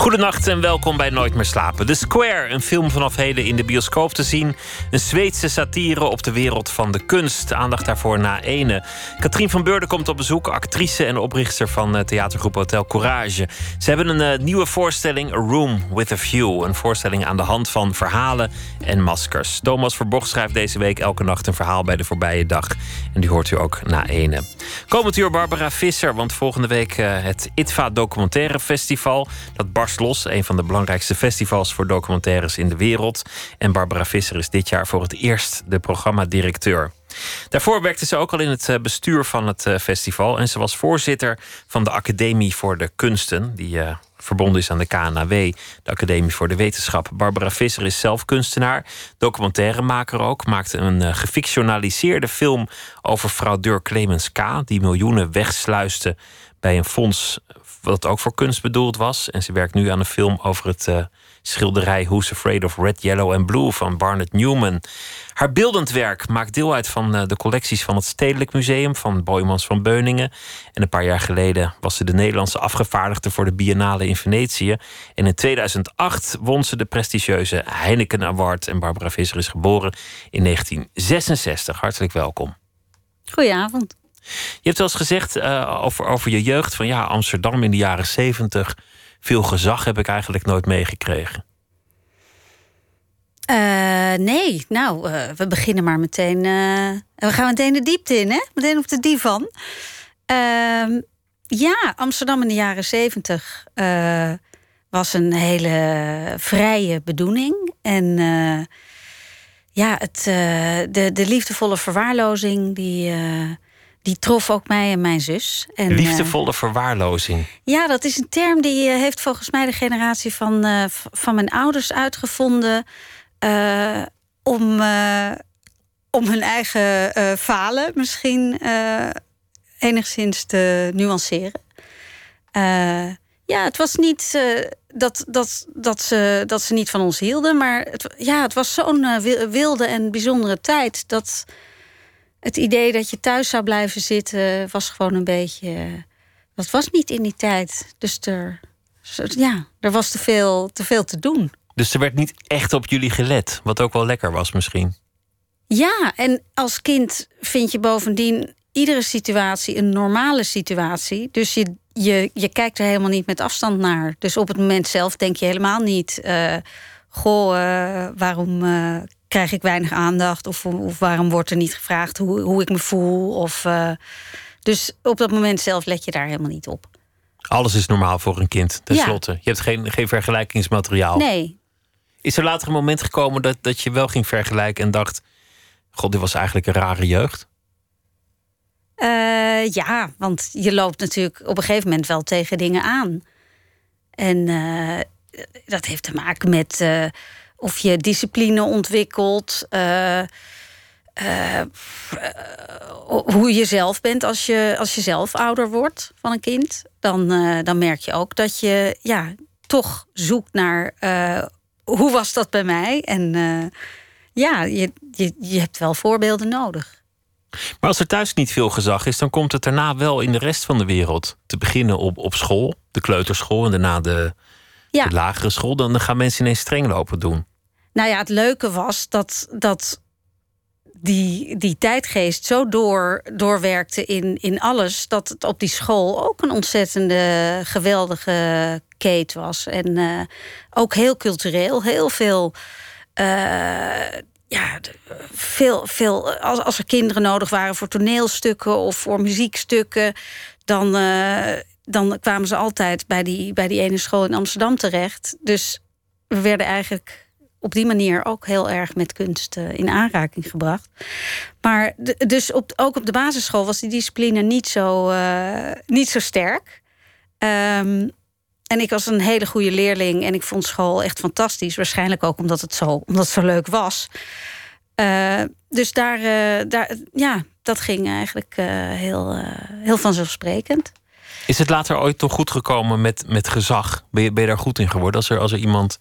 Goedenacht en welkom bij Nooit meer slapen. The Square, een film vanaf heden in de bioscoop te zien. Een Zweedse satire op de wereld van de kunst. Aandacht daarvoor na ene. Katrien van Beurden komt op bezoek, actrice en oprichter van eh, theatergroep Hotel Courage. Ze hebben een uh, nieuwe voorstelling, A Room with a View. Een voorstelling aan de hand van verhalen en maskers. Thomas Verbocht schrijft deze week elke nacht een verhaal bij de voorbije dag. En die hoort u ook na ene. Komend uur Barbara Visser, want volgende week uh, het ITVA Documentaire Festival. Dat barst Een van de belangrijkste festivals voor documentaires in de wereld. En Barbara Visser is dit jaar voor het eerst de programmadirecteur. Daarvoor werkte ze ook al in het eh, bestuur van het eh, festival. En ze was voorzitter van de Academie voor de Kunsten, die uh, verbonden is aan de KNAW, de Academie voor de Wetenschap. Barbara Visser is zelf kunstenaar, documentairemaker ook. Maakte een gefictionaliseerde film over fraudeur Clemens K., die miljoenen wegsluiste bij een fonds wat ook voor kunst bedoeld was. En ze werkt nu aan een film over het uh, schilderij Who's Afraid of Red, Yellow and Blue van Barnett Newman. Haar beeldend werk maakt deel uit van uh, de collecties van het Stedelijk Museum van Boymans van Beuningen. En een paar jaar geleden was ze de Nederlandse afgevaardigde voor de Biennale in Venetië. En in 2008 won ze de prestigieuze Heineken Award. En Barbara Visser is geboren in 1966. Hartelijk welkom. Goedenavond. Je hebt wel eens gezegd uh, over, over je jeugd van ja, Amsterdam in de jaren zeventig. Veel gezag heb ik eigenlijk nooit meegekregen. Uh, nee, nou, uh, we beginnen maar meteen. we gaan meteen de diepte in, hè? Meteen op de divan. Ehm, ja, Amsterdam in de jaren zeventig was een hele vrije bedoeling. En ja, het, de, de liefdevolle verwaarlozing die die trof ook mij en mijn zus. En, Liefdevolle uh, verwaarlozing. Ja, dat is een term die uh, heeft volgens mij de generatie van, uh, van mijn ouders uitgevonden. om, om hun eigen falen misschien enigszins te nuanceren. ja, het was niet dat, dat, dat, ze, dat ze niet van ons hielden. Maar het, ja, het was zo'n wilde en bijzondere tijd dat het idee dat je thuis zou blijven zitten was gewoon een beetje. Dat was niet in die tijd. Dus er, ja, er was te veel, te veel te doen. Dus er werd niet echt op jullie gelet, wat ook wel lekker was misschien. Ja, en als kind vind je bovendien iedere situatie een normale situatie. Dus je, je, je kijkt er helemaal niet met afstand naar. Dus op het moment zelf denk je helemaal niet. Uh, goh, uh, waarom uh, krijg ik weinig aandacht? Of, of waarom wordt er niet gevraagd hoe, hoe ik me voel? Of, uh, dus op dat moment zelf let je daar helemaal niet op. Alles is normaal voor een kind, tenslotte. Ja. Je hebt geen, geen vergelijkingsmateriaal. Nee. Is er later een moment gekomen dat, dat je wel ging vergelijken en dacht: God, dit was eigenlijk een rare jeugd? Uh, ja, want je loopt natuurlijk op een gegeven moment wel tegen dingen aan. En uh, dat heeft te maken met of je discipline ontwikkelt. Uh, uh, hoe je zelf bent als je, als je zelf ouder wordt van een kind. Dan, uh, dan merk je ook dat je ja, toch zoekt naar hoe was dat bij mij. En ja, je, je, je hebt wel voorbeelden nodig. Maar als er thuis niet veel gezag is, dan komt het daarna wel in de rest van de wereld. Te beginnen op, op school, de kleuterschool en daarna de, ja. de lagere school. Dan gaan mensen ineens streng lopen doen. Nou ja, het leuke was dat, dat die, die tijdgeest zo door, doorwerkte in, in alles... dat het op die school ook een ontzettende geweldige keet was. En uh, ook heel cultureel, heel veel... Uh, ja, veel, veel als, als er kinderen nodig waren voor toneelstukken of voor muziekstukken, dan, uh, dan kwamen ze altijd bij die, bij die ene school in Amsterdam terecht. Dus we werden eigenlijk op die manier ook heel erg met kunst uh, in aanraking gebracht. Maar dus op, ook op de basisschool was die discipline niet zo, uh, niet zo sterk. Um, en ik was een hele goede leerling en ik vond school echt fantastisch. Waarschijnlijk ook omdat het zo, omdat het zo leuk was. Uh, dus daar, daar, ja, dat ging eigenlijk heel, heel vanzelfsprekend. Is het later ooit toch goed gekomen met, met gezag? Ben je, ben je daar goed in geworden? Als er, als er iemand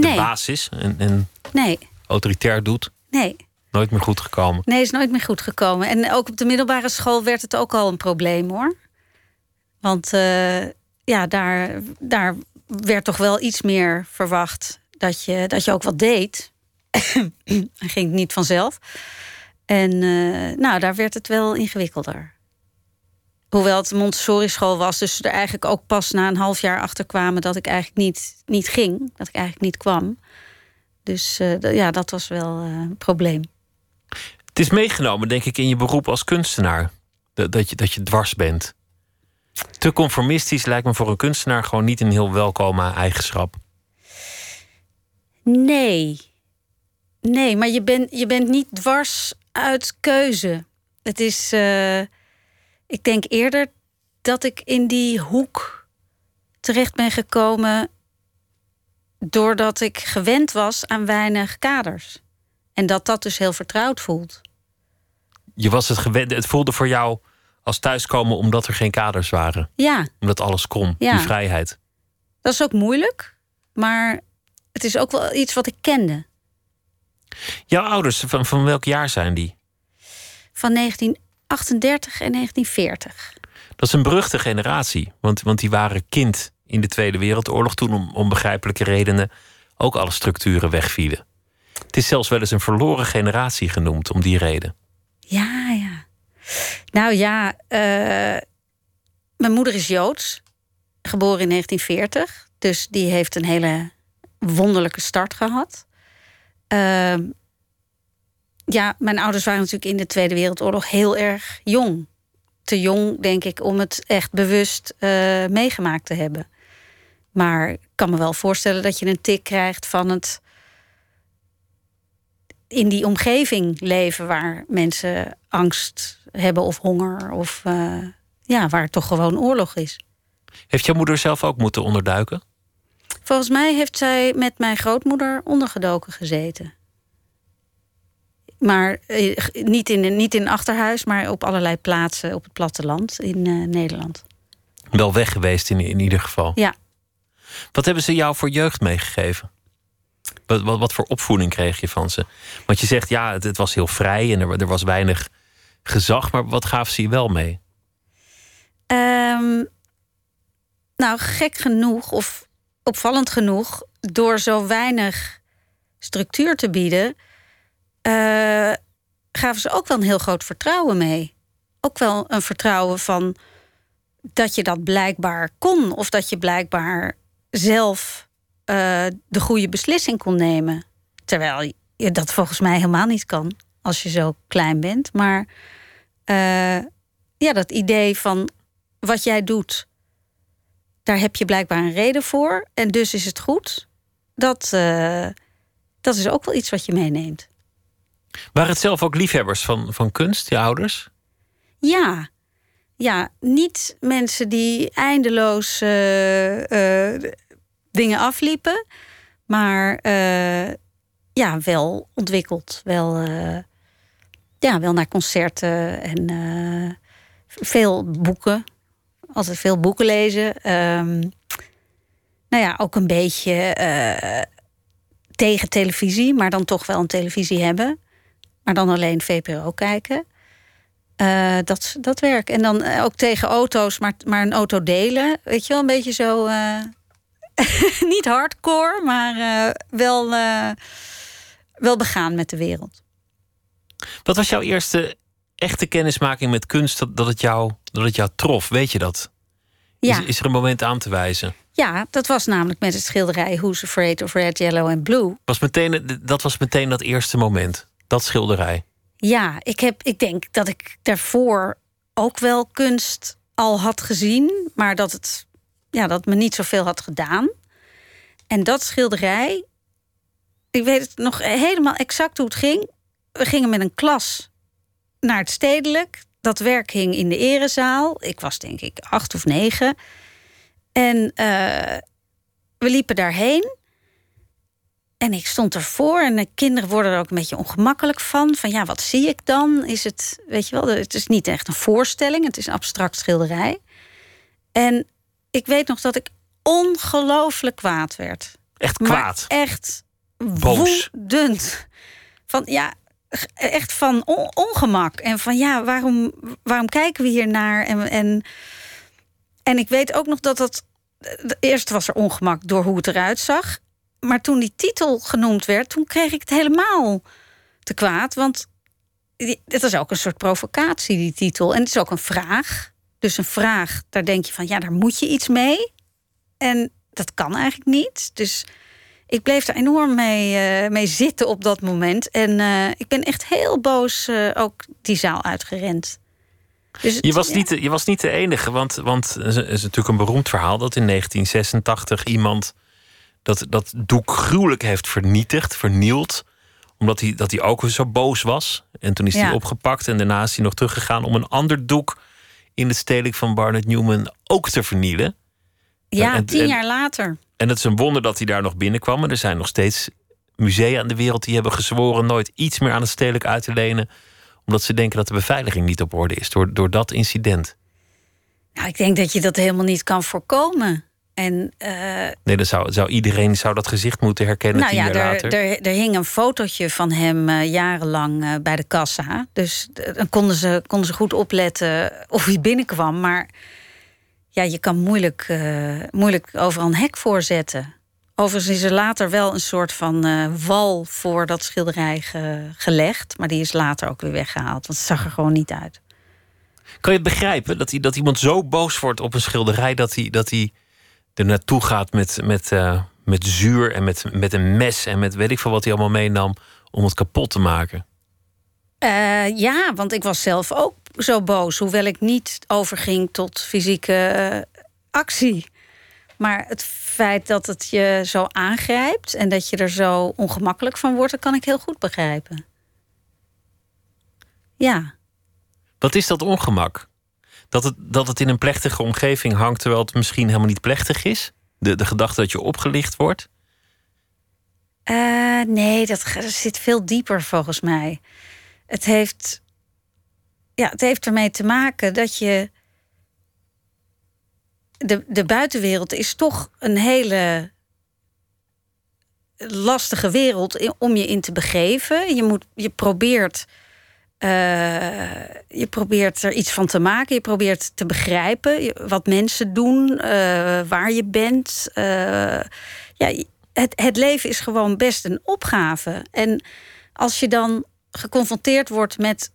de Nee. baas is en, en Nee, autoritair doet, nee. nooit meer goed gekomen. Nee, is nooit meer goed gekomen. En ook op de middelbare school werd het ook al een probleem hoor. Want eh, ja, daar, daar werd toch wel iets meer verwacht dat je, dat je ook wat deed. ging niet vanzelf. En eh, nou, daar werd het wel ingewikkelder. Hoewel het een Montessori-school was, dus er eigenlijk ook pas na een half jaar achter kwamen dat ik eigenlijk niet, niet ging, dat ik eigenlijk niet kwam. Dus eh, ja, dat was wel eh, een probleem. Het is meegenomen, denk ik, in je beroep als kunstenaar. Dat, dat, je, dat je dwars bent. Te conformistisch lijkt me voor een kunstenaar gewoon niet een heel welkome eigenschap. Nee. Nee, maar je bent, je bent niet dwars uit keuze. Het is. eh, ik denk eerder dat ik in die hoek terecht ben gekomen. doordat ik gewend was aan weinig kaders. En dat dat dus heel vertrouwd voelt. Je was het gewend, het voelde voor jou als thuiskomen omdat er geen kaders waren. Ja, Omdat alles kon, Ja. die vrijheid. dat is ook moeilijk. Maar het is ook wel iets wat ik kende. Jouw ouders, van, van welk jaar zijn die? Van 1938 en 1940. Dat is een beruchte generatie. Want, want die waren kind in de Tweede Wereldoorlog. Toen om onbegrijpelijke redenen ook alle structuren wegvielen. Het is zelfs wel eens een verloren generatie genoemd om die reden. Ja, ja. Nou ja, eh, mijn moeder is Joods, geboren in 1940. Dus die heeft een hele wonderlijke start gehad. Ehm, ja, mijn ouders waren natuurlijk in de Tweede Wereldoorlog heel erg jong. Te jong, denk ik, om het echt bewust eh, meegemaakt te hebben. Maar ik kan me wel voorstellen dat je een tik krijgt van het in die omgeving leven waar mensen angst hebben of honger of eh, ja, waar het toch gewoon oorlog is. Heeft jouw moeder zelf ook moeten onderduiken? Volgens mij heeft zij met mijn grootmoeder ondergedoken gezeten. Maar eh, niet, in, niet in achterhuis, maar op allerlei plaatsen op het platteland in eh, Nederland. Wel weg geweest in, in ieder geval. Ja. Wat hebben ze jou voor jeugd meegegeven? Wat, wat, wat voor opvoeding kreeg je van ze? Want je zegt ja, het, het was heel vrij en er, er was weinig gezag. Maar wat gaven ze je wel mee? Ehm, nou, gek genoeg of opvallend genoeg, door zo weinig structuur te bieden, eh, gaven ze ook wel een heel groot vertrouwen mee. Ook wel een vertrouwen van dat je dat blijkbaar kon, of dat je blijkbaar zelf eh, de goede beslissing kon nemen. Terwijl je dat volgens mij helemaal niet kan als je zo klein bent. Maar eh, ja, dat idee van wat jij doet, daar heb je blijkbaar een reden voor. En dus is het goed. Dat, dat is ook wel iets wat je meeneemt. Waren het zelf ook liefhebbers van, van kunst, je ouders? Ja, ja niet mensen die eindeloos eh, eh, dingen afliepen. Maar eh, ja, wel ontwikkeld. Wel, ja, wel naar concerten en veel boeken. Altijd veel boeken lezen. Ehm, nou ja, ook een beetje tegen televisie, maar dan toch wel een televisie hebben. Maar dan alleen VPRO kijken. Eh, dat, dat werk. En dan eh, ook tegen auto's, maar, maar een auto delen. Weet je wel, een beetje zo. eh, niet hardcore, maar wel, wel begaan met de wereld. Wat was jouw eerste echte kennismaking met kunst dat, dat, het, jou, dat het jou trof? Weet je dat? Ja. Is, is er een moment aan te wijzen? ja, dat was namelijk met het schilderij Who's Afraid of Red, Yellow and Blue. Was meteen, dat was meteen dat eerste moment. Dat schilderij. Ja, ik, heb, ik denk dat ik daarvoor ook wel kunst al had gezien, maar dat het, ja, dat me niet zoveel had gedaan. En dat schilderij, ik weet het nog helemaal exact hoe het ging. We gingen met een klas naar het stedelijk. Dat werk hing in de erezaal. Ik was denk ik acht of negen. En eh, we liepen daarheen. En ik stond ervoor en de kinderen worden er ook een beetje ongemakkelijk van. Van ja, wat zie ik dan? Is het, weet je wel, het is niet echt een voorstelling, het is een abstract schilderij. En ik weet nog dat ik ongelooflijk kwaad werd. Echt kwaad? Maar echt Boos. woedend. Van ja, echt van ongemak. En van ja, waarom, waarom kijken we hier naar? En, en, en ik weet ook nog dat dat. Eerst was er ongemak door hoe het eruit zag. Maar toen die titel genoemd werd, toen kreeg ik het helemaal te kwaad. Want het is ook een soort provocatie, die titel. En het is ook een vraag. Dus een vraag, daar denk je van ja, daar moet je iets mee. En dat kan eigenlijk niet. Dus ik bleef er enorm mee, uh, mee zitten op dat moment. En uh, ik ben echt heel boos uh, ook die zaal uitgerend. Dus je, was niet, je was niet de enige, want, want het is natuurlijk een beroemd verhaal dat in 1986 iemand dat, dat doek gruwelijk heeft vernietigd, vernield omdat hij, dat hij ook zo boos was. En toen is hij opgepakt en daarna is hij nog teruggegaan om een ander doek in het stedelijk van Barnett Newman ook te vernielen. Ja, tien jaar later. En het is een wonder dat hij daar nog binnenkwam. er zijn nog steeds musea in de wereld die hebben gezworen nooit iets meer aan het stedelijk uit te lenen. Omdat ze denken dat de beveiliging niet op orde is door, door dat incident. Nou, ik denk dat je dat helemaal niet kan voorkomen. En, uh, nee, dan zou, zou iedereen zou dat gezicht moeten herkennen. Nou ja, er, er, er, hing een fotootje van hem uh, jarenlang uh, bij de kassa. Dus dan konden ze, konden ze goed opletten of hij binnenkwam. Maar ja, je kan moeilijk, moeilijk overal een hek voorzetten. Overigens is er later wel een soort van wal voor dat schilderij gelegd. Maar die is later ook weer weggehaald. Want het zag er gewoon niet uit. Kan je het begrijpen dat, hij, dat iemand zo boos wordt op een schilderij dat hij. Dat hij er naartoe gaat met, met, uh, met zuur en met, met een mes en met weet ik veel wat hij allemaal meenam om het kapot te maken. Uh, ja, want ik was zelf ook zo boos, hoewel ik niet overging tot fysieke uh, actie. Maar het feit dat het je zo aangrijpt en dat je er zo ongemakkelijk van wordt, dat kan ik heel goed begrijpen. Ja. Wat is dat ongemak? Dat het, dat het in een plechtige omgeving hangt, terwijl het misschien helemaal niet plechtig is? De, de gedachte dat je opgelicht wordt? Uh, nee, dat zit veel dieper volgens mij. Het heeft, ja, het heeft ermee te maken dat je. De, de buitenwereld is toch een hele lastige wereld om je in te begeven. Je, moet, je probeert uh, je probeert er iets van te maken. Je probeert te begrijpen wat mensen doen, uh, waar je bent. Uh, ja, het, het leven is gewoon best een opgave. En als je dan geconfronteerd wordt met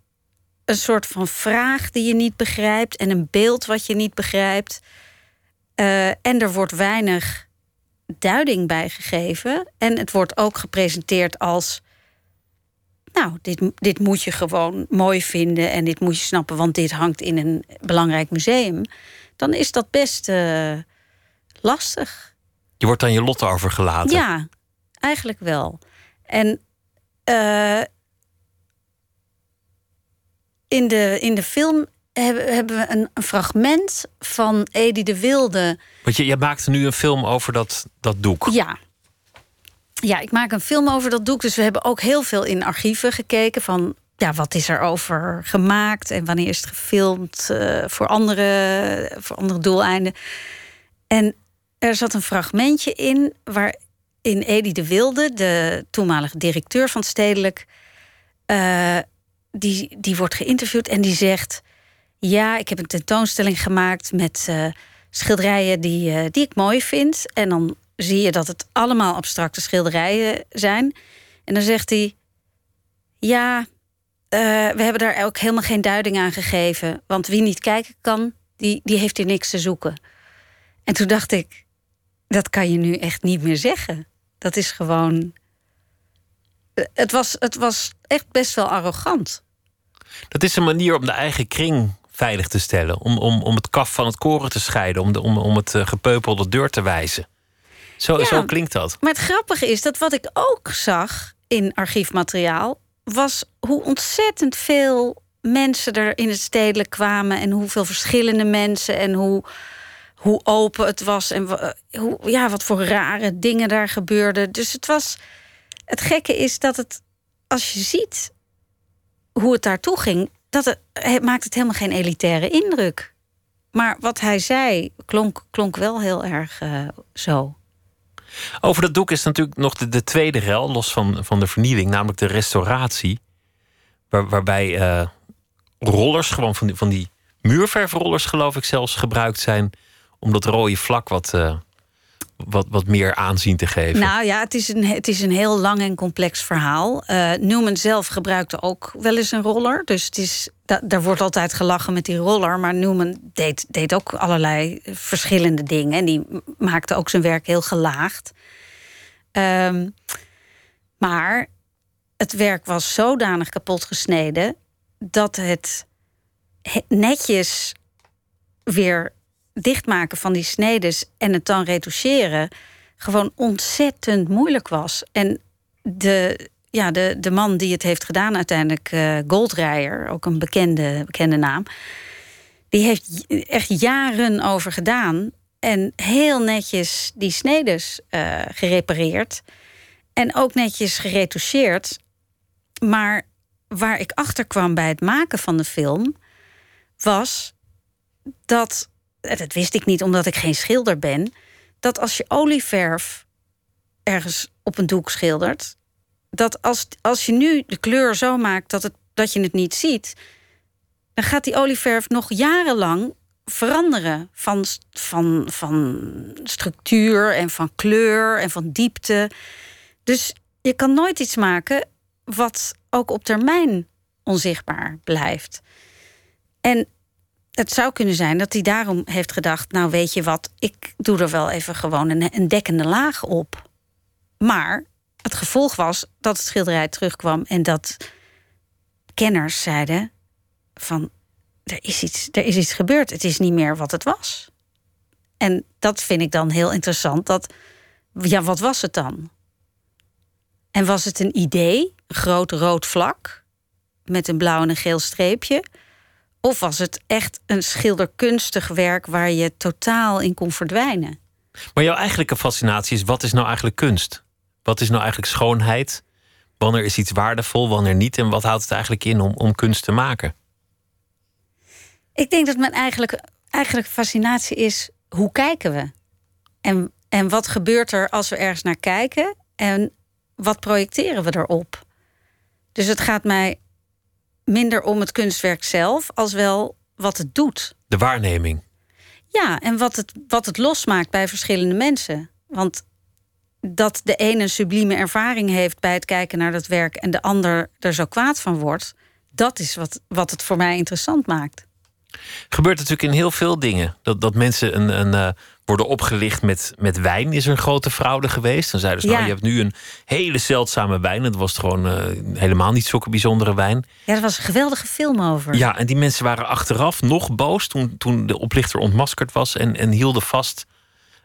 een soort van vraag die je niet begrijpt en een beeld wat je niet begrijpt. en er wordt weinig duiding bij gegeven. En het wordt ook gepresenteerd als nou, dit, dit moet je gewoon mooi vinden en dit moet je snappen, want dit hangt in een belangrijk museum, dan is dat best uh, lastig. Je wordt aan je lot overgelaten. Ja, eigenlijk wel. En uh, in, de, in de film hebben, hebben we een, een, fragment van Edi de Wilde. Want je, je maakte nu een film over dat, dat doek. Ja, ja, ik maak een film over dat doek. Dus we hebben ook heel veel in archieven gekeken van ja, wat is er over gemaakt en wanneer is het gefilmd uh, voor, andere, voor andere doeleinden. En er zat een fragmentje in waarin Edi de Wilde, de toenmalige directeur van Stedelijk, uh, die, die wordt geïnterviewd en die zegt: Ja, ik heb een tentoonstelling gemaakt met uh, schilderijen die, die ik mooi vind. En dan zie je dat het allemaal abstracte schilderijen zijn. En dan zegt hij: Ja, uh, we hebben daar ook helemaal geen duiding aan gegeven. Want wie niet kijken kan, die, die heeft hier niks te zoeken. En toen dacht ik: Dat kan je nu echt niet meer zeggen. Dat is gewoon. Eh, het was, het was echt best wel arrogant. Dat is een manier om de eigen kring veilig te stellen. Om, om, om het kaf van het koren te scheiden. Om, de, om, om het eh, gepeupelde deur te wijzen. Zo, zo klinkt dat. Maar het grappige is dat wat ik ook zag in archiefmateriaal... was hoe ontzettend veel mensen er in het stedelijk kwamen... en hoeveel verschillende mensen en hoe, hoe open het was... en hoe, ja, wat voor rare dingen daar gebeurden. Dus het was... Het gekke is dat het, als je ziet hoe het daartoe ging... dat het, het maakt het helemaal geen elitaire indruk. Maar wat hij zei klonk, klonk wel heel erg uh, zo. Over dat doek is natuurlijk nog de, de, tweede rel, los van, van de vernieuwing, namelijk de restauratie. Waar, waarbij uh, rollers, gewoon van die, van die muurverfrollers, geloof ik zelfs, gebruikt zijn om dat rode vlak wat, uh, wat, wat meer aanzien te geven. Nou ja, het is een, het is een heel lang en complex verhaal. Uh, Newman zelf gebruikte ook wel eens een roller. Dus het is, da, daar wordt altijd gelachen met die roller. Maar Newman deed, deed ook allerlei verschillende dingen. En die maakte ook zijn werk heel gelaagd. Um, maar het werk was zodanig kapot gesneden dat het netjes weer dichtmaken van die snedes en het dan retoucheren gewoon ontzettend moeilijk was. En de, ja, de, de man die het heeft gedaan, uiteindelijk uh, Goldreier, ook een bekende, bekende naam, die heeft echt jaren over gedaan en heel netjes die snedes uh, gerepareerd en ook netjes geretoucheerd. Maar waar ik achter kwam bij het maken van de film was dat dat wist ik niet omdat ik geen schilder ben, dat als je olieverf ergens op een doek schildert, dat als, als je nu de kleur zo maakt dat, het, dat je het niet ziet, dan gaat die olieverf nog jarenlang veranderen van, van, van structuur en van kleur en van diepte. Dus je kan nooit iets maken wat ook op termijn onzichtbaar blijft. En het zou kunnen zijn dat hij daarom heeft gedacht: Nou, weet je wat, ik doe er wel even gewoon een, een dekkende laag op. Maar het gevolg was dat het schilderij terugkwam en dat kenners zeiden: van er is iets, er is iets gebeurd. Het is niet meer wat het was. En dat vind ik dan heel interessant. Dat, ja, wat was het dan? En was het een idee, een groot rood vlak met een blauw en een geel streepje? Of was het echt een schilderkunstig werk waar je totaal in kon verdwijnen? Maar jouw eigenlijke fascinatie is: wat is nou eigenlijk kunst? Wat is nou eigenlijk schoonheid? Wanneer is iets waardevol, wanneer niet? En wat houdt het eigenlijk in om, om kunst te maken? Ik denk dat mijn eigenlijk, eigenlijk fascinatie is: hoe kijken we? En, en wat gebeurt er als we ergens naar kijken? En wat projecteren we erop? Dus het gaat mij minder om het kunstwerk zelf, als wel wat het doet. De waarneming. Ja, en wat het, wat het losmaakt bij verschillende mensen. Want dat de ene een sublieme ervaring heeft bij het kijken naar dat werk en de ander er zo kwaad van wordt, dat is wat, wat het voor mij interessant maakt. Gebeurt natuurlijk in heel veel dingen. Dat, dat mensen een, een, uh, worden opgelicht met, met wijn. Is er een grote fraude geweest? Dan zeiden ze, nou, je hebt nu een hele zeldzame wijn. Het was gewoon uh, helemaal niet zulke bijzondere wijn. Ja, er was een geweldige film over. Ja, en die mensen waren achteraf nog boos toen, toen de oplichter ontmaskerd was. En, en hielden vast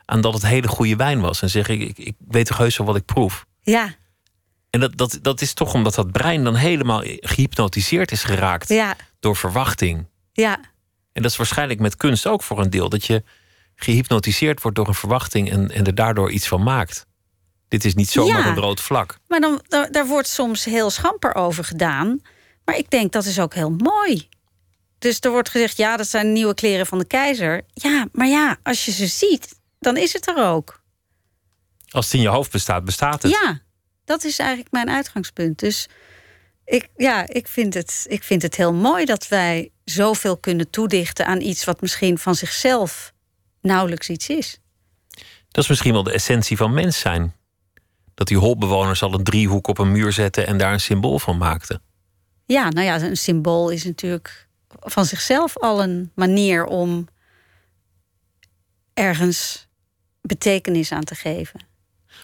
aan dat het hele goede wijn was. En zeggen, ik, ik weet toch heus wel wat ik proef. Ja. En dat, dat, dat is toch omdat dat brein dan helemaal gehypnotiseerd is geraakt ja. door verwachting. Ja. En dat is waarschijnlijk met kunst ook voor een deel. Dat je gehypnotiseerd wordt door een verwachting en, en er daardoor iets van maakt. Dit is niet zomaar een rood vlak. Maar dan, daar, daar wordt soms heel schamper over gedaan. Maar ik denk dat is ook heel mooi. Dus er wordt gezegd, ja, dat zijn nieuwe kleren van de keizer. Ja, maar ja, als je ze ziet, dan is het er ook. Als het in je hoofd bestaat, bestaat het. Ja, dat is eigenlijk mijn uitgangspunt. Dus ik, ja, ik, vind het, ik vind het heel mooi dat wij zoveel kunnen toedichten aan iets wat misschien van zichzelf nauwelijks iets is. Dat is misschien wel de essentie van mens zijn. Dat die holbewoners al een driehoek op een muur zetten en daar een symbool van maakten. Ja, nou ja, een symbool is natuurlijk van zichzelf al een manier om ergens betekenis aan te geven.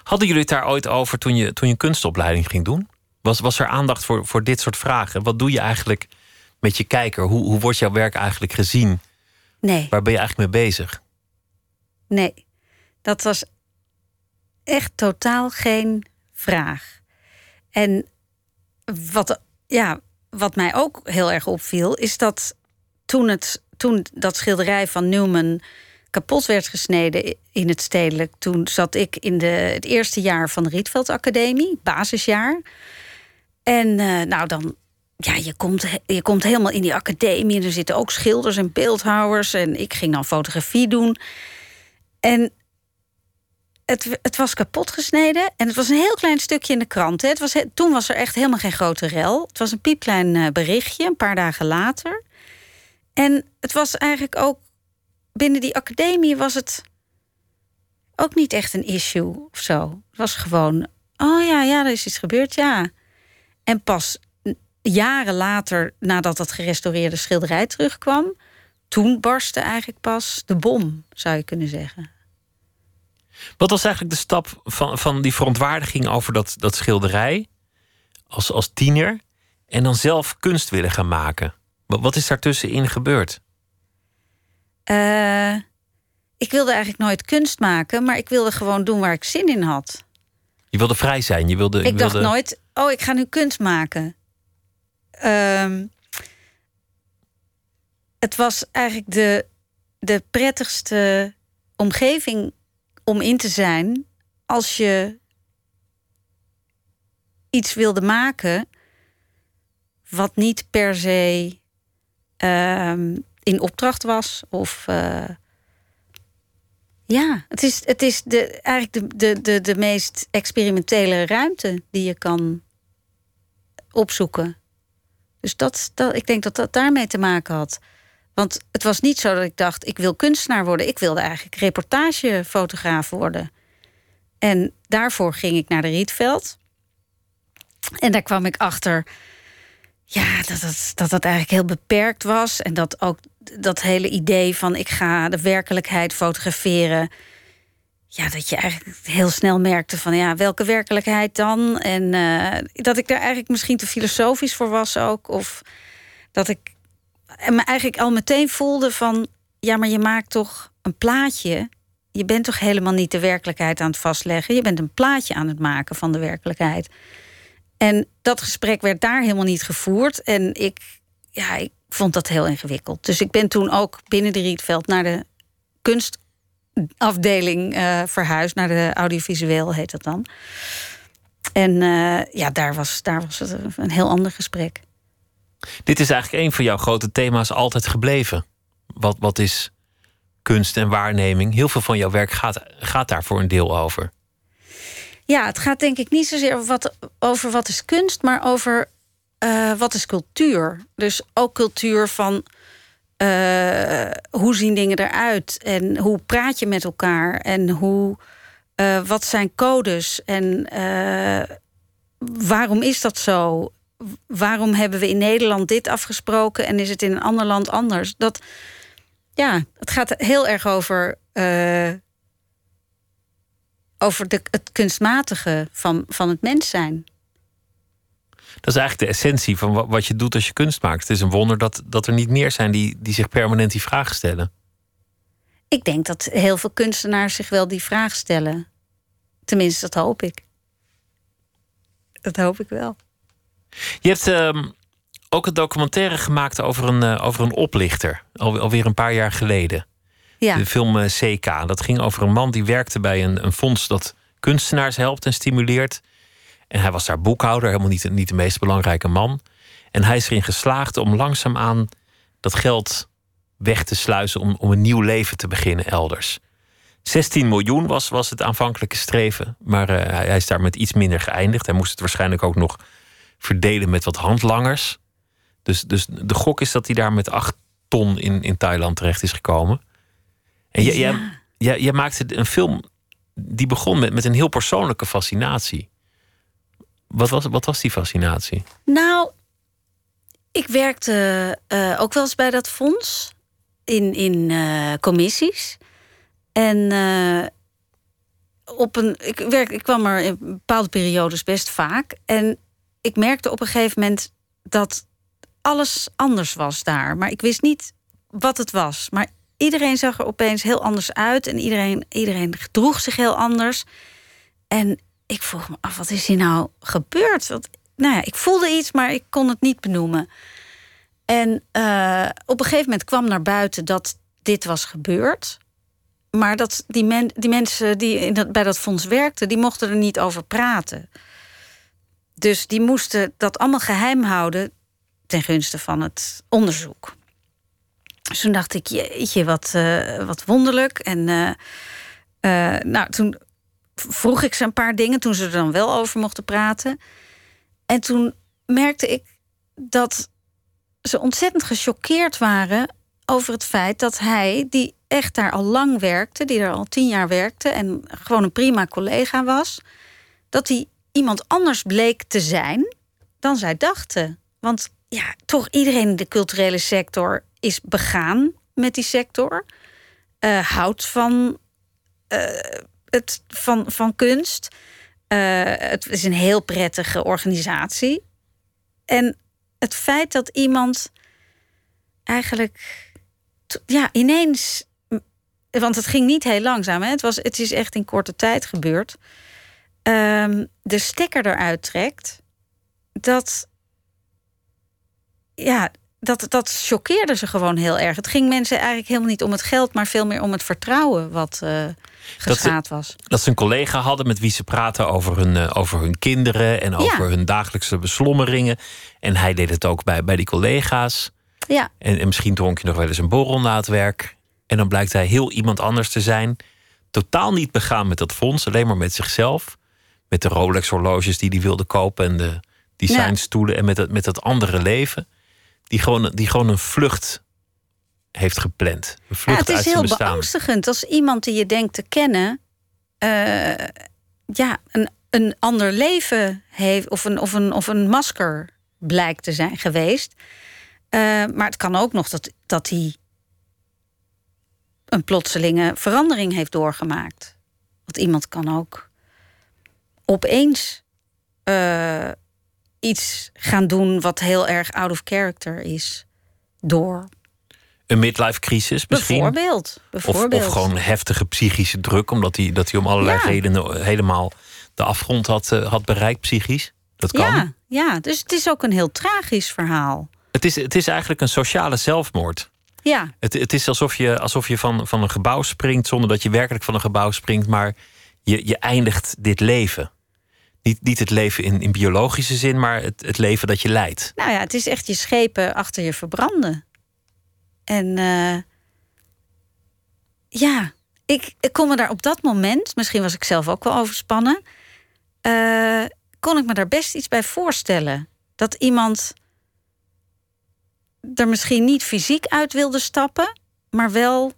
Hadden jullie het daar ooit over toen je, toen je kunstopleiding ging doen? Was, was er aandacht voor, voor dit soort vragen? Wat doe je eigenlijk met je kijker? Hoe, hoe wordt jouw werk eigenlijk gezien? Nee. Waar ben je eigenlijk mee bezig? Nee, dat was echt totaal geen vraag. En wat, ja, wat mij ook heel erg opviel, is dat toen, het, toen dat schilderij van Newman kapot werd gesneden in het stedelijk, toen zat ik in de, het eerste jaar van de Rietveld Academie, basisjaar. En uh, nou, dan ja, je komt, je komt helemaal in die academie. En er zitten ook schilders en beeldhouwers. En ik ging dan fotografie doen. En het, het was kapot gesneden. En het was een heel klein stukje in de krant. Hè. Het was, toen was er echt helemaal geen grote rel. Het was een piepklein eh, berichtje, een paar dagen later. En het was eigenlijk ook... Binnen die academie was het ook niet echt een issue of zo. Het was gewoon... Oh ja, ja, er is iets gebeurd, ja. En pas jaren later, nadat dat gerestaureerde schilderij terugkwam... toen barstte eigenlijk pas de bom, zou je kunnen zeggen. Wat was eigenlijk de stap van, van die verontwaardiging over dat, dat schilderij als, als tiener en dan zelf kunst willen gaan maken? Wat, wat is daartussenin gebeurd? Uh, ik wilde eigenlijk nooit kunst maken, maar ik wilde gewoon doen waar ik zin in had. Je wilde vrij zijn. Je wilde, ik dacht nooit, oh, ik ga nu kunst maken. Uh, het was eigenlijk de, de prettigste omgeving om in te zijn als je iets wilde maken wat niet per se uh, in opdracht was. Of uh, ja, het is, het is de, eigenlijk de, de, de, de meest experimentele ruimte die je kan opzoeken. Dus dat, dat, ik denk dat dat daarmee te maken had. Want het was niet zo dat ik dacht, ik wil kunstenaar worden. Ik wilde eigenlijk reportagefotograaf worden. En daarvoor ging ik naar de Rietveld. En daar kwam ik achter ja, dat, dat, dat dat eigenlijk heel beperkt was. En dat ook dat hele idee van ik ga de werkelijkheid fotograferen. Ja, dat je eigenlijk heel snel merkte van ja, welke werkelijkheid dan? En uh, dat ik daar eigenlijk misschien te filosofisch voor was ook. Of dat ik en me eigenlijk al meteen voelde van... ja, maar je maakt toch een plaatje. Je bent toch helemaal niet de werkelijkheid aan het vastleggen. Je bent een plaatje aan het maken van de werkelijkheid. En dat gesprek werd daar helemaal niet gevoerd. En ik, ja, ik vond dat heel ingewikkeld. Dus ik ben toen ook binnen de Rietveld naar de kunstafdeling uh, verhuisd. Naar de audiovisueel heet dat dan. En uh, ja, daar was, daar was het een heel ander gesprek. Dit is eigenlijk een van jouw grote thema's altijd gebleven. Wat, wat is kunst en waarneming? Heel veel van jouw werk gaat, gaat daar voor een deel over. Ja, het gaat denk ik niet zozeer over wat, over wat is kunst, maar over uh, wat is cultuur. Dus ook cultuur van uh, hoe zien dingen eruit en hoe praat je met elkaar en hoe, uh, wat zijn codes en waarom is dat zo? Waarom hebben we in Nederland dit afgesproken en is het in een ander land anders? Dat, ja, het gaat heel erg over, uh, over de, het kunstmatige van, van het mens zijn. Dat is eigenlijk de essentie van wat je doet als je kunst maakt. Het is een wonder dat, dat er niet meer zijn die, die zich permanent die vraag stellen. Ik denk dat heel veel kunstenaars zich wel die vraag stellen. Tenminste, dat hoop ik. Dat hoop ik wel. Je hebt uh, ook een documentaire gemaakt over een, uh, over een oplichter. Al, alweer een paar jaar geleden. Ja. De film eh, CK. Dat ging over een man die werkte bij een, een fonds dat kunstenaars helpt en stimuleert. En hij was daar boekhouder, helemaal niet, niet de meest belangrijke man. En hij is erin geslaagd om langzaamaan dat geld weg te sluizen om, om een nieuw leven te beginnen elders. 16 miljoen was, was het aanvankelijke streven, maar uh, hij is daar met iets minder geëindigd. Hij moest het waarschijnlijk ook nog verdelen met wat handlangers. Dus, dus de gok is dat hij daar met acht ton in, in Thailand terecht is gekomen. En jij, ja. jij, jij, maakte een film die begon met, met een heel persoonlijke fascinatie. Wat was, wat was die fascinatie? Nou, ik werkte uh, ook wel eens bij dat fonds in, in uh, commissies. En uh, op een, ik, werk, ik kwam er in bepaalde periodes best vaak. En ik merkte op een gegeven moment dat alles anders was daar. Maar ik wist niet wat het was. Maar iedereen zag er opeens heel anders uit. En iedereen, iedereen gedroeg zich heel anders. En ik vroeg me af, wat is hier nou gebeurd? Nou ja, ik voelde iets, maar ik kon het niet benoemen. En uh, op een gegeven moment kwam naar buiten dat dit was gebeurd. Maar dat die, die mensen die in dat, bij dat fonds werkten, die mochten er niet over praten. Dus die moesten dat allemaal geheim houden. ten gunste van het onderzoek. Dus toen dacht ik, jeetje, wat, uh, wat wonderlijk. En uh, nou, toen vroeg ik ze een paar dingen toen ze er dan wel over mochten praten. En toen merkte ik dat ze ontzettend gechoqueerd waren over het feit dat hij, die echt daar al lang werkte, die er al tien jaar werkte en gewoon een prima collega was, dat hij iemand anders bleek te zijn dan zij dachten. Want ja, toch iedereen in de culturele sector is begaan met die sector, uh, houdt van, uh, het, van, van kunst. Uh, het is een heel prettige organisatie. En het feit dat iemand eigenlijk ja, ineens. Want het ging niet heel langzaam. Hè? Het, was, het is echt in korte tijd gebeurd. Um, de stekker eruit trekt. Dat. Ja, dat, dat choqueerde ze gewoon heel erg. Het ging mensen eigenlijk helemaal niet om het geld, maar veel meer om het vertrouwen wat uh, geschaad was. Dat ze een collega hadden met wie ze praten over hun, uh, over hun kinderen en over hun dagelijkse beslommeringen. En hij deed het ook bij, bij die collega's. Ja. En, en misschien dronk je nog wel eens een borrel na het werk. En dan blijkt hij heel iemand anders te zijn. Totaal niet begaan met dat fonds, alleen maar met zichzelf. Met de Rolex-horloges die hij wilde kopen en de designstoelen. En met dat, met dat andere leven die gewoon, die gewoon een vlucht heeft gepland. Een vlucht ja, het is heel beangstigend als iemand die je denkt te kennen, uh, ja, een, een ander leven heeft of een, of, een, of een masker blijkt te zijn geweest. Uh, maar het kan ook nog dat, dat hij een plotselinge verandering heeft doorgemaakt. Want iemand kan ook opeens uh, iets gaan doen wat heel erg out of character is. Door. Een midlife crisis misschien? Bijvoorbeeld. bijvoorbeeld. Of, of gewoon heftige psychische druk, omdat hij, dat hij om allerlei ja. redenen helemaal de afgrond had, uh, had bereikt, psychisch. Dat kan. Ja, ja, dus het is ook een heel tragisch verhaal. Het is, het is eigenlijk een sociale zelfmoord. Ja. Het, het is alsof je, alsof je van, van een gebouw springt zonder dat je werkelijk van een gebouw springt, maar je, je eindigt dit leven. Niet, niet het leven in, in biologische zin, maar het, het leven dat je leidt. Nou ja, het is echt je schepen achter je verbranden. En uh, ja, ik, ik kon me daar op dat moment, misschien was ik zelf ook wel overspannen, uh, kon ik me daar best iets bij voorstellen. Dat iemand er misschien niet fysiek uit wilde stappen, maar wel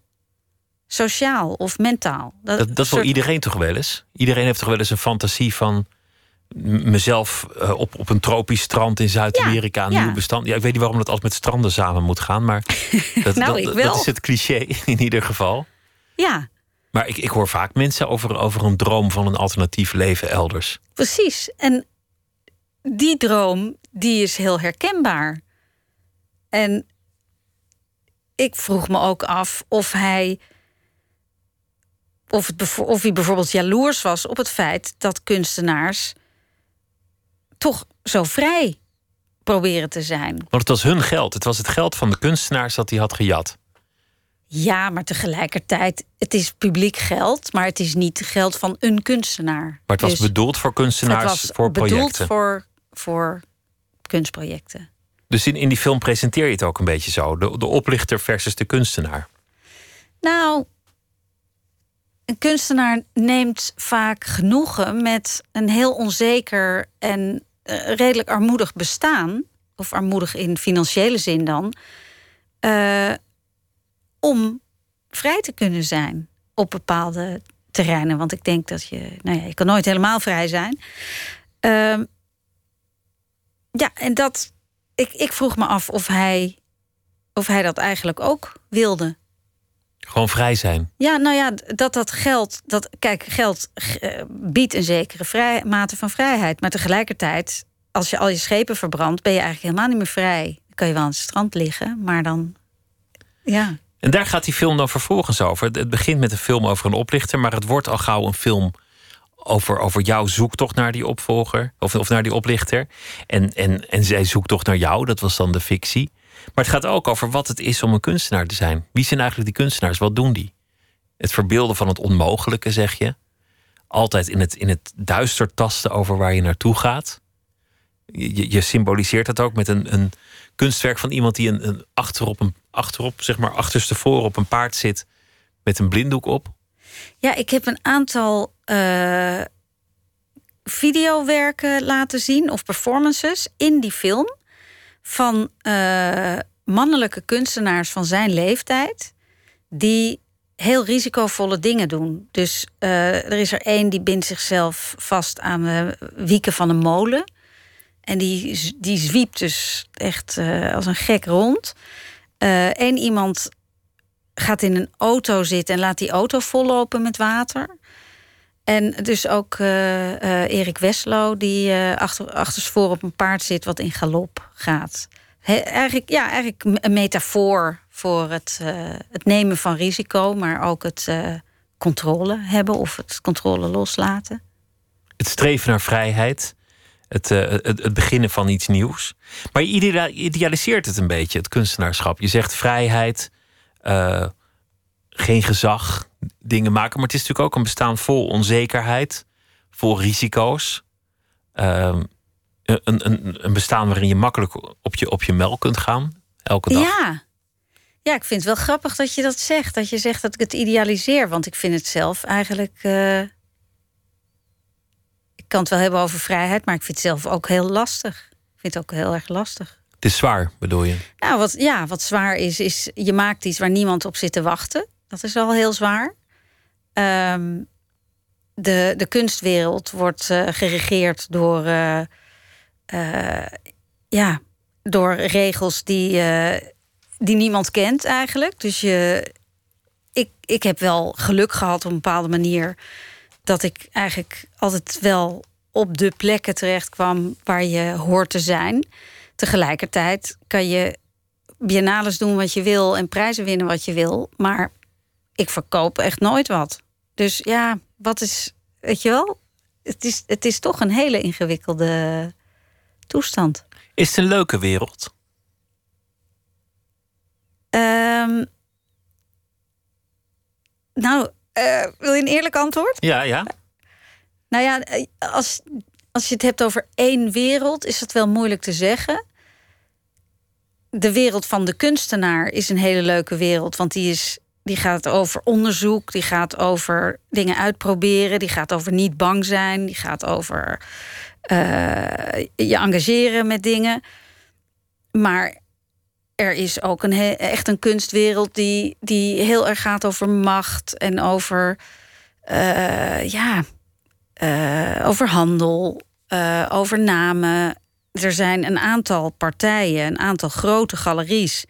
sociaal of mentaal. Dat, dat, dat wil iedereen toch wel eens? Iedereen heeft toch wel eens een fantasie van mezelf uh, op, op een tropisch strand in Zuid-Amerika ja, een ja. nieuw bestand. Ja, ik weet niet waarom dat altijd met stranden samen moet gaan, maar dat, nou, dat, is het cliché in ieder geval. Ja. Maar ik, ik hoor vaak mensen over, over een droom van een alternatief leven elders. Precies. En die droom, die is heel herkenbaar. En ik vroeg me ook af of hij. Of, het, of hij bijvoorbeeld jaloers was op het feit dat kunstenaars toch zo vrij proberen te zijn. Want het was hun geld. Het was het geld van de kunstenaars dat hij had gejat. Ja, maar tegelijkertijd, het is publiek geld, maar het is niet geld van een kunstenaar. Maar het was dus bedoeld voor kunstenaars, het was voor projecten. Bedoeld voor, voor kunstprojecten. Dus in, in die film presenteer je het ook een beetje zo: de, de oplichter versus de kunstenaar. Nou, een kunstenaar neemt vaak genoegen met een heel onzeker en uh, redelijk armoedig bestaan, of armoedig in financiële zin dan, uh, om vrij te kunnen zijn op bepaalde terreinen. Want ik denk dat je, nou ja, je kan nooit helemaal vrij zijn. Uh, ja, en dat, ik, ik vroeg me af of hij, of hij dat eigenlijk ook wilde. Gewoon vrij zijn. Ja, nou ja, dat dat geld. Dat, kijk, geld uh, biedt een zekere vrij, mate van vrijheid. Maar tegelijkertijd, als je al je schepen verbrandt, ben je eigenlijk helemaal niet meer vrij. Dan kan je wel aan het strand liggen, maar dan. Ja. En daar gaat die film dan vervolgens over. Het begint met een film over een oplichter, maar het wordt al gauw een film over, over jouw zoektocht naar die opvolger, of, of naar die oplichter. En, en, en zij zoekt toch naar jou, dat was dan de fictie. Maar het gaat ook over wat het is om een kunstenaar te zijn. Wie zijn eigenlijk die kunstenaars? Wat doen die? Het verbeelden van het onmogelijke, zeg je. Altijd in het, in het duister tasten over waar je naartoe gaat. je, je symboliseert dat ook met een, een kunstwerk van iemand die een, een achterop, een, achterop, zeg maar achterstevoren op een paard zit met een blinddoek op. Ja, ik heb een aantal uh, videowerken laten zien of performances in die film van uh, mannelijke kunstenaars van zijn leeftijd die heel risicovolle dingen doen. Dus uh, er is er één die bindt zichzelf vast aan de wieken van een molen. En die, die zwiept dus echt als een gek rond. Eén iemand gaat in een auto zitten en laat die auto vollopen met water. En dus ook uh, uh, Erik Weslo, die uh, achter, achtersvoor op een paard zit wat in galop gaat. He, eigenlijk, ja, eigenlijk een metafoor voor het, het nemen van risico, maar ook het controle hebben of het controle loslaten. Het streven naar vrijheid, het, het, het beginnen van iets nieuws. Maar je idealiseert het een beetje, het kunstenaarschap. Je zegt vrijheid, geen gezag, dingen maken. Maar het is natuurlijk ook een bestaan vol onzekerheid, vol risico's. Uh, een, een, een bestaan waarin je makkelijk op je, op je melk kunt gaan, elke dag. Ja. ja, ik vind het wel grappig dat je dat zegt. Dat je zegt dat ik het idealiseer. Want ik vind het zelf eigenlijk. Uh... Ik kan het wel hebben over vrijheid, maar ik vind het zelf ook heel lastig. Ik vind het ook heel erg lastig. Het is zwaar, bedoel je? Nou, wat, ja, wat zwaar is, is je maakt iets waar niemand op zit te wachten. Dat is al heel zwaar. Um, de, de kunstwereld wordt uh, geregeerd door, uh, uh, ja, door regels die, die niemand kent eigenlijk. Dus je, ik, ik heb wel geluk gehad op een bepaalde manier dat ik eigenlijk altijd wel op de plekken terecht kwam waar je hoort te zijn. Tegelijkertijd kan je biennales doen wat je wil en prijzen winnen wat je wil. Maar ik verkoop echt nooit wat. Dus ja, wat is, weet je wel, het is, het is toch een hele ingewikkelde toestand. Is het een leuke wereld? Um, nou, uh, wil je een eerlijk antwoord? Ja, ja. Nou ja, als, als je het hebt over één wereld, is het wel moeilijk te zeggen. De wereld van de kunstenaar is een hele leuke wereld, want die is die gaat over onderzoek, die gaat over dingen uitproberen, die gaat over niet bang zijn, die gaat over uh, je engageren met dingen. Maar er is ook een echt een kunstwereld die, die heel erg gaat over macht en over, uh, ja, uh, over handel, over namen. Er zijn een aantal partijen, een aantal grote galeries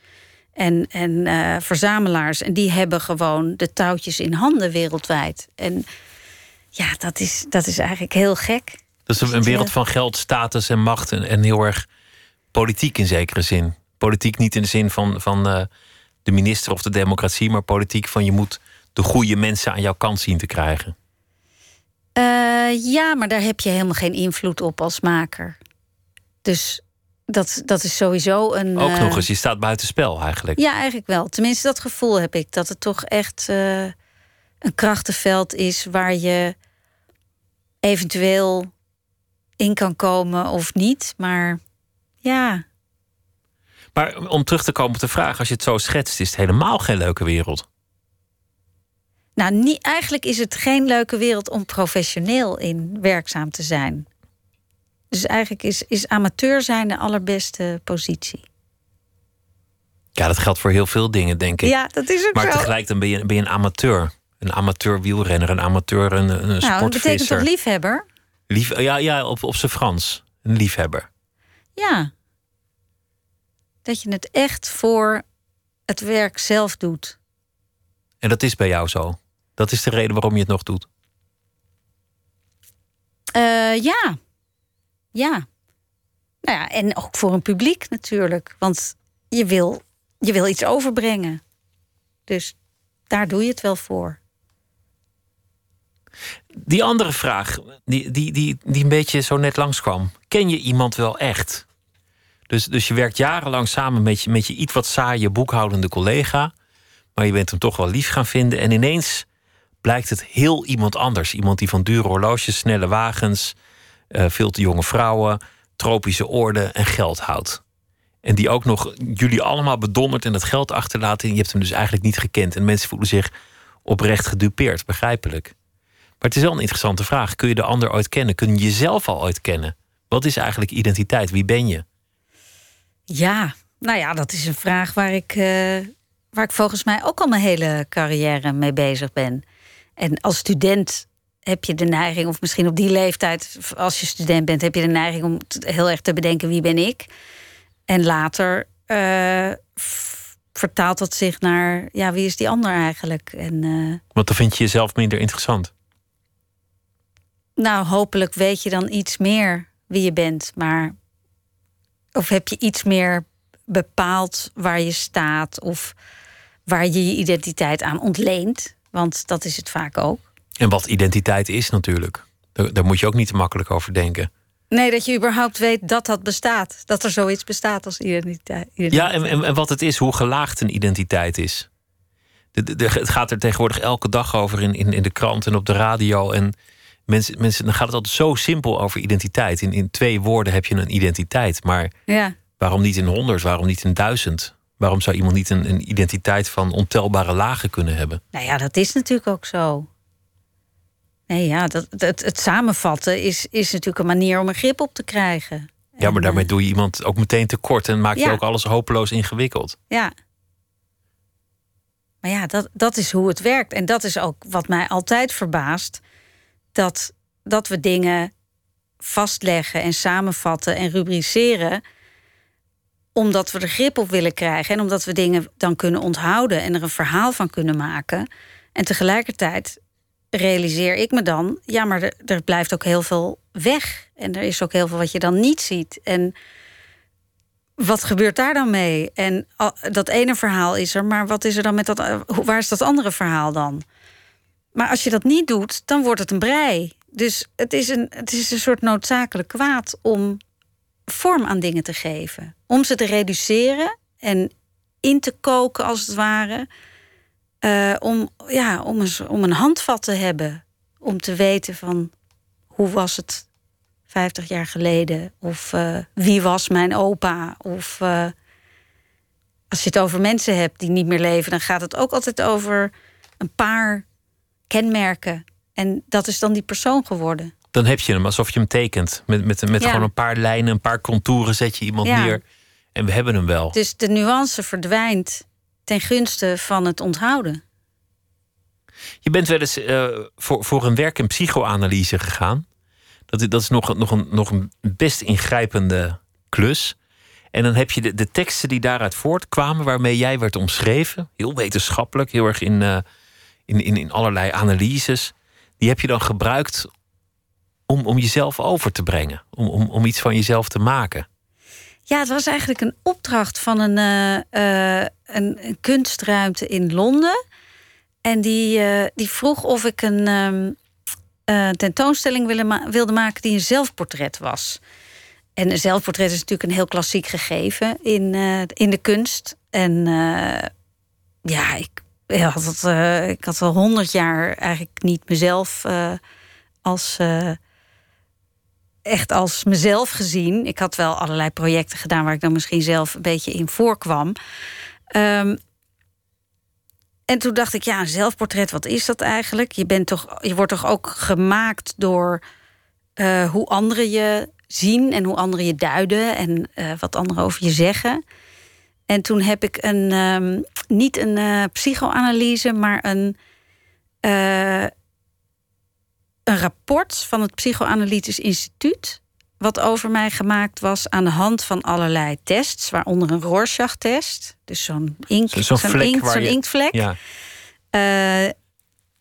en, en uh, verzamelaars. En die hebben gewoon de touwtjes in handen wereldwijd. En ja, dat is, dat is eigenlijk heel gek. Dat is een, wereld van geld, status en macht. En, en, heel erg politiek in zekere zin. Politiek niet in de zin van, van uh, de minister of de democratie, maar politiek van je moet de goede mensen aan jouw kant zien te krijgen. Uh, ja, maar daar heb je helemaal geen invloed op als maker. Dus dat, dat is sowieso een. Ook nog eens, je staat buitenspel eigenlijk. Ja, eigenlijk wel. Tenminste, dat gevoel heb ik. Dat het toch echt uh, een krachtenveld is waar je eventueel in kan komen of niet. Maar ja. Maar om terug te komen op de vraag, als je het zo schetst, is het helemaal geen leuke wereld. Nou, niet, eigenlijk is het geen leuke wereld om professioneel in werkzaam te zijn. Dus eigenlijk is, is amateur zijn de allerbeste positie. Ja, dat geldt voor heel veel dingen, denk ik. Ja, dat is ook maar zo. tegelijk dan ben je, ben je een amateur. Een amateur wielrenner, een amateur, een, een nou, sportvisser. dat betekent toch liefhebber? Lief, ja, ja op, op zijn Frans. Een liefhebber. Ja. Dat je het echt voor het werk zelf doet. En dat is bij jou zo? Dat is de reden waarom je het nog doet? Uh, ja, ja. Nou ja, en ook voor een publiek natuurlijk. Want je wil, je wil iets overbrengen. Dus daar doe je het wel voor. Die andere vraag, die, die, die, die een beetje zo net langskwam. Ken je iemand wel echt? Dus, dus je werkt jarenlang samen met je, met je iets wat saaie boekhoudende collega. Maar je bent hem toch wel lief gaan vinden. En ineens blijkt het heel iemand anders. Iemand die van dure horloges, snelle wagens, veel te jonge vrouwen, tropische orde en geld houdt. En die ook nog jullie allemaal bedondert en dat geld achterlaten. En je hebt hem dus eigenlijk niet gekend. En mensen voelen zich oprecht gedupeerd, begrijpelijk. Maar het is wel een interessante vraag. Kun je de ander ooit kennen? Kun je jezelf al ooit kennen? Wat is eigenlijk identiteit? Wie ben je? Ja, nou ja, dat is een vraag waar ik, uh, waar ik volgens mij ook al mijn hele carrière mee bezig ben. En als student heb je de neiging, of misschien op die leeftijd, als je student bent, heb je de neiging om heel erg te bedenken wie ben ik. En later uh, vertaalt dat zich naar, ja, wie is die ander eigenlijk? En, uh, Want dan vind je jezelf minder interessant. Nou, hopelijk weet je dan iets meer wie je bent, maar of heb je iets meer bepaald waar je staat of waar je je identiteit aan ontleent? Want dat is het vaak ook. En wat identiteit is natuurlijk. Daar, daar moet je ook niet te makkelijk over denken. Nee, dat je überhaupt weet dat dat bestaat. Dat er zoiets bestaat als identiteit. Ja, en, en, en, wat het is, hoe gelaagd een identiteit is. De, de, het gaat er tegenwoordig elke dag over in, in, in de krant en op de radio. En mensen, mensen, dan gaat het altijd zo simpel over identiteit. In, in twee woorden heb je een identiteit. Maar ja. waarom niet in honderd? Waarom niet in duizend? Waarom zou iemand niet een, een identiteit van ontelbare lagen kunnen hebben? Nou ja, dat is natuurlijk ook zo. Nee, ja, dat, het, het samenvatten is, is natuurlijk een manier om een grip op te krijgen. Ja, maar daarmee doe je iemand ook meteen tekort en maak je Ja. ook alles hopeloos ingewikkeld. Ja. Maar ja, dat, dat is hoe het werkt. En dat is ook wat mij altijd verbaast. Dat, dat we dingen vastleggen en samenvatten en rubriceren. Omdat we er grip op willen krijgen. En omdat we dingen dan kunnen onthouden en er een verhaal van kunnen maken. En tegelijkertijd realiseer ik me dan, ja, maar er, er blijft ook heel veel weg. En er is ook heel veel wat je dan niet ziet. En wat gebeurt daar dan mee? En dat ene verhaal is er, maar wat is er dan met dat? eh, Waar is dat andere verhaal dan? Maar als je dat niet doet, dan wordt het een brei. Dus het is een, het is een soort noodzakelijk kwaad om vorm aan dingen te geven. Om ze te reduceren en in te koken, als het ware. Eh, om, ja, om, een, om een handvat te hebben. Om te weten van hoe was het 50 jaar geleden? Of eh, wie was mijn opa? Of eh, als je het over mensen hebt die niet meer leven, dan gaat het ook altijd over een paar kenmerken. En dat is dan die persoon geworden. Dan heb je hem alsof je hem tekent. Met, met, met Ja. gewoon een paar lijnen, een paar contouren zet je iemand Ja. neer. En we hebben hem wel. Dus de nuance verdwijnt ten gunste van het onthouden. Je bent wel eens eh, voor, voor een werk in psychoanalyse gegaan. Dat, dat is nog, nog, een, nog een best ingrijpende klus. En dan heb je de, de teksten die daaruit voortkwamen, waarmee jij werd omschreven. Heel wetenschappelijk, heel erg in, eh, in, in, in allerlei analyses. Die heb je dan gebruikt om, om jezelf over te brengen. Om, om, om iets van jezelf te maken. Ja, het was eigenlijk een opdracht van een, eh, eh, een, kunstruimte in Londen. En die, eh, die vroeg of ik een ehm, eh, tentoonstelling wilde, ma- wilde maken die een zelfportret was. En een zelfportret is natuurlijk een heel klassiek gegeven in, in de kunst. En ja, ik, had het, ik had al honderd jaar eigenlijk niet mezelf als. Echt als mezelf gezien. Ik had wel allerlei projecten gedaan waar ik dan misschien zelf een beetje in voorkwam. Ehm, en toen dacht ik, ja, een zelfportret, wat is dat eigenlijk? Je, bent toch, je wordt toch ook gemaakt door eh, hoe anderen je zien en hoe anderen je duiden en eh, wat anderen over je zeggen. En toen heb ik een, ehm, niet een eh, psychoanalyse, maar een, een rapport van het Psychoanalytisch Instituut. Wat over mij gemaakt was aan de hand van allerlei tests, waaronder een Rorschach-test. Dus zo'n ink, inkt, zo'n je- inktvlek. Ja. Eh,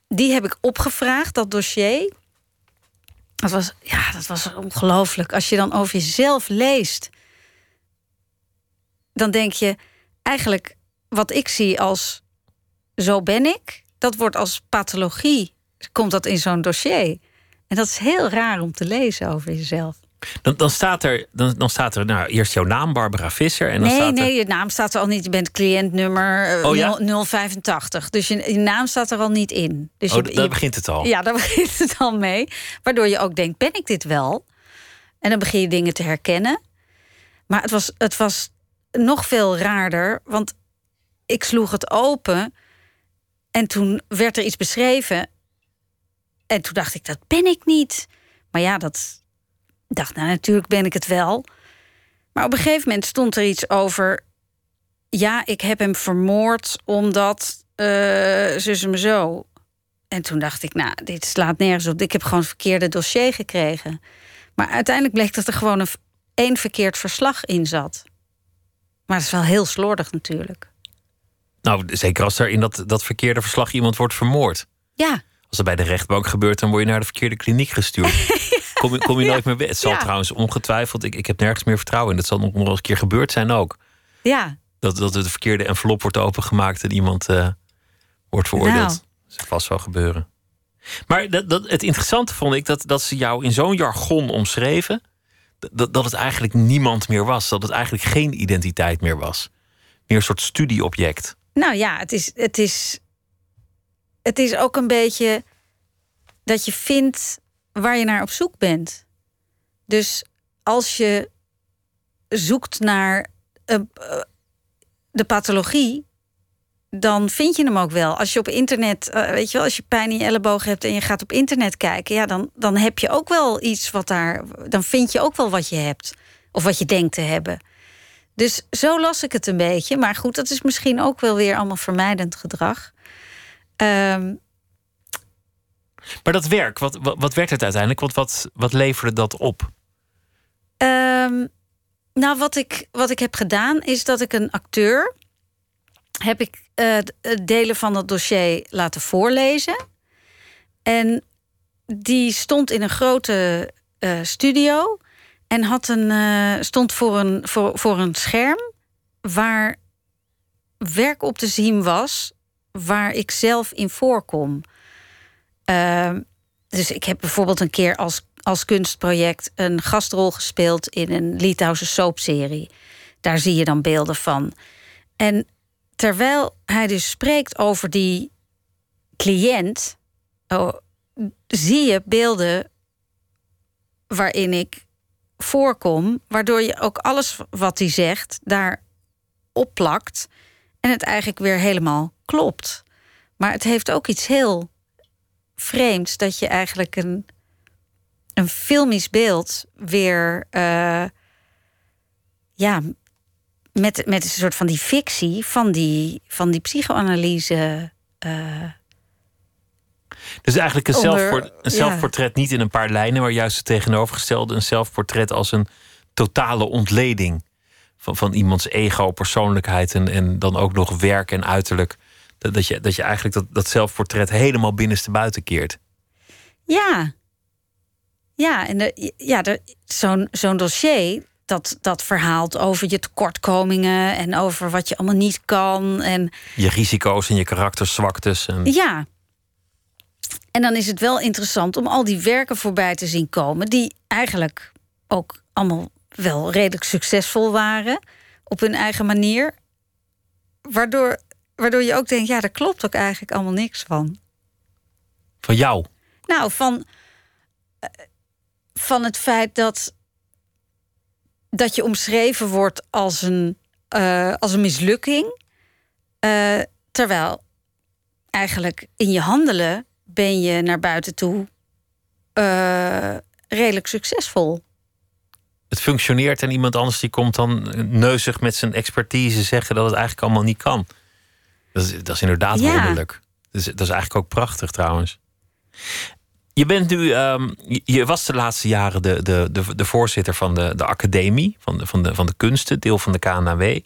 die heb ik opgevraagd, dat dossier. Dat was, ja, dat was ongelooflijk. Als je dan over jezelf leest, dan denk je eigenlijk wat ik zie als zo ben ik, dat wordt als pathologie, komt dat in zo'n dossier. En dat is heel raar om te lezen over jezelf. Dan, dan staat er, dan, dan staat er nou, eerst jouw naam, Barbara Visser. En dan nee, staat er, nee, je naam staat er al niet. Je bent cliëntnummer eh, Oh ja? 0- 085. Dus je, je naam staat er al niet in. Dus oh, je, daar je- begint het al. Ja, daar begint het al mee. Waardoor je ook denkt, ben ik dit wel? En dan begin je dingen te herkennen. Maar het was, het was nog veel raarder, want ik sloeg het open en toen werd er iets beschreven. En toen dacht ik, dat ben ik niet. Maar ja, dat dacht, nou natuurlijk ben ik het wel. Maar op een gegeven moment stond er iets over. Ja, ik heb hem vermoord omdat uh, zus me zo. En toen dacht ik, nou, dit slaat nergens op. Ik heb gewoon het verkeerde dossier gekregen. Maar uiteindelijk bleek dat er gewoon een één verkeerd verslag in zat. Maar het is wel heel slordig natuurlijk. Nou, zeker als er in dat, dat verkeerde verslag iemand wordt vermoord. Ja. Als dat bij de rechtbank gebeurt, dan word je naar de verkeerde kliniek gestuurd. Kom, je, kom je nooit meer bij. Het zal trouwens ongetwijfeld, ik, ik heb nergens meer vertrouwen in. Dat zal nog wel een keer gebeurd zijn ook. Ja. Dat, dat de verkeerde envelop wordt opengemaakt en iemand uh, wordt veroordeeld. Nou. Dat zal vast wel gebeuren. Maar dat, dat, het interessante vond ik dat, dat ze jou in zo'n jargon omschreven. Dat, dat het eigenlijk niemand meer was. Dat het eigenlijk geen identiteit meer was. Meer een soort studieobject. Nou ja, het is, het is, het is ook een beetje dat je vindt waar je naar op zoek bent. Dus als je zoekt naar uh, de pathologie, dan vind je hem ook wel. Als je op internet, uh, weet je wel, als je pijn in je elleboog hebt en je gaat op internet kijken, ja, dan, dan heb je ook wel iets wat daar. Dan vind je ook wel wat je hebt. Of wat je denkt te hebben. Dus zo las ik het een beetje. Maar goed, dat is misschien ook wel weer allemaal vermijdend gedrag. Um, maar dat werk, wat, wat, wat werd het uiteindelijk? Want wat, wat leverde dat op? Um, nou, wat ik, wat ik heb gedaan is dat ik een acteur heb ik uh, delen van het dossier laten voorlezen. En die stond in een grote uh, studio en had een, uh, stond voor een, voor, voor een scherm waar werk op te zien was waar ik zelf in voorkom. Uh, dus ik heb bijvoorbeeld een keer als, als kunstproject een gastrol gespeeld in een Litouwse soapserie. Daar zie je dan beelden van. En terwijl hij dus spreekt over die cliënt, oh, zie je beelden waarin ik voorkom, waardoor je ook alles wat hij zegt daar opplakt en het eigenlijk weer helemaal klopt. Maar het heeft ook iets heel vreemds dat je eigenlijk een, een filmisch beeld weer uh, ja, met, met een soort van die fictie van die, van die psychoanalyse. Uh, dus eigenlijk een, onder, een zelfportret niet in een paar lijnen, maar juist het tegenovergestelde: een zelfportret als een totale ontleding van, van iemands ego, persoonlijkheid en, en dan ook nog werk en uiterlijk. Dat, dat, je, dat je eigenlijk dat, dat zelfportret helemaal binnenste buiten keert. Ja. Ja, en ja, zo'n zo'n dossier, dat, dat verhaalt over je tekortkomingen en over wat je allemaal niet kan. En, je risico's en je karakterzwaktes. En... Ja. En dan is het wel interessant om al die werken voorbij te zien komen, die eigenlijk ook allemaal wel redelijk succesvol waren op hun eigen manier. Waardoor, waardoor je ook denkt, ja, daar klopt ook eigenlijk allemaal niks van. Van jou? Nou, van, eh, van het feit dat dat je omschreven wordt als een, uh, als een mislukking. Uh, terwijl eigenlijk in je handelen ben je naar buiten toe uh, redelijk succesvol. Het functioneert en iemand anders die komt dan neuzig met zijn expertise zeggen dat het eigenlijk allemaal niet kan. Dat is, dat is inderdaad ja. wonderlijk. Dat is, dat is eigenlijk ook prachtig trouwens. Je bent nu, um, je was de laatste jaren de, de, de, de voorzitter van de, de academie, van de, van, de, van de kunsten, deel van de KNAW.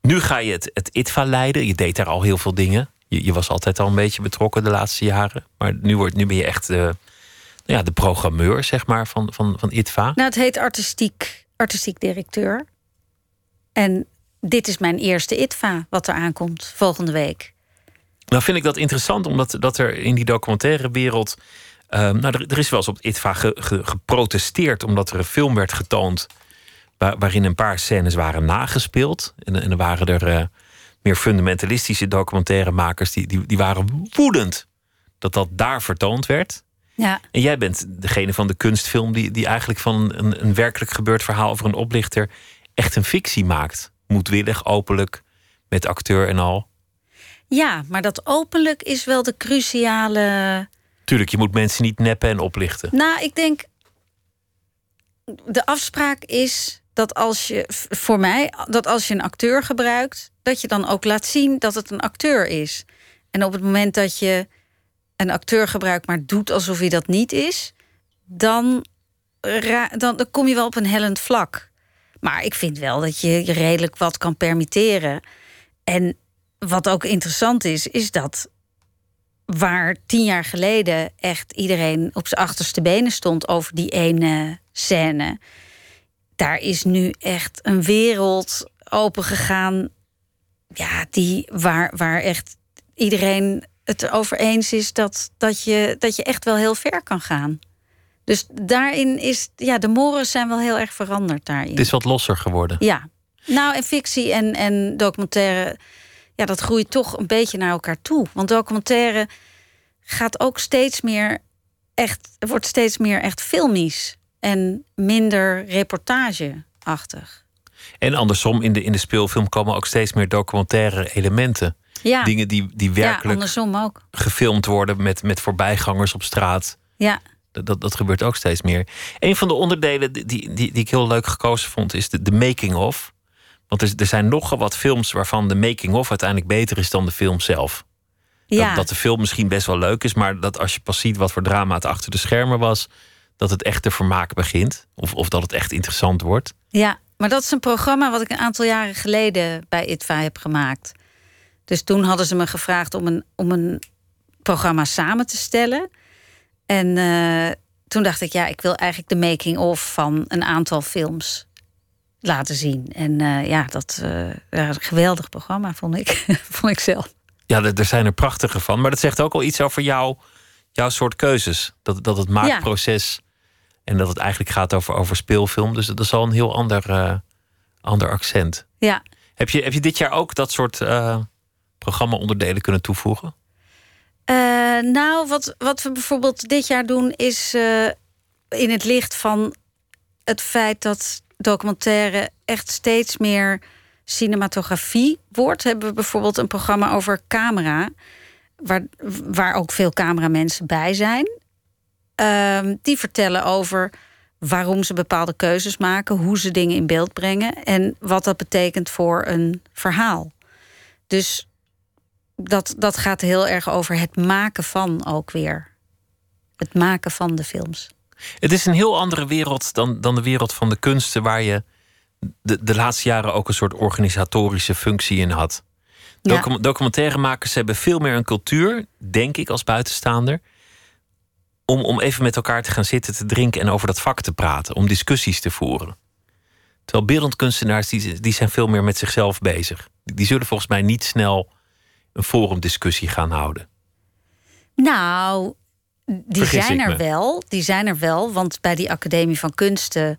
Nu ga je het, het ITVA leiden. Je deed daar al heel veel dingen. Je, je was altijd al een beetje betrokken de laatste jaren. Maar nu, wordt, nu ben je echt de, ja, de programmeur, zeg maar, van, van, van ITVA. Nou, het heet artistiek, artistiek directeur. En dit is mijn eerste ITVA, wat er aankomt volgende week. Nou vind ik dat interessant, omdat dat er in die documentaire wereld Ehm, nou, er, er, is wel eens op ITVA geprotesteerd omdat er een film werd getoond waarin een paar scènes waren nagespeeld. En, en er waren er uh, meer fundamentalistische documentairemakers die, die, die waren woedend dat dat daar vertoond werd. Ja. En jij bent degene van de kunstfilm die, die eigenlijk van een, een werkelijk gebeurd verhaal over een oplichter echt een fictie maakt. Moedwillig, openlijk, met acteur en al. Ja, maar dat openlijk is wel de cruciale. Tuurlijk, je moet mensen niet neppen en oplichten. Nou, ik denk. De afspraak is dat als je, voor mij, dat als je een acteur gebruikt, dat je dan ook laat zien dat het een acteur is. En op het moment dat je een acteur gebruikt, maar doet alsof hij dat niet is, dan, dan, dan kom je wel op een hellend vlak. Maar ik vind wel dat je je redelijk wat kan permitteren. En wat ook interessant is, is dat waar tien jaar geleden echt iedereen op zijn achterste benen stond over die ene scène, daar is nu echt een wereld open gegaan. Ja, die waar, waar echt iedereen het over eens is dat, dat, je, dat je echt wel heel ver kan gaan. Dus daarin is, ja, de moren zijn wel heel erg veranderd daarin. Het is wat losser geworden. Ja. Nou, en fictie en, en documentaire, ja, dat groeit toch een beetje naar elkaar toe. Want documentaire gaat ook steeds meer echt, wordt steeds meer echt filmisch en minder reportageachtig. En andersom, in de, in de speelfilm komen ook steeds meer documentaire elementen. Ja. Dingen die, die werkelijk ja, andersom ook. gefilmd worden met, met voorbijgangers op straat. Ja. Dat, dat, dat gebeurt ook steeds meer. Een van de onderdelen die, die, die ik heel leuk gekozen vond, is de, de making-of. Want er, er zijn nogal wat films waarvan de making-of uiteindelijk beter is dan de film zelf. Ja. Dat, dat de film misschien best wel leuk is, maar dat als je pas ziet wat voor drama het achter de schermen was, dat het echt te vermaak begint. Of, of dat het echt interessant wordt. Ja, maar dat is een programma wat ik een aantal jaren geleden bij ITVA heb gemaakt. Dus toen hadden ze me gevraagd om een, om een programma samen te stellen. En uh, toen dacht ik, ja, ik wil eigenlijk de making-of van een aantal films laten zien. En uh, ja, dat uh, een geweldig programma, vond ik, vond ik zelf. Ja, er zijn er prachtige van. Maar dat zegt ook al iets over jou, jouw soort keuzes. Dat, dat het maakproces... Ja. En dat het eigenlijk gaat over, over speelfilm. Dus dat is al een heel ander, ander accent. Ja. Heb je, heb je dit jaar ook dat soort programma-onderdelen kunnen toevoegen? Uh, nou, wat, wat we bijvoorbeeld dit jaar doen is uh, in het licht van het feit dat documentaire echt steeds meer cinematografie wordt, hebben we bijvoorbeeld een programma over camera, waar, waar ook veel cameramensen bij zijn. Uh, die vertellen over waarom ze bepaalde keuzes maken, hoe ze dingen in beeld brengen en wat dat betekent voor een verhaal. Dus dat, dat gaat heel erg over het maken van ook weer. Het maken van de films. Het is een heel andere wereld dan, dan de wereld van de kunsten, waar je de, de laatste jaren ook een soort organisatorische functie in had. Docu Documentairemakers hebben veel meer een cultuur, denk ik als buitenstaander, om, om even met elkaar te gaan zitten, te drinken en over dat vak te praten, om discussies te voeren. Terwijl beeldend kunstenaars, die, die zijn veel meer met zichzelf bezig. Die zullen volgens mij niet snel een forumdiscussie gaan houden? Nou, die Vergis zijn er wel. Die zijn er wel. Want bij die Academie van Kunsten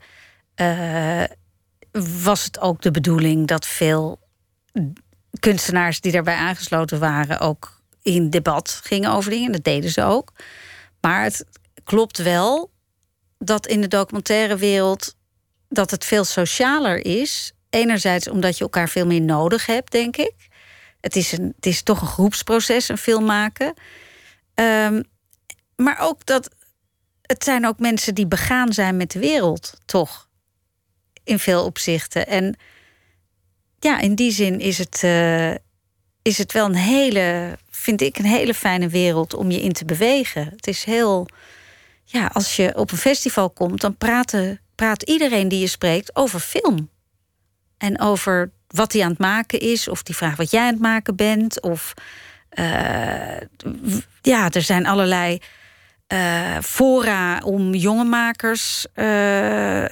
uh, was het ook de bedoeling dat veel kunstenaars die daarbij aangesloten waren ook in debat gingen over dingen. Dat deden ze ook. Maar het klopt wel dat in de documentaire wereld dat het veel socialer is. Enerzijds omdat je elkaar veel meer nodig hebt, denk ik. Het is, een, het is toch een groepsproces, een film maken. Um, maar ook dat het zijn ook mensen die begaan zijn met de wereld, toch? In veel opzichten. En ja, in die zin is het, uh, is het wel een hele, vind ik, een hele fijne wereld om je in te bewegen. Het is heel, ja, als je op een festival komt, dan praten, praat iedereen die je spreekt over film. En over wat hij aan het maken is, of die vraagt wat jij aan het maken bent. Of uh, ja, er zijn allerlei uh, fora om jonge makers. Uh,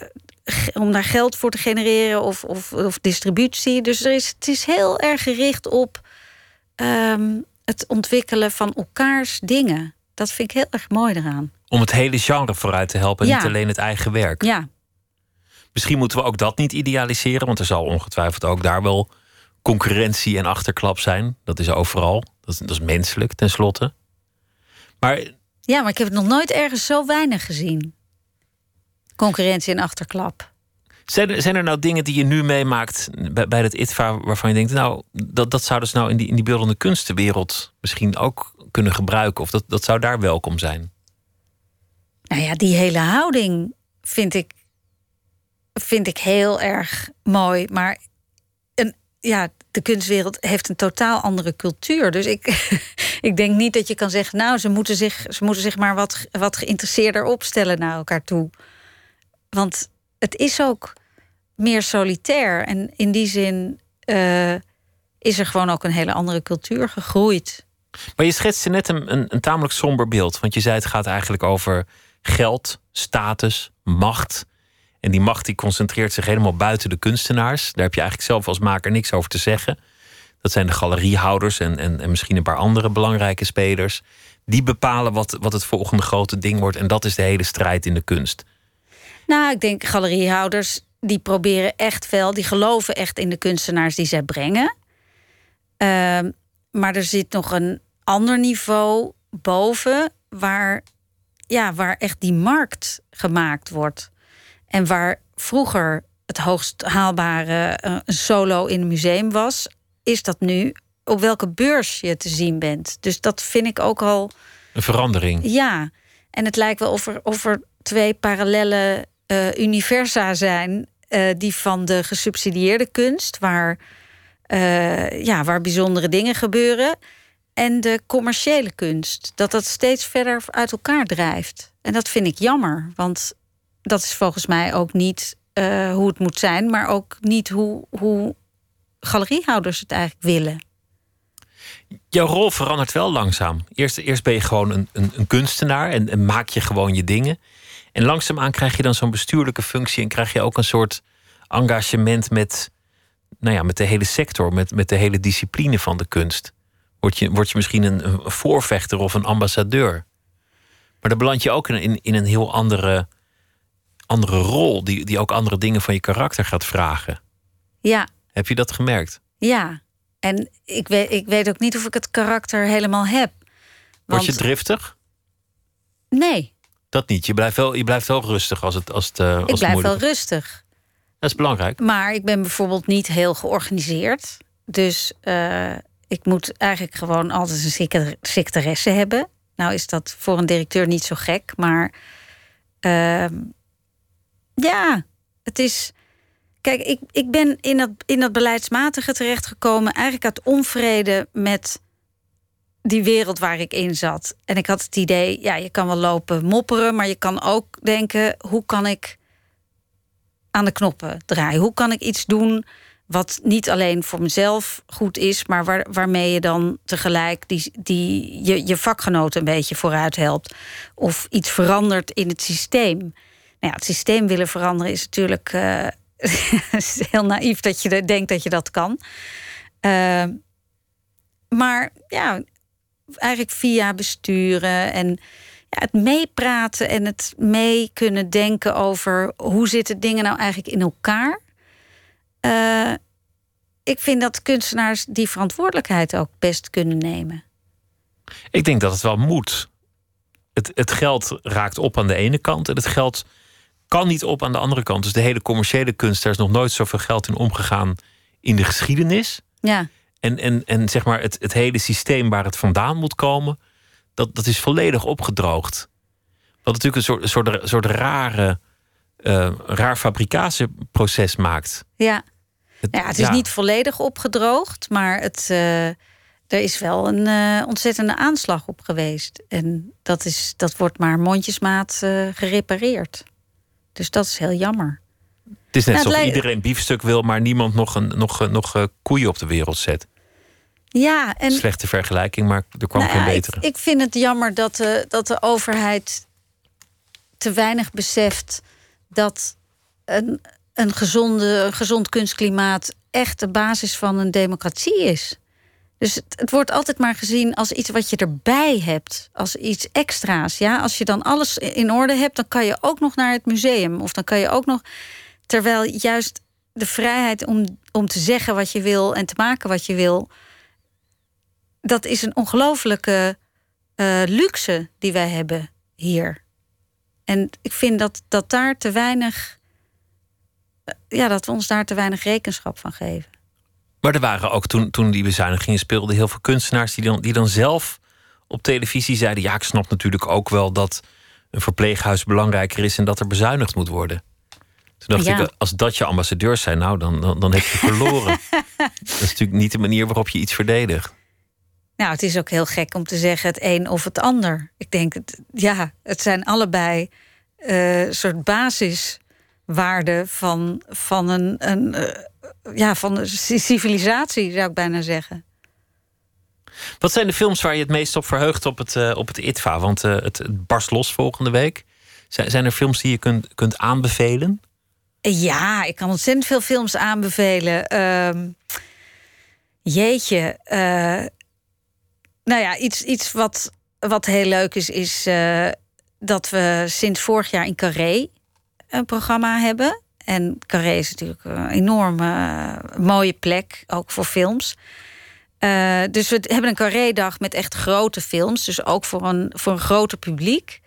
om daar geld voor te genereren of, of, of distributie. Dus er is, het is heel erg gericht op um, het ontwikkelen van elkaars dingen. Dat vind ik heel erg mooi eraan. Om het hele genre vooruit te helpen, ja. niet alleen het eigen werk. Ja, Misschien moeten we ook dat niet idealiseren, want er zal ongetwijfeld ook daar wel concurrentie en achterklap zijn. Dat is overal. Dat is, dat is menselijk, tenslotte. Maar Ja, maar ik heb het nog nooit ergens zo weinig gezien. Concurrentie en achterklap. Zijn er, zijn er nou dingen die je nu meemaakt bij, bij het ITVA waarvan je denkt, nou, dat, dat zouden ze nou in die, in die beeldende kunstenwereld misschien ook kunnen gebruiken? Of dat, dat zou daar welkom zijn? Nou ja, die hele houding vind ik, vind ik heel erg mooi. Maar een, ja, de kunstwereld heeft een totaal andere cultuur. Dus ik, ik denk niet dat je kan zeggen, nou, ze moeten zich, ze moeten zich maar wat, wat geïnteresseerder opstellen naar elkaar toe. Want het is ook meer solitair. En in die zin uh, is er gewoon ook een hele andere cultuur gegroeid. Maar je schetste net een, een, een, tamelijk somber beeld. Want je zei het gaat eigenlijk over geld, status, macht. En die macht die concentreert zich helemaal buiten de kunstenaars. Daar heb je eigenlijk zelf als maker niks over te zeggen. Dat zijn de galeriehouders en, en, en misschien een paar andere belangrijke spelers. Die bepalen wat, wat het volgende grote ding wordt. En dat is de hele strijd in de kunst. Nou, ik denk galeriehouders die proberen echt wel, die geloven echt in de kunstenaars die zij brengen. Ehm, maar er zit nog een ander niveau boven, waar, ja, waar echt die markt gemaakt wordt. En waar vroeger het hoogst haalbare uh, een solo in een museum was, is dat nu op welke beurs je te zien bent. Dus dat vind ik ook al. Een verandering. Ja, en het lijkt wel of er, of er twee parallele uh, universa zijn. Uh, die van de gesubsidieerde kunst, waar, uh, ja, waar bijzondere dingen gebeuren. En de commerciële kunst. Dat dat steeds verder uit elkaar drijft. En dat vind ik jammer. Want dat is volgens mij ook niet hoe het moet zijn, maar ook niet hoe, hoe galeriehouders het eigenlijk willen. Jouw rol verandert wel langzaam. Eerst, eerst ben je gewoon een, een, een kunstenaar en, maak je gewoon je dingen. En langzaamaan krijg je dan zo'n bestuurlijke functie en krijg je ook een soort engagement met, nou ja, met de hele sector, met, met de hele discipline van de kunst. Word je, word je misschien een, een voorvechter of een ambassadeur. Maar dan beland je ook in, in een heel andere, andere rol, die, die ook andere dingen van je karakter gaat vragen. Ja. Heb je dat gemerkt? Ja. En ik weet, ik weet ook niet of ik het karakter helemaal heb. Word je driftig? Nee. Dat niet. Je blijft wel, je blijft wel rustig als het. Als het als ik blijf wel rustig. Dat is belangrijk. Maar ik ben bijvoorbeeld niet heel georganiseerd. Dus uh, ik moet eigenlijk gewoon altijd een secretaresse hebben. Nou is dat voor een directeur niet zo gek. Maar uh, ja, het is. Kijk, ik, ik ben in dat, in dat beleidsmatige terechtgekomen... eigenlijk uit onvrede met die wereld waar ik in zat. En ik had het idee, ja, je kan wel lopen mopperen... maar je kan ook denken, hoe kan ik aan de knoppen draaien? Hoe kan ik iets doen wat niet alleen voor mezelf goed is... maar waar, waarmee je dan tegelijk die, die, je, je vakgenoten een beetje vooruit helpt... of iets verandert in het systeem. Nou ja, het systeem willen veranderen is natuurlijk... Uh, heel naïef dat je denkt dat je dat kan. Uh, maar ja, eigenlijk via besturen en ja, het meepraten en het mee kunnen denken over hoe zitten dingen nou eigenlijk in elkaar. Uh, ik vind dat kunstenaars die verantwoordelijkheid ook best kunnen nemen. Ik denk dat het wel moet. Het, het geld raakt op aan de ene kant en het geld kan niet op aan de andere kant. Dus de hele commerciële kunst, daar is nog nooit zoveel geld in omgegaan in de geschiedenis. Ja. En, en, en zeg maar het, het hele systeem waar het vandaan moet komen, dat, dat is volledig opgedroogd. Wat natuurlijk een soort, een soort, een soort rare, uh, raar fabricatieproces maakt. Ja, het, ja, het is niet volledig opgedroogd, maar het, uh, er is wel een uh, ontzettende aanslag op geweest. En dat, is, dat wordt maar mondjesmaat gerepareerd. Dus dat is heel jammer. Het is net nou, alsof iedereen biefstuk wil, maar niemand nog, een, nog, nog koeien op de wereld zet. Ja, en, Slechte vergelijking, maar er kwam nou geen betere. Ik, ik, vind het jammer dat de, dat de overheid te weinig beseft dat een, een, gezonde, gezond kunstklimaat echt de basis van een democratie is. Dus het, wordt altijd maar gezien als iets wat je erbij hebt, als iets extra's. Ja? Als je dan alles in orde hebt, dan kan je ook nog naar het museum. Of dan kan je ook nog. Terwijl juist de vrijheid om, om te zeggen wat je wil en te maken wat je wil dat is een ongelofelijke eh, luxe die wij hebben hier. En ik vind dat, dat daar te weinig. eh, Ja, dat we ons daar te weinig rekenschap van geven. Maar er waren ook toen, toen die bezuinigingen speelden heel veel kunstenaars die dan, die dan zelf op televisie zeiden: Ja, ik snap natuurlijk ook wel dat een verpleeghuis belangrijker is en dat er bezuinigd moet worden. Toen dacht Ja. ik, als dat je ambassadeurs zijn, nou, dan, dan, dan heb je verloren. dat is natuurlijk niet de manier waarop je iets verdedigt. Nou, het is ook heel gek om te zeggen het een of het ander. Ik denk, het, ja, het zijn allebei eh soort basiswaarden van, van een, een, eh, ja, van een ci- civilisatie, zou ik bijna zeggen. Wat zijn de films waar je het meest op verheugt op het, eh, op het ITVA? Want eh, het, het barst los volgende week. Zijn, zijn er films die je kunt, kunt aanbevelen? Ja, ik kan ontzettend veel films aanbevelen. Ehm, jeetje. nou ja, iets, iets wat, wat heel leuk is, is dat we sinds vorig jaar in Carré een programma hebben. En Carré is natuurlijk een enorme eh, mooie plek, ook voor films. Eh, dus we hebben een Carré-dag met echt grote films. Dus ook voor een, voor een groter publiek.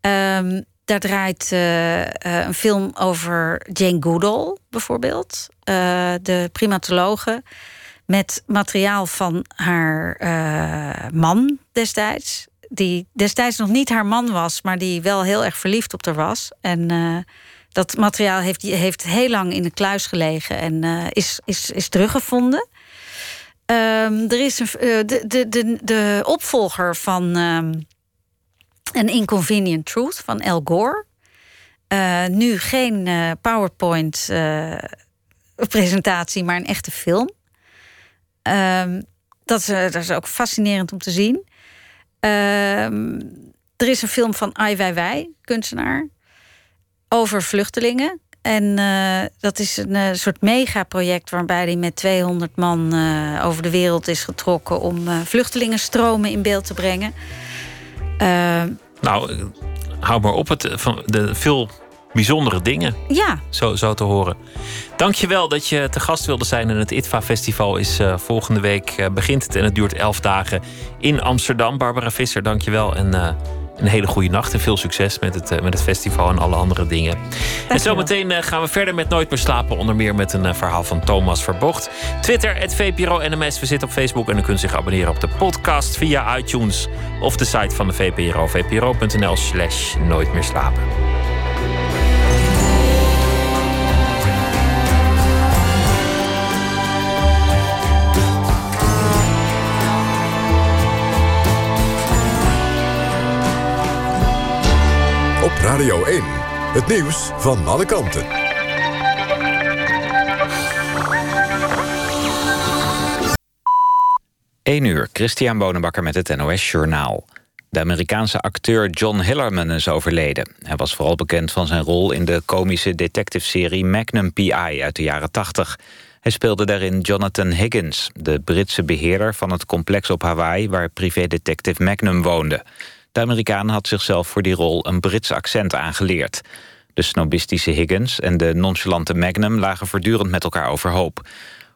Ehm, daar draait eh, een film over Jane Goodall, bijvoorbeeld. De primatologe. Met materiaal van haar man destijds. Die destijds nog niet haar man was, maar die wel heel erg verliefd op haar was. En eh, dat materiaal heeft, heeft heel lang in de kluis gelegen en eh, is, is, is teruggevonden. Ehm, er is een, eh, de, de, de, de opvolger van ehm An Inconvenient Truth van Al Gore. Nu geen PowerPoint-presentatie, maar een echte film. Ehm, dat, is, dat is ook fascinerend om te zien. Ehm, er is een film van Ai Weiwei, kunstenaar, over vluchtelingen. En eh, dat is een eh, soort megaproject waarbij hij met 200 man eh, over de wereld is getrokken om vluchtelingenstromen in beeld te brengen. Ehm, Nou, hou maar op. Het, van de veel bijzondere dingen, ja, zo, zo te horen. Dankjewel dat je te gast wilde zijn. En het ITVA-festival is eh, volgende week eh, begint het. En het duurt elf dagen in Amsterdam. Barbara Visser, dankjewel. En eh, een hele goede nacht. En veel succes met het, met het festival en alle andere dingen. En zometeen gaan we verder met Nooit meer slapen. Onder meer met een verhaal van Thomas Verbocht. Twitter, het VPRO NMS. We zitten op Facebook en u kunt zich abonneren op de podcast via iTunes. Of de site van de VPRO. vpro.nl slash nooit meer slapen. Radio 1. Het nieuws van alle kanten. 1 uur, Christian Bonenbakker met het NOS Journaal. De Amerikaanse acteur John Hillerman is overleden. Hij was vooral bekend van zijn rol in de komische detective-serie Magnum P.I. uit de jaren 80. Hij speelde daarin Jonathan Higgins, de Britse beheerder van het complex op Hawaii... waar privédetective Magnum woonde. De Amerikaan had zichzelf voor die rol een Brits accent aangeleerd. De snobistische Higgins en de nonchalante Magnum lagen voortdurend met elkaar overhoop.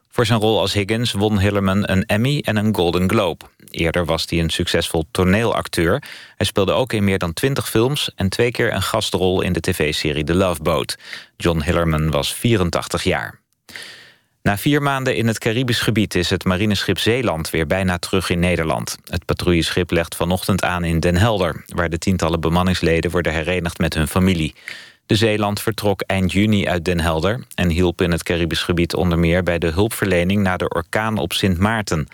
Voor zijn rol als Higgins won Hillerman een Emmy en een Golden Globe. Eerder was hij een succesvol toneelacteur. Hij speelde ook in meer dan twintig films... en twee keer een gastrol in de tv-serie The Love Boat. John Hillerman was 84 jaar. Na vier maanden in het Caribisch gebied is het marineschip Zeeland weer bijna terug in Nederland. Het patrouilleschip legt vanochtend aan in Den Helder... waar de tientallen bemanningsleden worden herenigd met hun familie. De Zeeland vertrok eind juni uit Den Helder... en hielp in het Caribisch gebied onder meer bij de hulpverlening... na de orkaan op Sint Maarten.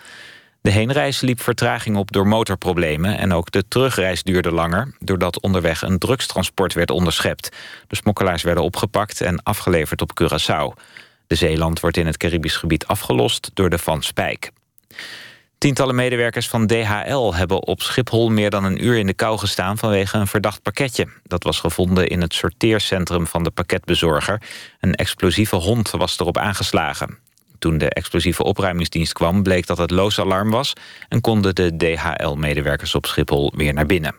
De heenreis liep vertraging op door motorproblemen... en ook de terugreis duurde langer... doordat onderweg een drugstransport werd onderschept. De smokkelaars werden opgepakt en afgeleverd op Curaçao. De Zeeland wordt in het Caribisch gebied afgelost door de Van Spijk. Tientallen medewerkers van DHL hebben op Schiphol meer dan een uur in de kou gestaan vanwege een verdacht pakketje. Dat was gevonden in het sorteercentrum van de pakketbezorger. Een explosieve hond was erop aangeslagen. Toen de explosieve opruimingsdienst kwam bleek dat het loos alarm was... en konden de DHL-medewerkers op Schiphol weer naar binnen.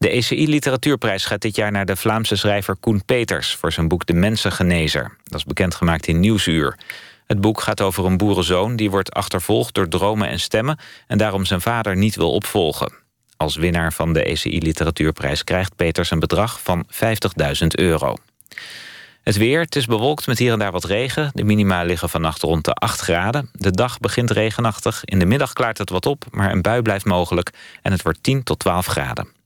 De ECI Literatuurprijs gaat dit jaar naar de Vlaamse schrijver Koen Peters... voor zijn boek De Mensengenezer. Dat is bekendgemaakt in Nieuwsuur. Het boek gaat over een boerenzoon die wordt achtervolgd door dromen en stemmen... en daarom zijn vader niet wil opvolgen. Als winnaar van de ECI Literatuurprijs krijgt Peters een bedrag van 50.000 euro. Het weer, het is bewolkt met hier en daar wat regen. De minima liggen vannacht rond de 8 graden. De dag begint regenachtig. In de middag klaart het wat op, maar een bui blijft mogelijk. En het wordt 10 tot 12 graden.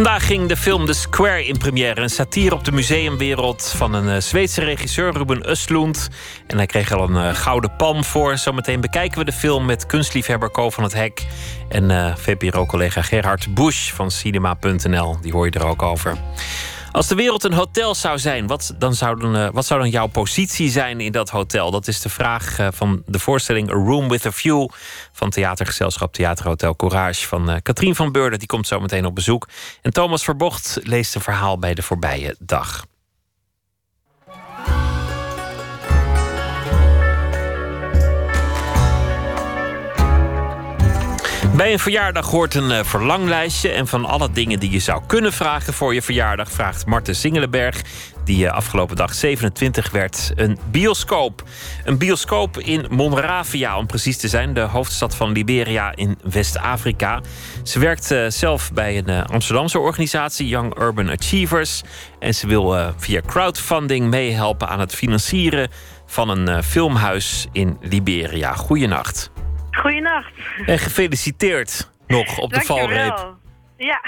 Vandaag ging de film The Square in première. Een satire op de museumwereld van een uh, Zweedse regisseur, Ruben Östlund. En hij kreeg al een uh, gouden palm voor. Zometeen bekijken we de film met kunstliefhebber Co van het Hek. En uh, eh, VPRO-collega Gerhard Busch van cinema.nl. Die hoor je er ook over. Als de wereld een hotel zou zijn, wat, dan zou dan, uh, wat zou dan jouw positie zijn in dat hotel? Dat is de vraag uh, van de voorstelling A Room with a View van theatergezelschap Theaterhotel Courage van uh, Katrien van Beurden. Die komt zo meteen op bezoek. En Thomas Verbocht leest een verhaal bij de voorbije dag. Bij een verjaardag hoort een uh, verlanglijstje. En van alle dingen die je zou kunnen vragen voor je verjaardag, vraagt Marten Singelenberg, die uh, afgelopen dag 27 werd, een bioscoop. Een bioscoop in Monravia, om precies te zijn, de hoofdstad van Liberia in West-Afrika. Ze werkt uh, zelf bij een Amsterdamse organisatie, Young Urban Achievers. En ze wil via crowdfunding meehelpen aan het financieren van een filmhuis in Liberia. Goeienacht. Goeienacht. En gefeliciteerd nog op de valreep. Ja.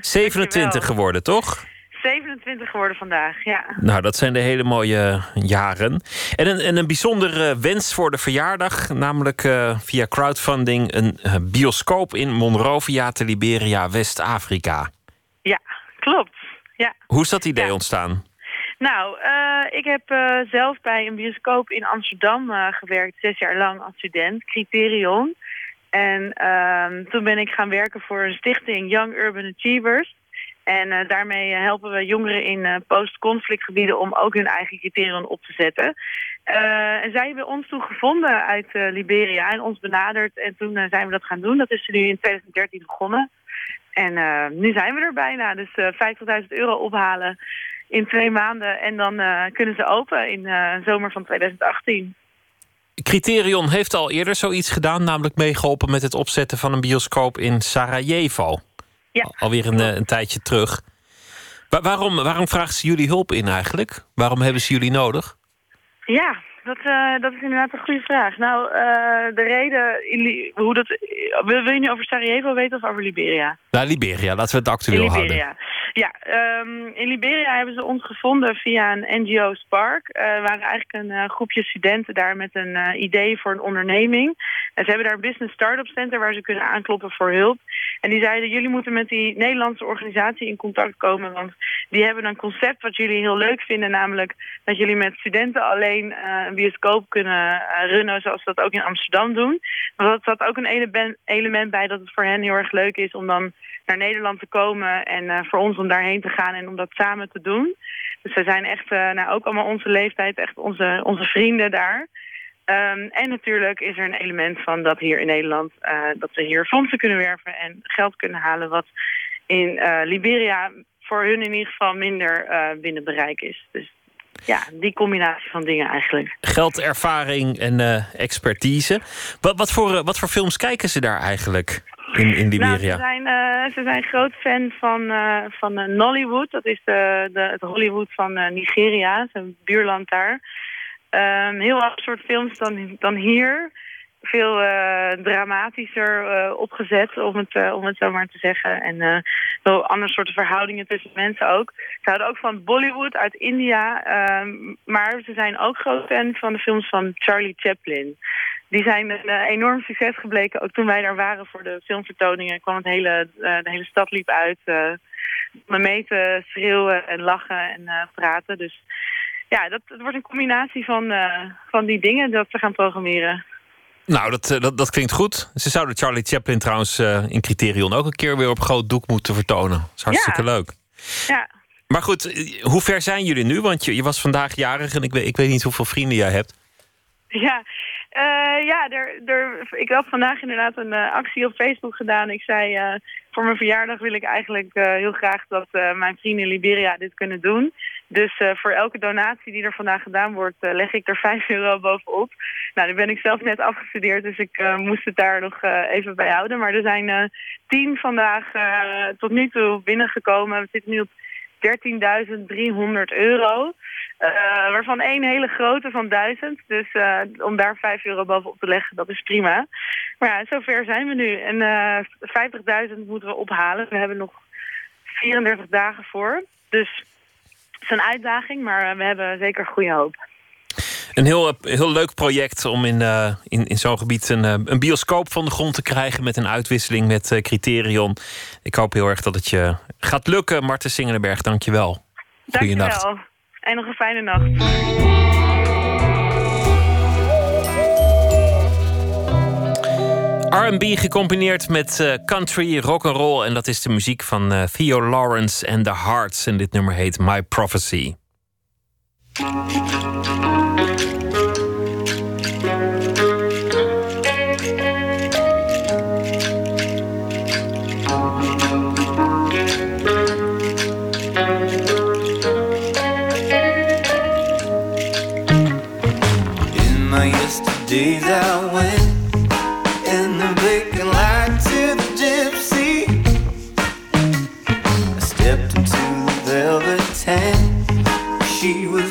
27 geworden, toch? 27 geworden vandaag, ja. Nou, dat zijn de hele mooie jaren. En een, en een bijzondere wens voor de verjaardag, namelijk uh, via crowdfunding een uh, bioscoop in Monrovia te Liberia, West-Afrika. Ja, klopt. Ja. Hoe is dat idee ja. ontstaan? Nou, uh, ik heb uh, zelf bij een bioscoop in Amsterdam uh, gewerkt, zes jaar lang als student, Criterion. En toen ben ik gaan werken voor een stichting Young Urban Achievers. En daarmee helpen we jongeren in post-conflictgebieden om ook hun eigen criterion op te zetten. en zij hebben ons toen gevonden uit Liberia en ons benaderd. En toen zijn we dat gaan doen. Dat is nu in 2013 begonnen. En nu zijn we er bijna. Dus 50.000 euro ophalen in twee maanden. En dan uh, kunnen ze open in uh, zomer van 2018. Criterion heeft al eerder zoiets gedaan, namelijk meegeholpen met het opzetten van een bioscoop in Sarajevo. Ja. Alweer een, een tijdje terug. Wa waarom, waarom vragen ze jullie hulp in eigenlijk? Waarom hebben ze jullie nodig? Ja, dat, uh, dat is inderdaad een goede vraag. Nou, uh, de reden, hoe dat, wil, wil je nu over Sarajevo weten of over Liberia? Nou, Liberia, laten we het actueel in Liberia. houden. Ja, um, in Liberia hebben ze ons gevonden via een NGO Spark. Uh, we waren eigenlijk een groepje studenten daar met een idee voor een onderneming. En ze hebben daar een business startup center waar ze kunnen aankloppen voor hulp. En die zeiden, jullie moeten met die Nederlandse organisatie in contact komen. Want die hebben een concept wat jullie heel leuk vinden. Namelijk dat jullie met studenten alleen een bioscoop kunnen runnen zoals ze dat ook in Amsterdam doen. Maar dat zat ook een element bij dat het voor hen heel erg leuk is om dan naar Nederland te komen en uh, voor ons om daarheen te gaan en om dat samen te doen. Dus we zijn echt, nou ook allemaal onze leeftijd, echt onze, onze vrienden daar. Um, en natuurlijk is er een element van dat hier in Nederland, uh, dat we hier fondsen kunnen werven en geld kunnen halen wat in Liberia voor hun in ieder geval minder binnen bereik is. Dus ja, die combinatie van dingen eigenlijk. Geld, ervaring en expertise. Wat, wat, voor, wat voor films kijken ze daar eigenlijk? in, in Liberia? Nou, ze, zijn, uh, ze zijn groot fan van, uh, van uh, Nollywood. Dat is de, de, het Hollywood van Nigeria, zijn buurland daar. Um, heel ander soort films dan, dan hier. Veel dramatischer opgezet, om het, om het zo maar te zeggen. En veel andere soorten verhoudingen tussen mensen ook. Ze houden ook van Bollywood uit India. Ehm, maar ze zijn ook groot fan van de films van Charlie Chaplin die zijn een enorm succes gebleken. Ook toen wij daar waren voor de filmvertoningen... kwam het hele, de hele stad liep uit. Me mee te schreeuwen en lachen en praten. Dus ja, dat, het wordt een combinatie van, van die dingen dat ze gaan programmeren. Nou, dat, dat, dat klinkt goed. Ze zouden Charlie Chaplin trouwens in Criterion... ook een keer weer op groot doek moeten vertonen. Dat is hartstikke ja. leuk. Ja. Maar goed, hoe ver zijn jullie nu? Want je, je was vandaag jarig en ik weet, ik weet niet hoeveel vrienden jij hebt. Ja, uh, ja er, er, ik had vandaag inderdaad een uh, actie op Facebook gedaan. Ik zei, uh, voor mijn verjaardag wil ik eigenlijk heel graag dat mijn vrienden in Liberia dit kunnen doen. Dus voor elke donatie die er vandaag gedaan wordt, leg ik er 5 euro bovenop. Nou, nu ben ik zelf net afgestudeerd, dus ik moest het daar nog even bij houden. Maar er zijn tien vandaag tot nu toe binnengekomen. We zitten nu op 13.300 euro. Waarvan één hele grote van 1000. Dus om daar 5 euro bovenop te leggen, dat is prima. Maar ja, zover zijn we nu. En uh, eh, 50.000 moeten we ophalen. We hebben nog 34 dagen voor. Dus is een uitdaging, maar we hebben zeker goede hoop. Een heel, heel leuk project om in, uh, in, in zo'n gebied een, een bioscoop van de grond te krijgen met een uitwisseling met uh, Criterion. Ik hoop heel erg dat het je gaat lukken. Marten Singelenberg, dank je wel. Goeienacht. Dank je wel. En nog een fijne nacht. R&B gecombineerd met uh, country, rock and roll en dat is de muziek van uh, Theo Lawrence en The Hearts en dit nummer heet My Prophecy. Stepped into the velvet tent. She was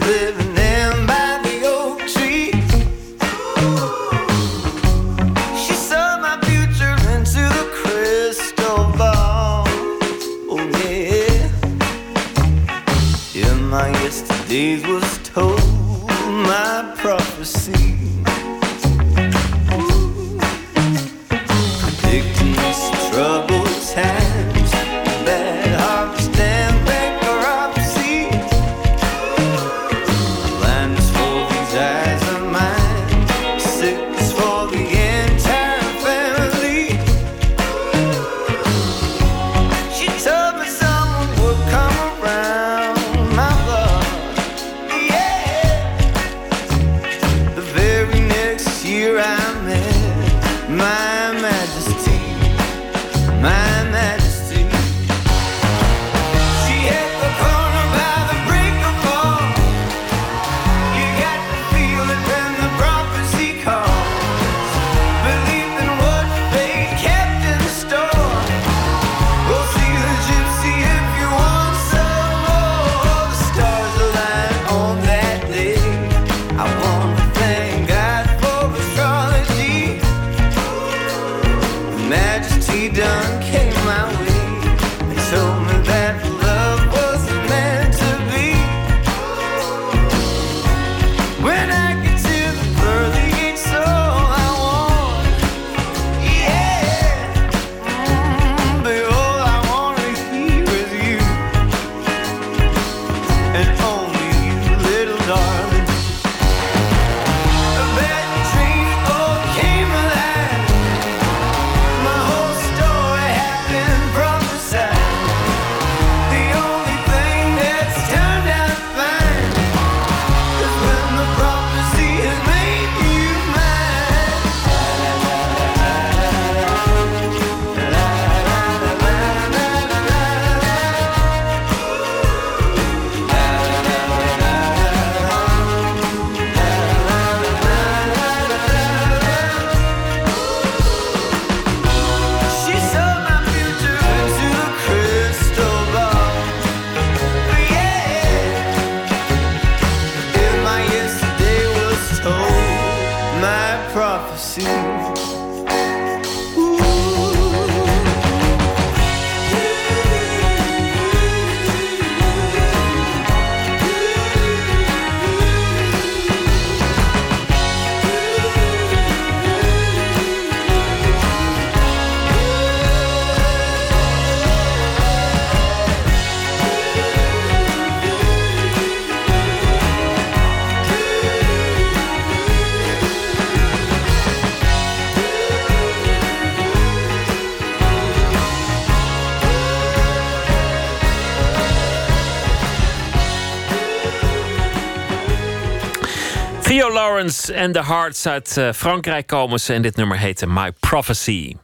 En The Hearts uit uh, Frankrijk komen ze en dit nummer heette My Prophecy.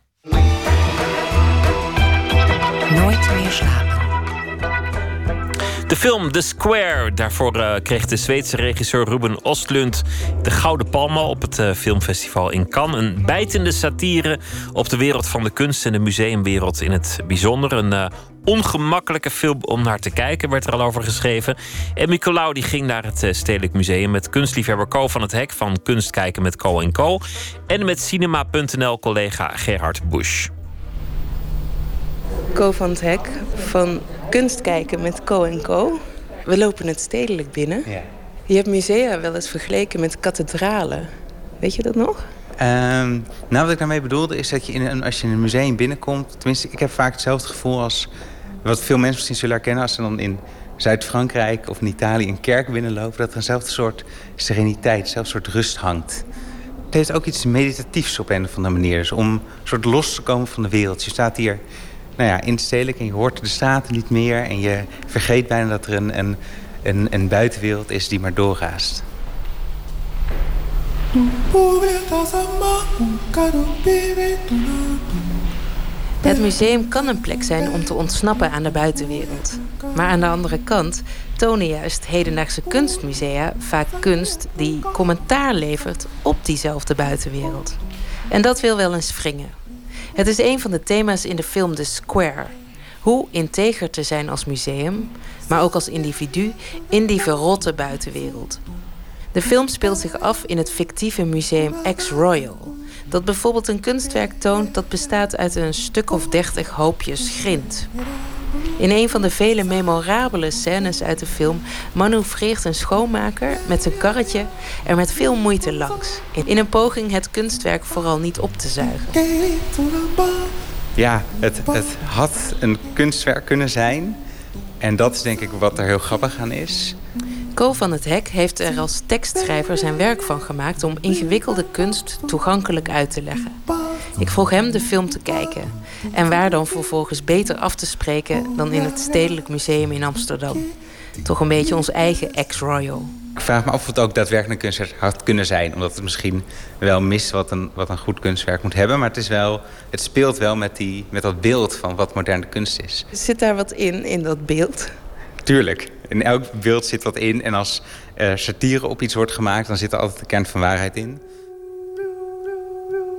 Nooit meer slapen. De film The Square. Daarvoor uh, kreeg de Zweedse regisseur Ruben Ostlund de Gouden Palme op het uh, filmfestival in Cannes. Een bijtende satire op de wereld van de kunst en de museumwereld in het bijzonder. Een uh, ongemakkelijke film om naar te kijken, werd er al over geschreven. En Nicolaou die ging naar het Stedelijk Museum met kunstliefhebber Co van het Hek van Kunst kijken met Co Co. En met cinema.nl collega Gerhard Busch. Co van het Hek van Kunst kijken met Co Co. We lopen het stedelijk binnen. Ja. Je hebt musea wel eens vergeleken met kathedralen. Weet je dat nog? Um, nou, wat ik daarmee bedoelde is dat je in een, als je in een museum binnenkomt... tenminste, ik heb vaak hetzelfde gevoel als... wat veel mensen misschien zullen herkennen... als ze dan in Zuid-Frankrijk of in Italië een kerk binnenlopen... dat er eenzelfde soort sereniteit, eenzelfde soort rust hangt. Het heeft ook iets meditatiefs op een of andere manier. Dus om een soort los te komen van de wereld. Je staat hier nou ja, in stedelijk en je hoort de straten niet meer... en je vergeet bijna dat er een, een, een, een buitenwereld is die maar doorgaast. Het museum kan een plek zijn om te ontsnappen aan de buitenwereld. Maar aan de andere kant tonen juist hedendaagse kunstmusea vaak kunst die commentaar levert op diezelfde buitenwereld. En dat wil wel eens wringen. Het is een van de thema's in de film The Square. Hoe integer te zijn als museum, maar ook als individu in die verrotte buitenwereld. De film speelt zich af in het fictieve museum Ex-Royal, dat bijvoorbeeld een kunstwerk toont dat bestaat uit een stuk of dertig hoopjes grind. In een van de vele memorabele scènes uit de film manoeuvreert een schoonmaker met zijn karretje er met veel moeite langs. In een poging het kunstwerk vooral niet op te zuigen. Ja, het, het had een kunstwerk kunnen zijn. En dat is denk ik wat er heel grappig aan is. Co van het Hek heeft er als tekstschrijver zijn werk van gemaakt om ingewikkelde kunst toegankelijk uit te leggen. Ik vroeg hem de film te kijken en waar dan vervolgens beter af te spreken dan in het Stedelijk Museum in Amsterdam. Toch een beetje ons eigen ex-royal. Ik vraag me af of het ook daadwerkelijk een kunstwerk had kunnen zijn. Omdat het misschien wel mist wat een, wat een goed kunstwerk moet hebben. Maar het, is wel, het speelt wel met, die, met dat beeld van wat moderne kunst is. Zit daar wat in, in dat beeld? Tuurlijk. In elk beeld zit wat in. En als uh, satire op iets wordt gemaakt, dan zit er altijd de kern van waarheid in.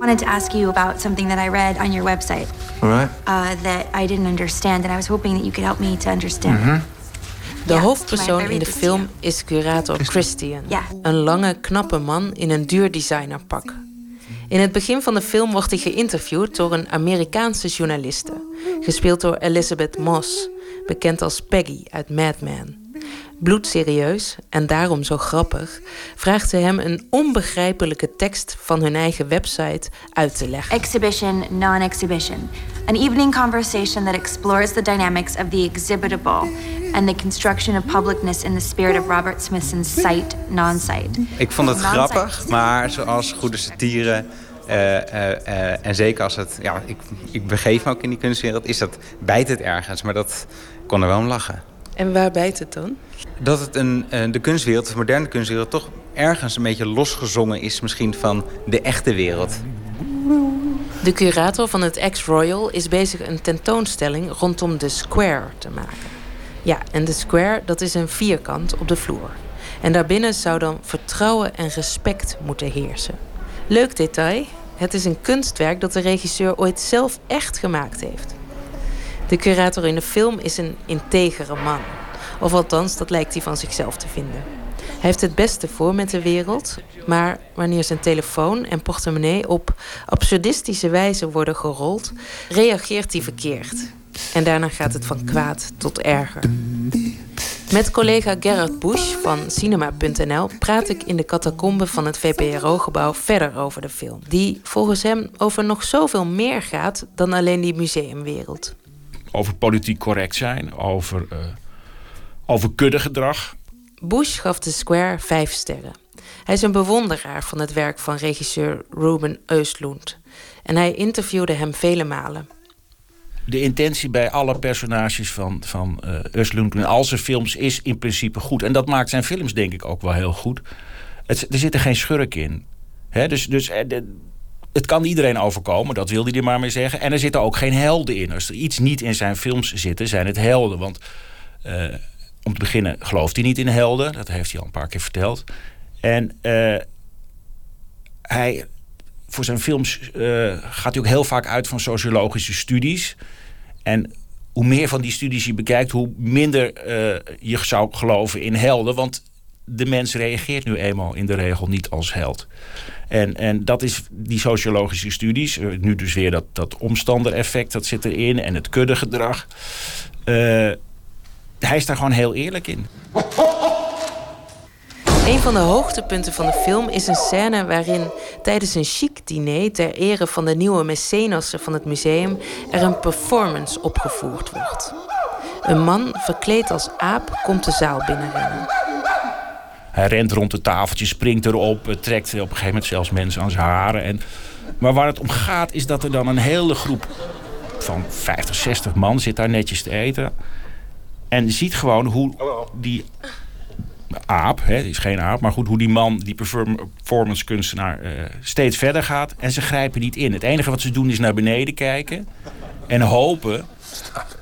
I wanted to ask you about something that I read on your website. All right. Uh, that I didn't understand, and I was hoping that you could help me to understand. Mm -hmm. De hoofdpersoon in de film is curator Christian. Een lange, knappe man in een duur designerpak. In het begin van de film wordt hij geïnterviewd door een Amerikaanse journaliste, gespeeld door Elizabeth Moss, bekend als Peggy uit Mad Men. Bloedserieus en daarom zo grappig, vraagt ze hem een onbegrijpelijke tekst van hun eigen website uit te leggen. Exhibition, non-exhibition. An evening conversation that explores the dynamics of the exhibitable and the construction of publicness in the spirit of Robert Smithson's site, non-site. Ik vond het grappig, maar zoals goede satire uh, uh, uh, en zeker als het, ja, ik, ik begeef me ook in die kunstwereld, is dat bijt het ergens, maar dat kon er wel om lachen. En waar bijt het dan? Dat het een, de kunstwereld, de moderne kunstwereld, toch ergens een beetje losgezongen is misschien van de echte wereld. De curator van het Ex-Royal is bezig een tentoonstelling rondom de Square te maken. Ja, en de Square, dat is een vierkant op de vloer. En daarbinnen zou dan vertrouwen en respect moeten heersen. Leuk detail, het is een kunstwerk dat de regisseur ooit zelf echt gemaakt heeft. De curator in de film is een integere man. Of althans, dat lijkt hij van zichzelf te vinden. Hij heeft het beste voor met de wereld, maar wanneer zijn telefoon en portemonnee op absurdistische wijze worden gerold, reageert hij verkeerd. En daarna gaat het van kwaad tot erger. Met collega Gerard Bush van Cinema.nl praat ik in de catacombe van het VPRO-gebouw verder over de film. Die volgens hem over nog zoveel meer gaat dan alleen die museumwereld. Over politiek correct zijn, over, uh, over kuddegedrag. Bush gaf de Square vijf sterren. Hij is een bewonderaar van het werk van regisseur Ruben Östlund. En hij interviewde hem vele malen de intentie bij alle personages van, van uh, Östlund en al zijn films is in principe goed. En dat maakt zijn films denk ik ook wel heel goed. Het, er zit er geen schurk in. Dus dus eh, het kan iedereen overkomen, dat wil hij maar mee zeggen. En er zitten ook geen helden in. Als er iets niet in zijn films zit, zijn het helden. Want uh, om te beginnen gelooft hij niet in helden. Dat heeft hij al een paar keer verteld. En uh, hij, voor zijn films uh, gaat hij ook heel vaak uit van sociologische studies. En hoe meer van die studies je bekijkt, hoe minder je zou geloven in helden. Want de mens reageert nu eenmaal in de regel niet als held. En, en dat is die sociologische studies. Eh, nu dus weer dat, dat omstandereffect, dat zit erin. En het kuddegedrag. Uh, hij is daar gewoon heel eerlijk in. Een van de hoogtepunten van de film is een scène waarin tijdens een chic diner ter ere van de nieuwe mecenassen van het museum er een performance opgevoerd wordt. Een man verkleed als aap komt de zaal binnenrennen. Hij rent rond de tafeltje, springt erop, trekt op een gegeven moment zelfs mensen aan zijn haren. En, maar waar het om gaat is dat er dan een hele groep van 50, 60 man zit daar netjes te eten. En ziet gewoon hoe die aap, hè, is geen aap, maar goed, hoe die man, die performance kunstenaar, uh, steeds verder gaat. En ze grijpen niet in. Het enige wat ze doen is naar beneden kijken en hopen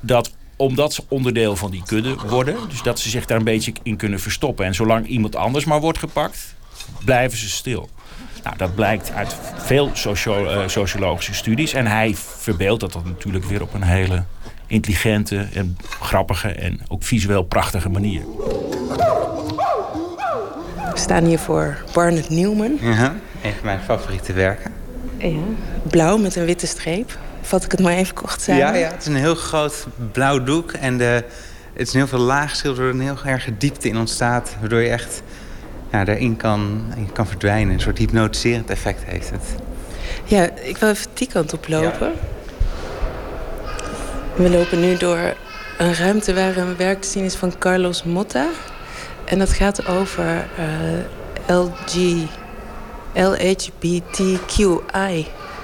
dat omdat ze onderdeel van die kudde worden. Dus dat ze zich daar een beetje in kunnen verstoppen. En zolang iemand anders maar wordt gepakt, blijven ze stil. Nou, dat blijkt uit veel socio uh, sociologische studies. En hij verbeeldt dat, dat natuurlijk weer op een hele intelligente en grappige en ook visueel prachtige manier. We staan hier voor Barnett Newman. Ja, een van mijn favoriete werken. Ja, blauw met een witte streep. Vat ik het maar even kort zijn. Ja, ja, het is een heel groot blauw doek. En de, het is een heel veel laagschilder, waardoor een heel erg diepte in ontstaat. Waardoor je echt ja, daarin kan, kan verdwijnen. Een soort hypnotiserend effect heeft het. Ja, ik wil even die kant op lopen. We lopen nu door een ruimte waar een werk te zien is van Carlos Motta. En dat gaat over uh, LG, LHBTQI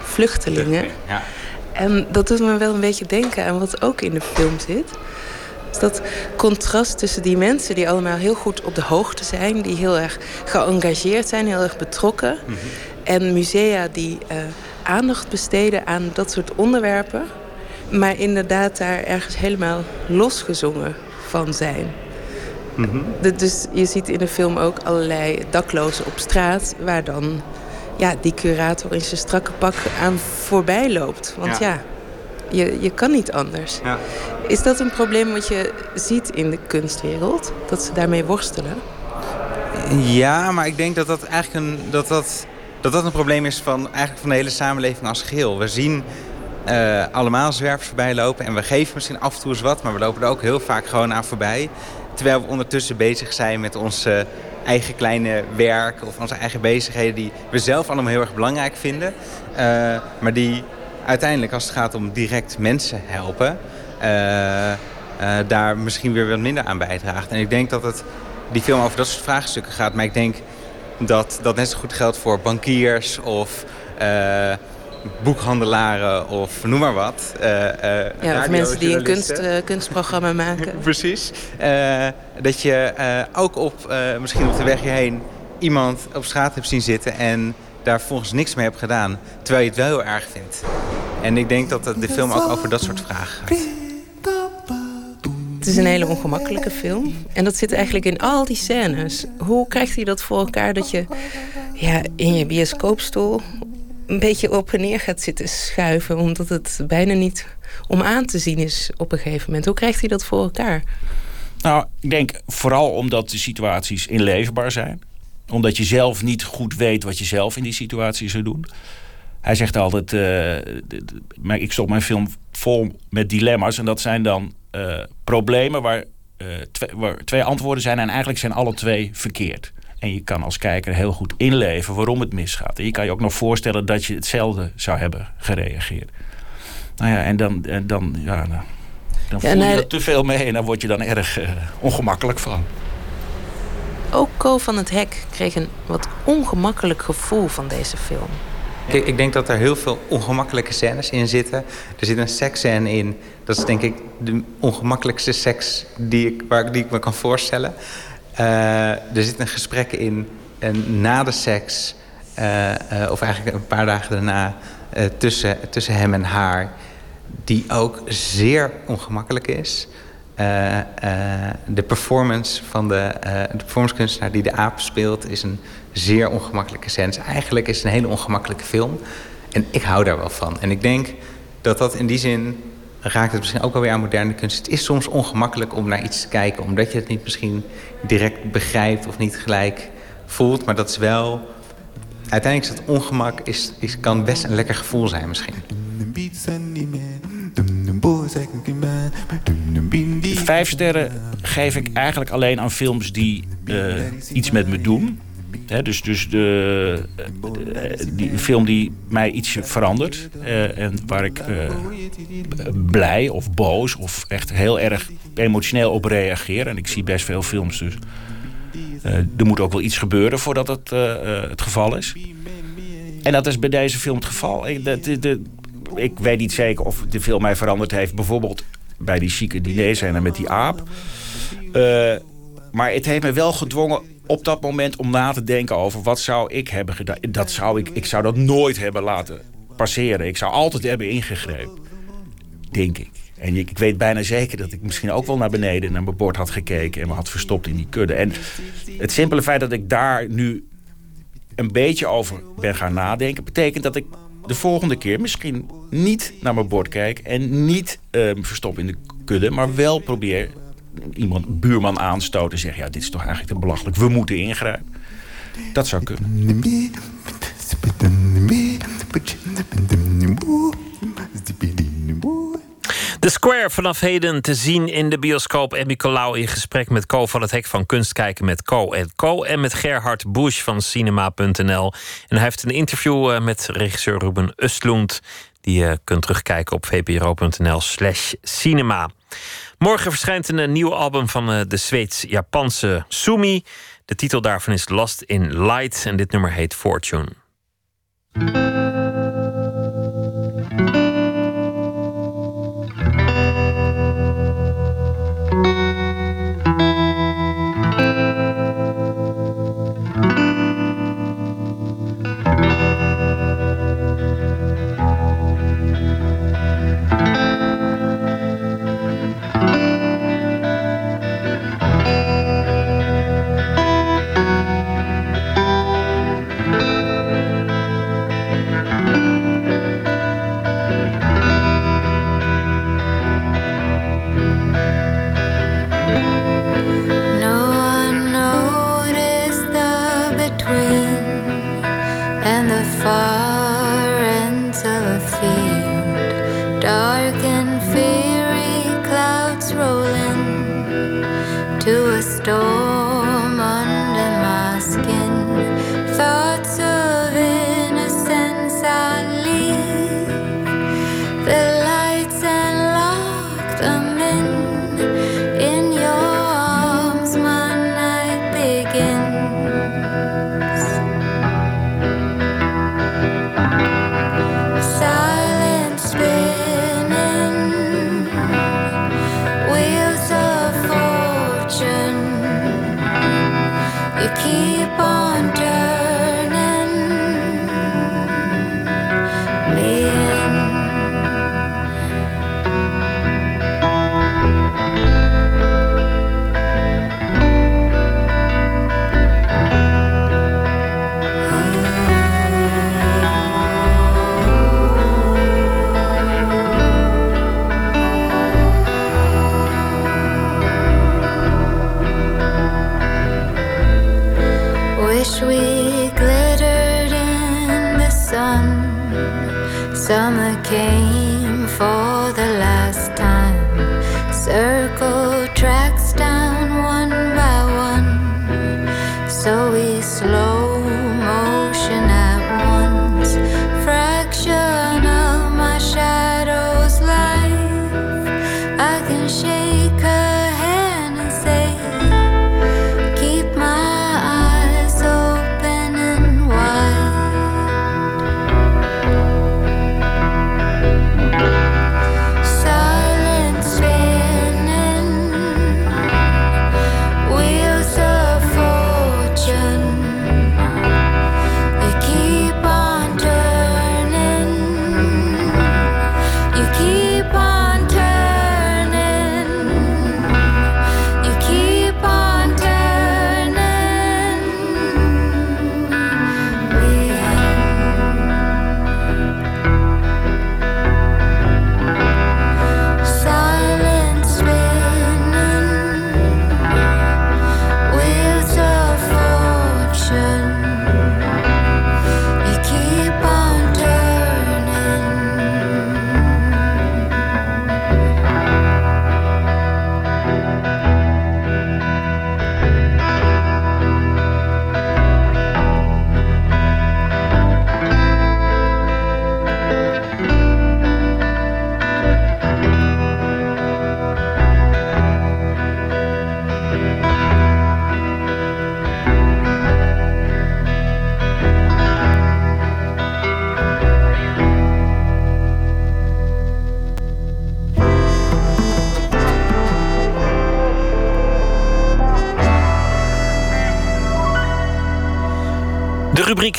vluchtelingen. Ja. En dat doet me wel een beetje denken aan wat ook in de film zit. Dus dat contrast tussen die mensen die allemaal heel goed op de hoogte zijn, die heel erg geëngageerd zijn, heel erg betrokken. Mhm. En musea die uh, aandacht besteden aan dat soort onderwerpen, maar inderdaad daar ergens helemaal losgezongen van zijn. Mhm. Dus je ziet in de film ook allerlei daklozen op straat, waar dan ja, die curator in zijn strakke pak aan voorbij loopt. Want ja, je, je kan niet anders. Ja. Is dat een probleem wat je ziet in de kunstwereld? Dat ze daarmee worstelen? Ja, maar ik denk dat dat eigenlijk een, dat dat, dat dat een probleem is van, eigenlijk van de hele samenleving als geheel. We zien uh, allemaal zwervers voorbij lopen en we geven misschien af en toe eens wat, maar we lopen er ook heel vaak gewoon aan voorbij. Terwijl we ondertussen bezig zijn met onze eigen kleine werk of onze eigen bezigheden die we zelf allemaal heel erg belangrijk vinden. Uh, maar die uiteindelijk als het gaat om direct mensen helpen, uh, daar misschien weer wat minder aan bijdraagt. En ik denk dat het, die film over dat soort vraagstukken gaat. Maar ik denk dat dat net zo goed geldt voor bankiers of boekhandelaren of noem maar wat. Uh, uh, ja, of mensen die een kunst, uh, kunstprogramma maken. Precies. dat je ook op, misschien op de weg hierheen iemand op straat hebt zien zitten... en daar volgens niks mee hebt gedaan, terwijl je het wel heel erg vindt. En ik denk dat de film ook over dat soort vragen gaat. Het is een hele ongemakkelijke film. En dat zit eigenlijk in al die scènes. Hoe krijgt hij dat voor elkaar dat je ja, in je bioscoopstoel een beetje op en neer gaat zitten schuiven... omdat het bijna niet om aan te zien is op een gegeven moment. Hoe krijgt hij dat voor elkaar? Nou, ik denk vooral omdat de situaties inleefbaar zijn. Omdat je zelf niet goed weet wat je zelf in die situatie zou doen. Hij zegt altijd, uh, ik stop mijn film vol met dilemma's. En dat zijn dan uh, problemen waar, twee, waar twee antwoorden zijn. En eigenlijk zijn alle twee verkeerd. En je kan als kijker heel goed inleven waarom het misgaat. En je kan je ook nog voorstellen dat je hetzelfde zou hebben gereageerd. Nou ja, en dan, en dan, ja, dan, dan voel je er te veel mee en dan word je dan erg uh, ongemakkelijk van. Ook Co van het Hek kreeg een wat ongemakkelijk gevoel van deze film. Ik, ik denk dat er heel veel ongemakkelijke scènes in zitten. Er zit een seksscène in. Dat is denk ik de ongemakkelijkste seks die ik, waar, die ik me kan voorstellen. Uh, er zitten gesprekken in en na de seks, eh, eh, of eigenlijk een paar dagen daarna, eh, tussen, tussen hem en haar, die ook zeer ongemakkelijk is. De performance van de, uh, de performancekunstenaar die de aap speelt is een zeer ongemakkelijke scène. Eigenlijk is het een hele ongemakkelijke film. En ik hou daar wel van. En ik denk dat dat in die zin raakt het misschien ook wel weer aan moderne kunst. Het is soms ongemakkelijk om naar iets te kijken, omdat je het niet misschien direct begrijpt of niet gelijk voelt. Maar dat is wel. Uiteindelijk is het ongemak, is, is, kan best een lekker gevoel zijn misschien. Vijf sterren geef ik eigenlijk alleen aan films die uh, iets met me doen. He, dus dus de, die film die mij iets verandert. Uh, en waar ik uh, blij of boos of echt heel erg emotioneel op reageer. En ik zie best veel films dus. er moet ook wel iets gebeuren voordat het het geval is. En dat is bij deze film het geval. Ik, de, ik weet niet zeker of de film mij veranderd heeft. Bijvoorbeeld bij die chique dinerscène met die aap. Maar het heeft me wel gedwongen op dat moment om na te denken over wat zou ik hebben gedaan. Dat zou ik, ik zou dat nooit hebben laten passeren. Ik zou altijd hebben ingegrepen. Denk ik. En ik, weet bijna zeker dat ik misschien ook wel naar beneden naar mijn bord had gekeken en me had verstopt in die kudde. En het simpele feit dat ik daar nu een beetje over ben gaan nadenken, betekent dat ik de volgende keer misschien niet naar mijn bord kijk en niet uh, verstop in de kudde, maar wel probeer iemand, buurman aanstoten en zeggen: Ja, dit is toch eigenlijk te belachelijk, we moeten ingrijpen. Dat zou kunnen. The Square vanaf heden te zien in de bioscoop. Emmy Colau in gesprek met Co van het Hek van Kunst kijken met Co en Co. En met Gerhard Busch van cinema.nl. En hij heeft een interview eh, met regisseur Ruben Östlund. Die je kunt terugkijken op vpro.nl slash cinema. Morgen verschijnt een eh, nieuw album van eh, de Zweeds-Japanse Sumi. De titel daarvan is Lost in Light en dit nummer heet Fortune.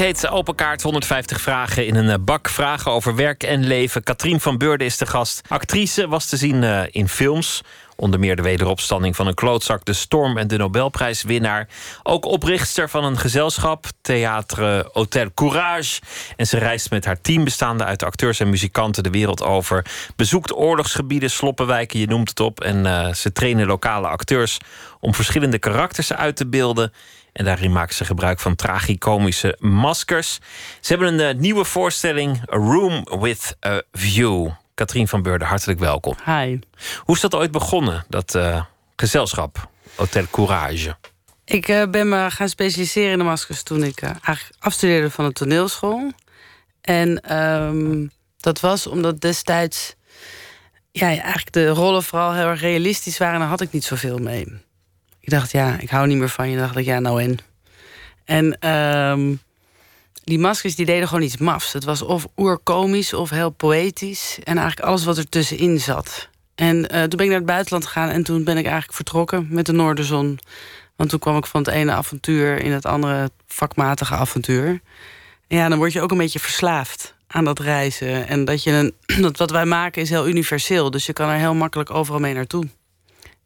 Heet Open Kaart 150 vragen in een eh, bak. Vragen over werk en leven. Katrien van Beurden is de gast. Actrice was te zien uh, in films. Onder meer de wederopstanding van een klootzak, De Storm en de Nobelprijswinnaar. Ook oprichtster van een gezelschap, Theatre Hotel Courage. En ze reist met haar team, bestaande uit acteurs en muzikanten, de wereld over. Bezoekt oorlogsgebieden, sloppenwijken, je noemt het op. En uh, ze trainen lokale acteurs om verschillende karakters uit te beelden. En daarin maken ze gebruik van tragicomische maskers. Ze hebben een uh, nieuwe voorstelling, A Room with a View. Katrien van Beurden, hartelijk welkom. Hi. Hoe is dat ooit begonnen, dat uh, gezelschap, Hotel Courage? Ik uh, ben me gaan specialiseren in de maskers toen ik eigenlijk afstudeerde van de toneelschool. En um, dat was omdat destijds ja, eigenlijk de rollen vooral heel erg realistisch waren. En daar had ik niet zoveel mee. Ik dacht, ja, ik hou niet meer van je. Dacht ik, ja, nou en. En um, die maskers die deden gewoon iets mafs. Het was of oerkomisch of heel poëtisch. En eigenlijk alles wat er tussenin zat. En uh, toen ben ik naar het buitenland gegaan en toen ben ik eigenlijk vertrokken met de Noorderzon. Want toen kwam ik van het ene avontuur in het andere vakmatige avontuur. Ja, dan word je ook een beetje verslaafd aan dat reizen. En dat je een, dat wat wij maken is heel universeel. Dus je kan er heel makkelijk overal mee naartoe.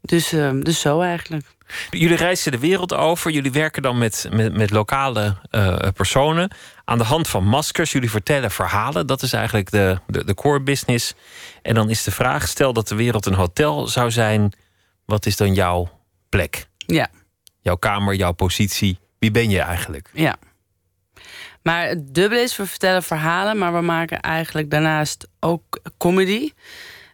Dus, uh, dus zo eigenlijk. Jullie reizen de wereld over. Jullie werken dan met, met, met lokale uh, personen. Aan de hand van maskers. Jullie vertellen verhalen. Dat is eigenlijk de, de, de, core business. En dan is de vraag: stel dat de wereld een hotel zou zijn. Wat is dan jouw plek? Ja. Jouw kamer, jouw positie. Wie ben je eigenlijk? Ja. Maar het dubbele is, we vertellen verhalen, maar we maken eigenlijk daarnaast ook comedy.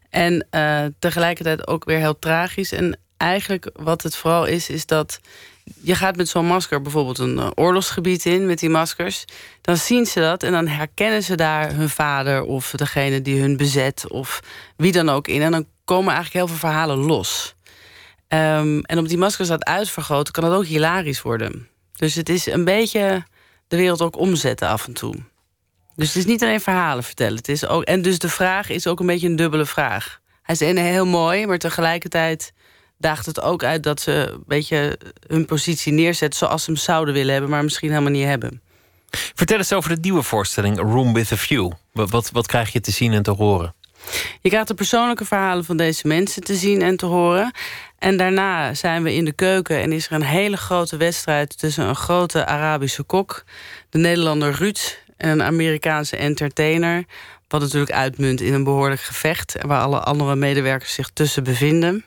En uh, tegelijkertijd ook weer heel tragisch. En eigenlijk wat het vooral is, is dat je gaat met zo'n masker bijvoorbeeld een uh, oorlogsgebied in met die maskers. Dan zien ze dat en dan herkennen ze daar hun vader of degene die hun bezet of wie dan ook in. En dan komen eigenlijk heel veel verhalen los. Um, en op die maskers dat uitvergroten kan het ook hilarisch worden. Dus het is een beetje de wereld ook omzetten af en toe. Dus het is niet alleen verhalen vertellen. Het is ook, en dus de vraag is ook een beetje een dubbele vraag. Hij is heel mooi, maar tegelijkertijd daagt het ook uit dat ze een beetje hun positie neerzetten zoals ze hem zouden willen hebben, maar misschien helemaal niet hebben. Vertel eens over de nieuwe voorstelling Room with a View. Wat, wat krijg je te zien en te horen? Je krijgt de persoonlijke verhalen van deze mensen te zien en te horen. En daarna zijn we in de keuken en is er een hele grote wedstrijd tussen een grote Arabische kok, de Nederlander Ruud en een Amerikaanse entertainer. Wat natuurlijk uitmunt in een behoorlijk gevecht. Waar alle andere medewerkers zich tussen bevinden.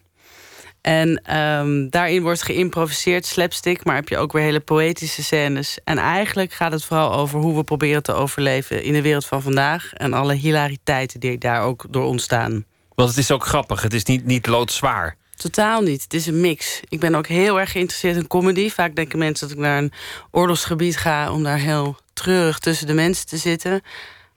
En um, daarin wordt geïmproviseerd, slapstick, maar heb je ook weer hele poëtische scènes. En eigenlijk gaat het vooral over hoe we proberen te overleven in de wereld van vandaag. En alle hilariteiten die daar ook door ontstaan. Want het is ook grappig, het is niet, niet loodzwaar. Totaal niet. Het is een mix. Ik ben ook heel erg geïnteresseerd in comedy. Vaak denken mensen dat ik naar een oorlogsgebied ga om daar heel treurig tussen de mensen te zitten.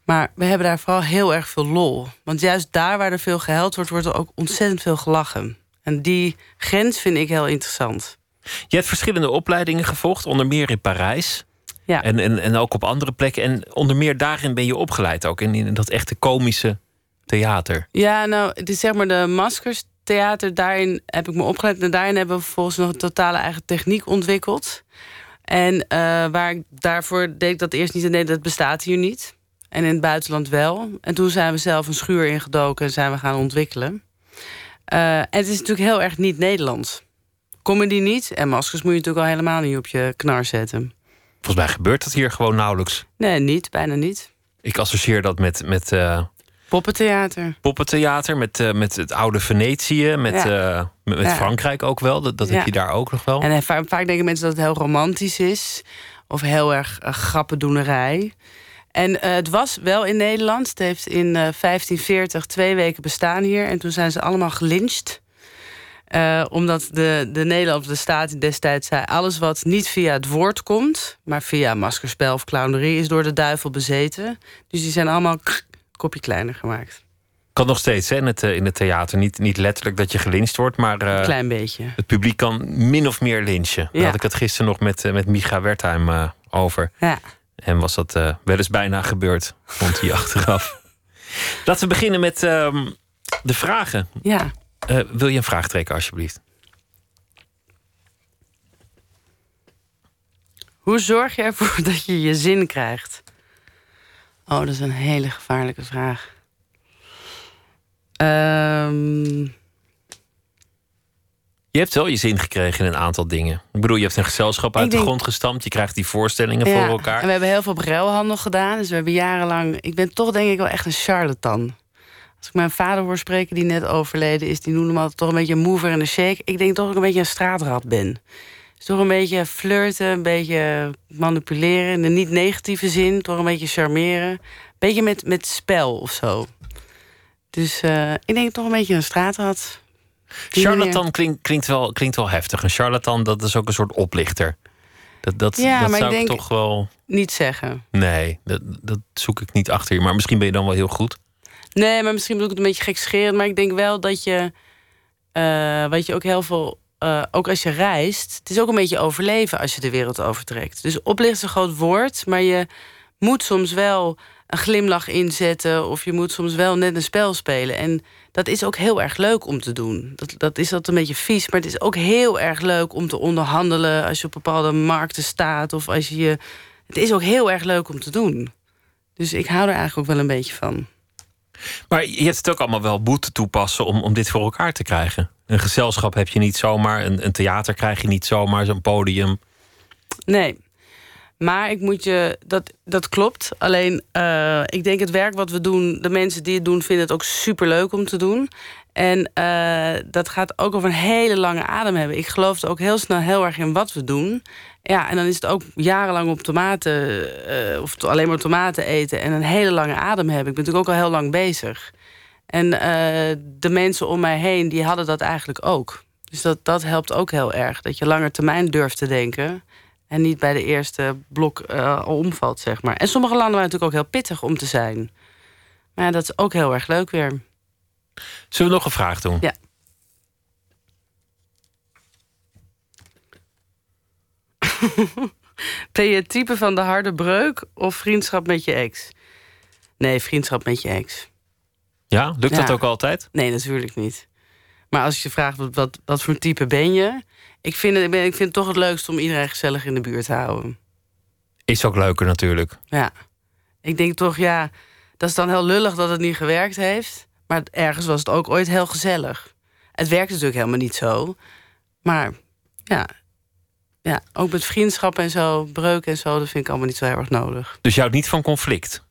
Maar we hebben daar vooral heel erg veel lol. Want juist daar waar er veel gehuild wordt, wordt er ook ontzettend veel gelachen. En die grens vind ik heel interessant. Je hebt verschillende opleidingen gevolgd, onder meer in Parijs. Ja. En, en, en ook op andere plekken. En onder meer daarin ben je opgeleid ook. In, in dat echte komische theater. Ja, nou, het is zeg maar de maskers theater. Daarin heb ik me opgeleid. En daarin hebben we vervolgens nog een totale eigen techniek ontwikkeld. En uh, waar ik daarvoor deed ik dat eerst niet. Nee, dat bestaat hier niet. En in het buitenland wel. En toen zijn we zelf een schuur ingedoken en zijn we gaan ontwikkelen. Uh, en het is natuurlijk heel erg niet Nederlands. Comedy niet. En maskers moet je natuurlijk al helemaal niet op je knar zetten. Volgens mij gebeurt dat hier gewoon nauwelijks. Nee, niet. Bijna niet. Ik associeer dat met... met uh, poppentheater. Poppentheater, met, uh, met het oude Venetië, met, ja. met, met ja. Frankrijk ook wel. Dat, dat ja. heb je daar ook nog wel. En vaak, vaak denken mensen dat het heel romantisch is. Of heel erg grappendoenerij. En uh, het was wel in Nederland. Het heeft in uh, 1540 twee weken bestaan hier. En toen zijn ze allemaal gelyncht. Uh, omdat de, de Nederlandse staat destijds zei... alles wat niet via het woord komt... maar via maskerspel of clownerie... is door de duivel bezeten. Dus die zijn allemaal kopje kleiner gemaakt. Kan nog steeds hè, in, het, in het theater. Niet, niet letterlijk dat je gelyncht wordt, maar... Een klein beetje. Het publiek kan min of meer lynchen. Daar had ik het gisteren nog met, met Micha Wertheim over. Ja. En was dat uh, wel eens bijna gebeurd, vond hij achteraf. Laten we beginnen met um, de vragen. Ja. Uh, wil je een vraag trekken, alsjeblieft? Hoe zorg je ervoor dat je je zin krijgt? Oh, dat is een hele gevaarlijke vraag. Ehm, Je hebt wel je zin gekregen in een aantal dingen. Ik bedoel, je hebt een gezelschap uit Ik de denk- grond gestampt. Je krijgt die voorstellingen ja, voor elkaar. En we hebben heel veel op ruilhandel gedaan. Dus we hebben jarenlang... Ik ben toch denk ik wel echt een charlatan. Als ik mijn vader hoor spreken, die net overleden is... die noemde me altijd toch een beetje een mover en een shake. Ik denk toch dat ik een beetje een straatrat ben. Dus toch een beetje flirten, een beetje manipuleren... in de niet negatieve zin, toch een beetje charmeren. Een beetje met, met spel of zo. Dus eh, ik denk toch een beetje een straatrat. Charlatan klinkt, wel, klinkt wel heftig. Een charlatan, dat is ook een soort oplichter. Dat, dat, Ja, dat maar zou ik, denk- toch wel... Niet zeggen. Nee, dat, dat zoek ik niet achter je. Maar misschien ben je dan wel heel goed. Nee, maar misschien bedoel ik het een beetje gekscherend. Maar ik denk wel dat je... eh, wat je ook heel veel... eh, ook als je reist... Het is ook een beetje overleven als je de wereld overtrekt. Dus oplichten is een groot woord. Maar je moet soms wel een glimlach inzetten... of je moet soms wel net een spel spelen. En dat is ook heel erg leuk om te doen. Dat, dat is dat een beetje vies. Maar het is ook heel erg leuk om te onderhandelen... als je op bepaalde markten staat. Of als je. Het is ook heel erg leuk om te doen. Dus ik hou er eigenlijk ook wel een beetje van. Maar je hebt het ook allemaal wel boete toepassen om, om dit voor elkaar te krijgen. Een gezelschap heb je niet zomaar. Een, een theater krijg je niet zomaar. Zo'n podium. Nee. Maar ik moet je, dat, dat klopt. Alleen, eh, ik denk het werk wat we doen, de mensen die het doen, vinden het ook super leuk om te doen. En eh, dat gaat ook over een hele lange adem hebben. Ik geloof ook heel snel heel erg in wat we doen. Ja, en dan is het ook jarenlang op tomaten, eh, of alleen maar tomaten eten en een hele lange adem hebben. Ik ben natuurlijk ook al heel lang bezig. En de mensen om mij heen, die hadden dat eigenlijk ook. Dus dat, dat helpt ook heel erg. Dat je langer termijn durft te denken. En niet bij de eerste blok al omvalt, zeg maar. En sommige landen waren natuurlijk ook heel pittig om te zijn. Maar ja, dat is ook heel erg leuk weer. Zullen we nog een vraag doen? Ja. ben je het type van de harde breuk of vriendschap met je ex? Nee, vriendschap met je ex. Ja, lukt dat ook altijd? Nee, natuurlijk niet. Maar als je vraagt wat, wat, wat voor type ben je... Ik vind, het, ik vind het toch het leukst om iedereen gezellig in de buurt te houden. Is ook leuker natuurlijk. Ja. Ik denk toch, ja, dat is dan heel lullig dat het niet gewerkt heeft. Maar ergens was het ook ooit heel gezellig. Het werkt natuurlijk helemaal niet zo. Maar ja, ja ook met vriendschap en zo, breuk en zo, dat vind ik allemaal niet zo heel erg nodig. Dus je houdt niet van conflict.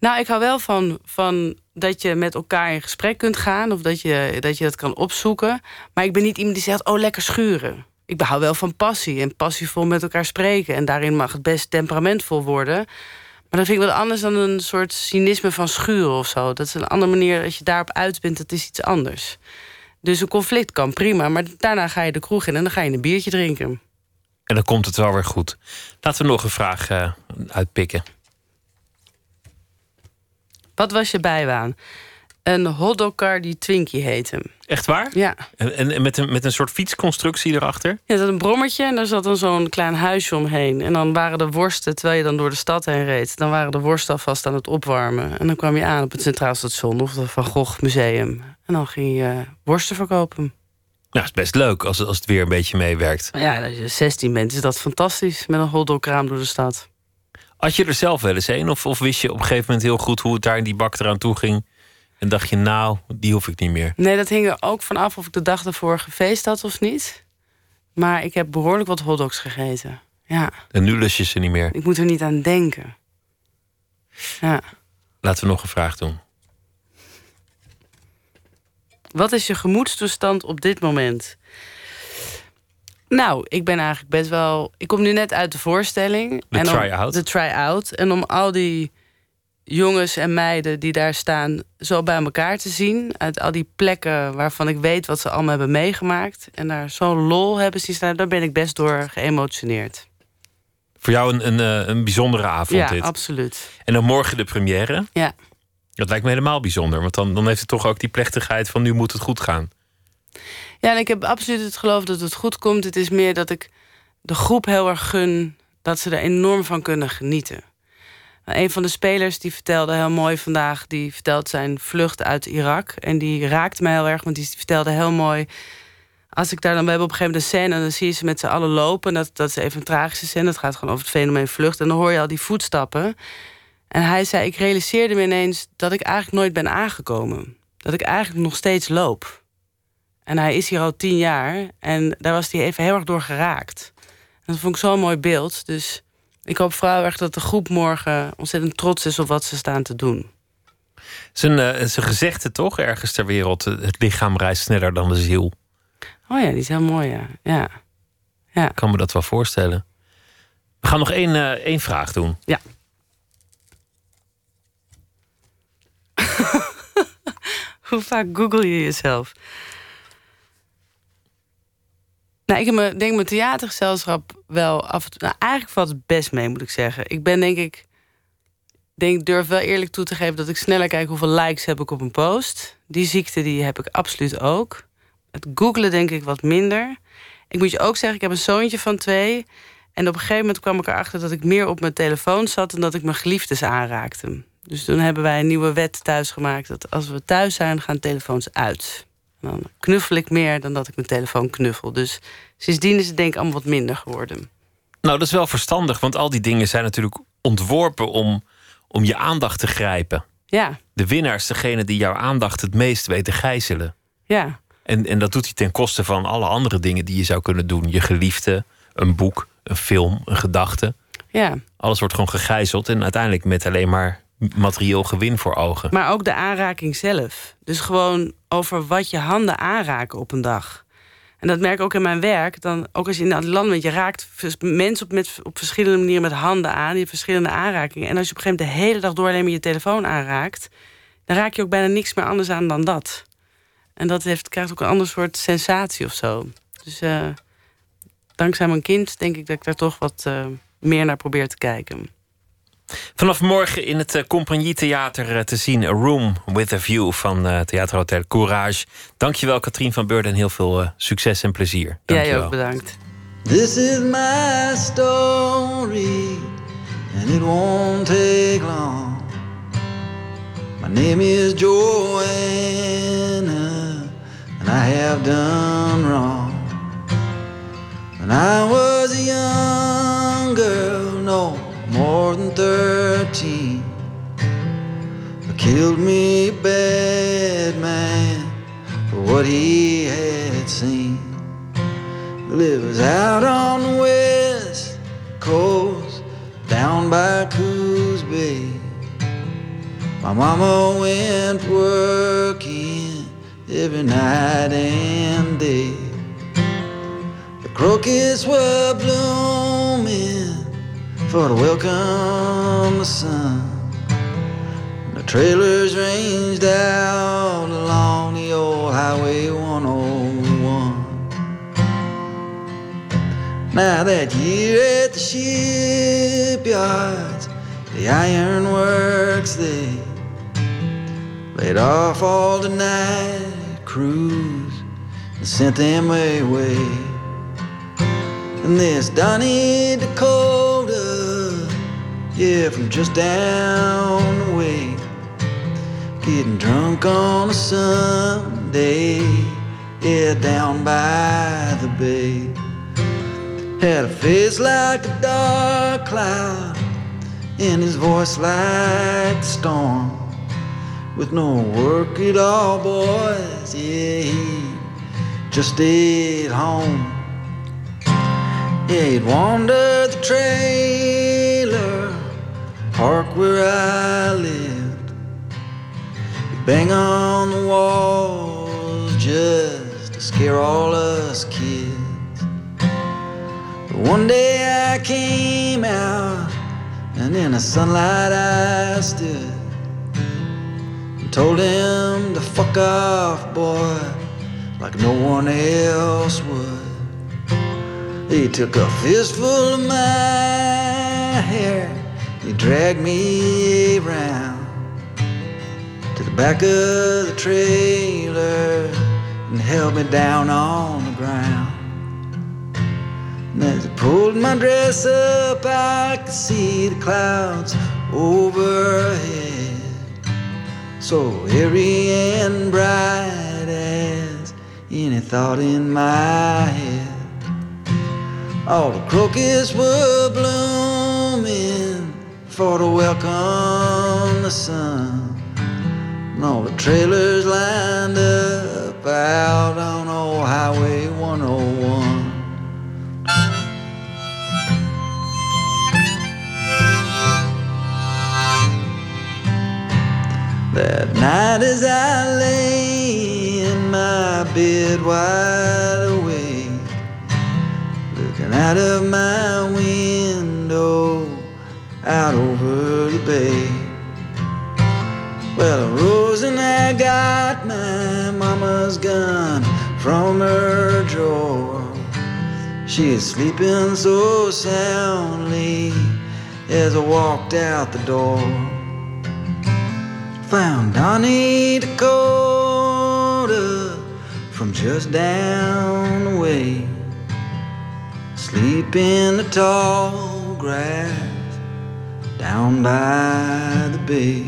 Nou, ik hou wel van, van dat je met elkaar in gesprek kunt gaan. Of dat je, dat je dat kan opzoeken. Maar ik ben niet iemand die zegt, oh, lekker schuren. Ik hou wel van passie en passievol met elkaar spreken. En daarin mag het best temperamentvol worden. Maar dat vind ik wel anders dan een soort cynisme van schuren of zo. Dat is een andere manier, als je daarop uit bent, dat is iets anders. Dus een conflict kan prima, maar daarna ga je de kroeg in... en dan ga je een biertje drinken. En dan komt het wel weer goed. Laten we nog een vraag eh, uitpikken. Wat was je bijbaan? Een hotdogkar die Twinkie heette. Echt waar? Ja. En, en- met, een, met een soort fietsconstructie erachter? Ja, zat een brommertje en daar zat dan zo'n klein huisje omheen. En dan waren de worsten, terwijl je dan door de stad heen reed... dan waren de worsten alvast aan het opwarmen. En dan kwam je aan op het Centraal Station of het Van Gogh Museum. En dan ging je worsten verkopen. Nou, is best leuk als, als het weer een beetje meewerkt. Ja, als je 16 bent, is dat fantastisch. Met een hotdogkraam door de stad. Had je er zelf wel eens een? Of, of wist je op een gegeven moment heel goed hoe het daar in die bak eraan toe ging? En dacht je, nou, die hoef ik niet meer. Nee, dat hing er ook vanaf of ik de dag ervoor gefeest had of niet. Maar ik heb behoorlijk wat hotdogs gegeten. Ja, En nu lus je ze niet meer. ik moet er niet aan denken. Ja. Laten we nog een vraag doen. Wat is je gemoedstoestand op dit moment? Nou, ik ben eigenlijk best wel. Ik kom nu net uit de voorstelling. De try-out. De try-out. En om al die jongens en meiden die daar staan zo bij elkaar te zien. Uit al die plekken waarvan ik weet wat ze allemaal hebben meegemaakt. En daar zo'n lol hebben zien staan. Daar ben ik best door geëmotioneerd. Voor jou een, een, eh, een bijzondere avond ja, dit. absoluut. En dan morgen de première. Ja. Dat lijkt me helemaal bijzonder. Want dan, dan heeft het toch ook die plechtigheid van nu moet het goed gaan. Ja, en ik heb absoluut het geloof dat het goed komt. Het is meer dat ik de groep heel erg gun dat ze er enorm van kunnen genieten. Een van de spelers die vertelde heel mooi vandaag, die vertelt zijn vlucht uit Irak. En die raakte mij heel erg, want die vertelde heel mooi. als ik daar dan... We hebben op een gegeven moment een scène... dan zie je ze met z'n allen lopen. Dat, dat is even een tragische scène. Dat gaat gewoon over het fenomeen vlucht. En dan hoor je al die voetstappen. En hij zei, ik realiseerde me ineens... dat ik eigenlijk nooit ben aangekomen. Dat ik eigenlijk nog steeds loop. En hij is hier al tien jaar. En daar was hij even heel erg door geraakt. En dat vond ik zo'n mooi beeld. Dus ik hoop vooral erg dat de groep morgen ontzettend trots is op wat ze staan te doen. Zijn, uh, zijn gezegde toch ergens ter wereld: het lichaam reist sneller dan de ziel. Oh ja, die is heel mooi, ja. ja. ja. Ik kan me dat wel voorstellen. We gaan nog één, uh, één vraag doen. Ja. Hoe vaak google je jezelf? Nou, ik denk mijn theatergezelschap wel af en toe... Nou, eigenlijk valt het best mee, moet ik zeggen. Ik ben denk ik... Denk, durf wel eerlijk toe te geven dat ik sneller kijk hoeveel likes heb ik op een post. Die ziekte die heb ik absoluut ook. Het googlen denk ik wat minder. Ik moet je ook zeggen, ik heb een zoontje van twee. En op een gegeven moment kwam ik erachter dat ik meer op mijn telefoon zat... dan dat ik mijn geliefdes aanraakte. Dus toen hebben wij een nieuwe wet thuis gemaakt... dat als we thuis zijn, gaan telefoons uit. Dan knuffel ik meer dan dat ik mijn telefoon knuffel. Dus sindsdien is het denk ik allemaal wat minder geworden. Nou, dat is wel verstandig, want al die dingen zijn natuurlijk ontworpen om, om je aandacht te grijpen. Ja. De winnaar is degene die jouw aandacht het meest weet te gijzelen. Ja. En, en dat doet hij ten koste van alle andere dingen die je zou kunnen doen. Je geliefde, een boek, een film, een gedachte. Ja. Alles wordt gewoon gegijzeld en uiteindelijk met alleen maar materieel gewin voor ogen. Maar ook de aanraking zelf. Dus gewoon over wat je handen aanraken op een dag. En dat merk ik ook in mijn werk. Dan, ook als je in het land bent, je raakt mensen op, met, op verschillende manieren met handen aan. Je hebt verschillende aanrakingen. En als je op een gegeven moment de hele dag door alleen maar je telefoon aanraakt... dan raak je ook bijna niks meer anders aan dan dat. En dat heeft, krijgt ook een ander soort sensatie of zo. Dus uh, dankzij mijn kind denk ik dat ik daar toch wat uh, meer naar probeer te kijken. Vanaf morgen in het uh, Compagnie Theater uh, te zien... A Room with a View van uh, Theaterhotel Courage. Dankjewel Katrien van Beurden en heel veel succes en plezier. Dank Jij ook, bedankt. This is my story And it won't take long My name is Joanna And I have done wrong When I was a young girl, no more than thirteen. I killed me bad man for what he had seen. Lives out on the west coast, down by Coos Bay. My mama went working every night and day. The crocuses were blooming for to welcome the sun. The trailers ranged out along the old Highway 101. Now that year at the shipyards, the ironworks, they laid off all the night crews and sent them away. And this Donnie Dakota, yeah, from just down the way, getting drunk on a Sunday, yeah, down by the bay. Had a face like a dark cloud, and his voice like a storm. With no work at all, boys, yeah, he just stayed home. Yeah, he'd wander the trailer park where I lived. He'd bang on the walls just to scare all us kids. But one day I came out, and in the sunlight I stood and told him to fuck off, boy, like no one else would. He took a fistful of my hair, he dragged me around to the back of the trailer and held me down on the ground. And as he pulled my dress up, I could see the clouds overhead, so airy and bright as any thought in my head. All the crocus were blooming for to welcome the sun. And all the trailers lined up out on old Highway 101. That night as I lay in my bed wide awake, looking out of my window out over the bay. Well, I rose and I got my mama's gun from her drawer. She is sleeping so soundly as I walked out the door found Donnie Dakota from just down the way. Sleep in the tall grass down by the bay.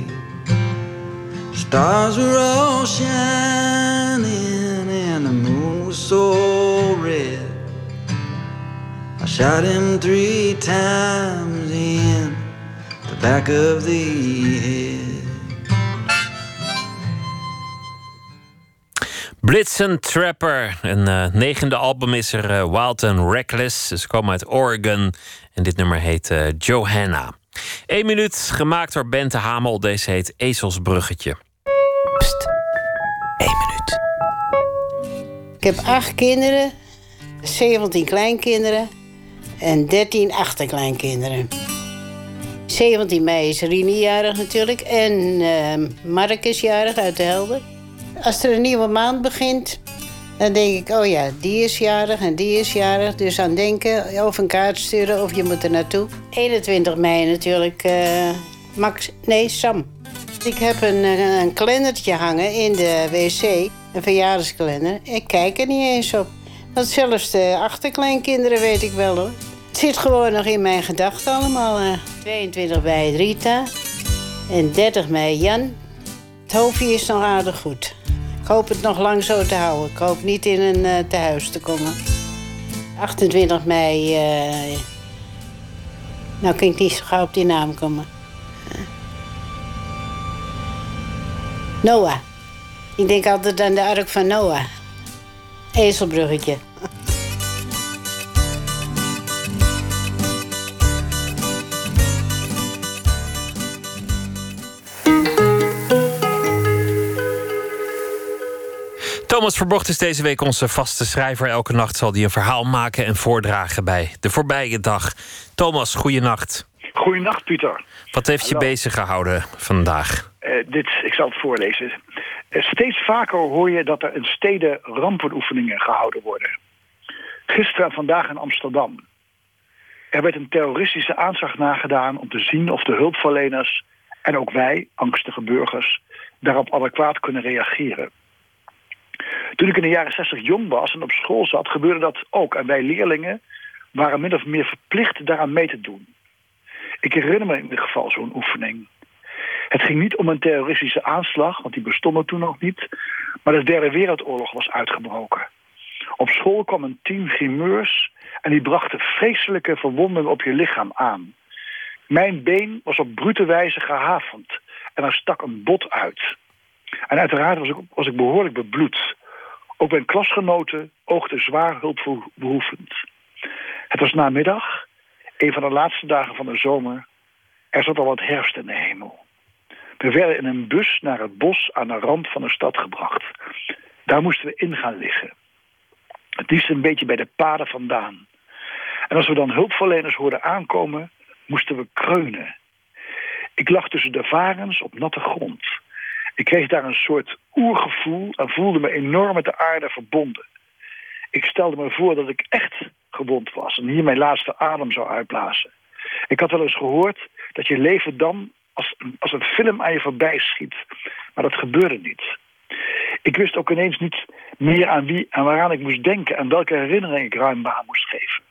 Stars were all shining and the moon was so red. I shot him three times in the back of the head. Blitzen Trapper. Een uh, negende album is er, uh, Wild and Reckless. Ze komen uit Oregon en dit nummer heet uh, Johanna. Eén minuut, gemaakt door Bente Hamel. Deze heet Ezelsbruggetje. Pst, minuut. Ik heb acht kinderen, 17 kleinkinderen en 13 achterkleinkinderen. 17 mei is Rini jarig natuurlijk en Mark is jarig uit de Helder. Als er een nieuwe maand begint, dan denk ik, oh ja, die is jarig en die is jarig. Dus aan denken of een kaart sturen of je moet er naartoe. 21 mei natuurlijk, uh, Max, nee, Sam. Ik heb een, een kalendertje hangen in de wc, een verjaardagskalender. Ik kijk er niet eens op. Want zelfs de achterkleinkinderen weet ik wel hoor. Het zit gewoon nog in mijn gedachten allemaal. 22 mei Rita en 30 mei Jan. Het hoofdje is nog aardig goed. Ik hoop het nog lang zo te houden. Ik hoop niet in een uh, tehuis te komen. 28 mei. Uh... Nou kan ik niet zo gauw op die naam komen. Noah. Ik denk altijd aan de ark van Noah. Ezelbruggetje. Thomas Verbocht is deze week onze vaste schrijver. Elke nacht zal hij een verhaal maken en voordragen bij de voorbije dag. Thomas, goeienacht. Goeienacht, Pieter. Wat heeft je bezig gehouden vandaag? Uh, dit, ik zal het voorlezen. Uh, steeds vaker hoor je dat er in steden rampenoefeningen gehouden worden. Gisteren en vandaag in Amsterdam. Er werd een terroristische aanslag nagedaan om te zien of de hulpverleners en ook wij, angstige burgers, daarop adequaat kunnen reageren. Toen ik in de jaren 60 jong was en op school zat, gebeurde dat ook. En wij leerlingen waren min of meer verplicht daaraan mee te doen. Ik herinner me in ieder geval zo'n oefening. Het ging niet om een terroristische aanslag, want die bestond toen nog niet. Maar de Derde Wereldoorlog was uitgebroken. Op school kwam een team grimeurs en die brachten vreselijke verwondingen op je lichaam aan. Mijn been was op brute wijze gehavend en er stak een bot uit. En uiteraard was ik, was ik behoorlijk bebloed. Ook mijn klasgenoten oogden zwaar hulpbehoevend. Het was namiddag, een van de laatste dagen van de zomer. Er zat al wat herfst in de hemel. We werden in een bus naar het bos aan de rand van de stad gebracht. Daar moesten we in gaan liggen. Het liefst een beetje bij de paden vandaan. En als we dan hulpverleners hoorden aankomen, moesten we kreunen. Ik lag tussen de varens op natte grond. Ik kreeg daar een soort oergevoel en voelde me enorm met de aarde verbonden. Ik stelde me voor dat ik echt gewond was en hier mijn laatste adem zou uitblazen. Ik had wel eens gehoord dat je leven dan als een, als een film aan je voorbij schiet. Maar dat gebeurde niet. Ik wist ook ineens niet meer aan wie en waaraan ik moest denken... en welke herinnering ik ruim baan moest geven.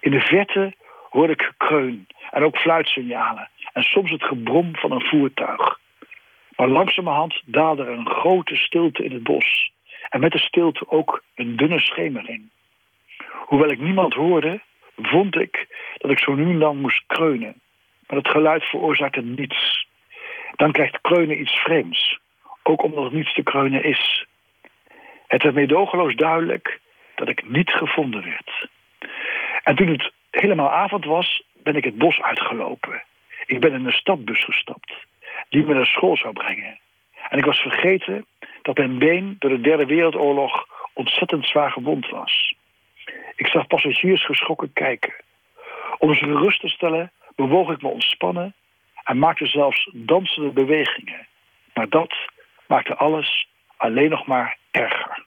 In de verte hoorde ik gekreun en ook fluitsignalen... en soms het gebrom van een voertuig. Maar langzamerhand daalde een grote stilte in het bos. En met de stilte ook een dunne schemering. Hoewel ik niemand hoorde, vond ik dat ik zo nu en dan moest kreunen. Maar het geluid veroorzaakte niets. Dan krijgt kreunen iets vreemds. Ook omdat het niets te kreunen is. Het werd meedogenloos duidelijk dat ik niet gevonden werd. En toen het helemaal avond was, ben ik het bos uitgelopen. Ik ben in een stadbus gestapt, die me naar school zou brengen. En ik was vergeten dat mijn been door de Derde Wereldoorlog ontzettend zwaar gewond was. Ik zag passagiers geschrokken kijken. Om ze gerust te stellen bewoog ik me ontspannen en maakte zelfs dansende bewegingen. Maar dat maakte alles alleen nog maar erger.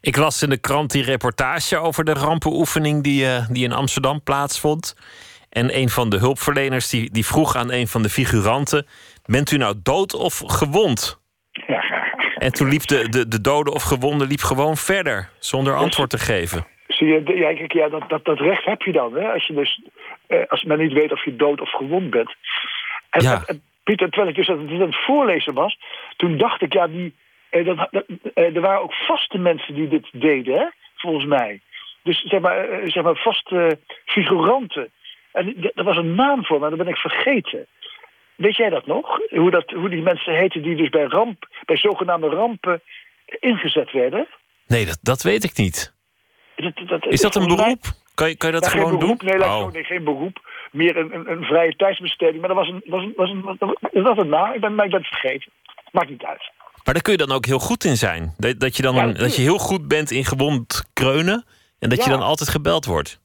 Ik las in de krant die reportage over de rampenoefening die, uh, die in Amsterdam plaatsvond. En een van de hulpverleners die, die vroeg aan een van de figuranten: Bent u nou dood of gewond? En toen liep de, de, de dode of gewonde liep gewoon verder, zonder antwoord te geven. Zie je, ja, kijk, ja dat, dat, dat recht heb je dan. Hè? Als, je dus, eh, als men niet weet of je dood of gewond bent. En, Ja. en- Pieter, terwijl ik dus aan het voorlezen was... toen dacht ik, ja, die, eh, dat, dat- eh, er waren ook vaste mensen die dit deden, hè? volgens mij. Dus zeg maar, eh, zeg maar vaste figuranten. En er was een naam voor, maar dat ben ik vergeten. Weet jij dat nog? Hoe, dat, hoe die mensen heten die dus bij, ramp, bij zogenaamde rampen ingezet werden? Nee, dat, dat weet ik niet. Dat, dat, Is dat een beroep? Kan je, kan je dat gewoon beroep, doen? Nee, ik Oh. nee, geen beroep. Meer een, een, een vrije tijdsbesteding. Maar dat was een, was een, was een, was dat een naam? Ik ben, maar ik ben het vergeten. Maakt niet uit. Maar daar kun je dan ook heel goed in zijn. Dat, dat, je, dan Ja, dat je heel goed bent in gewond kreunen. En dat je dan altijd gebeld wordt.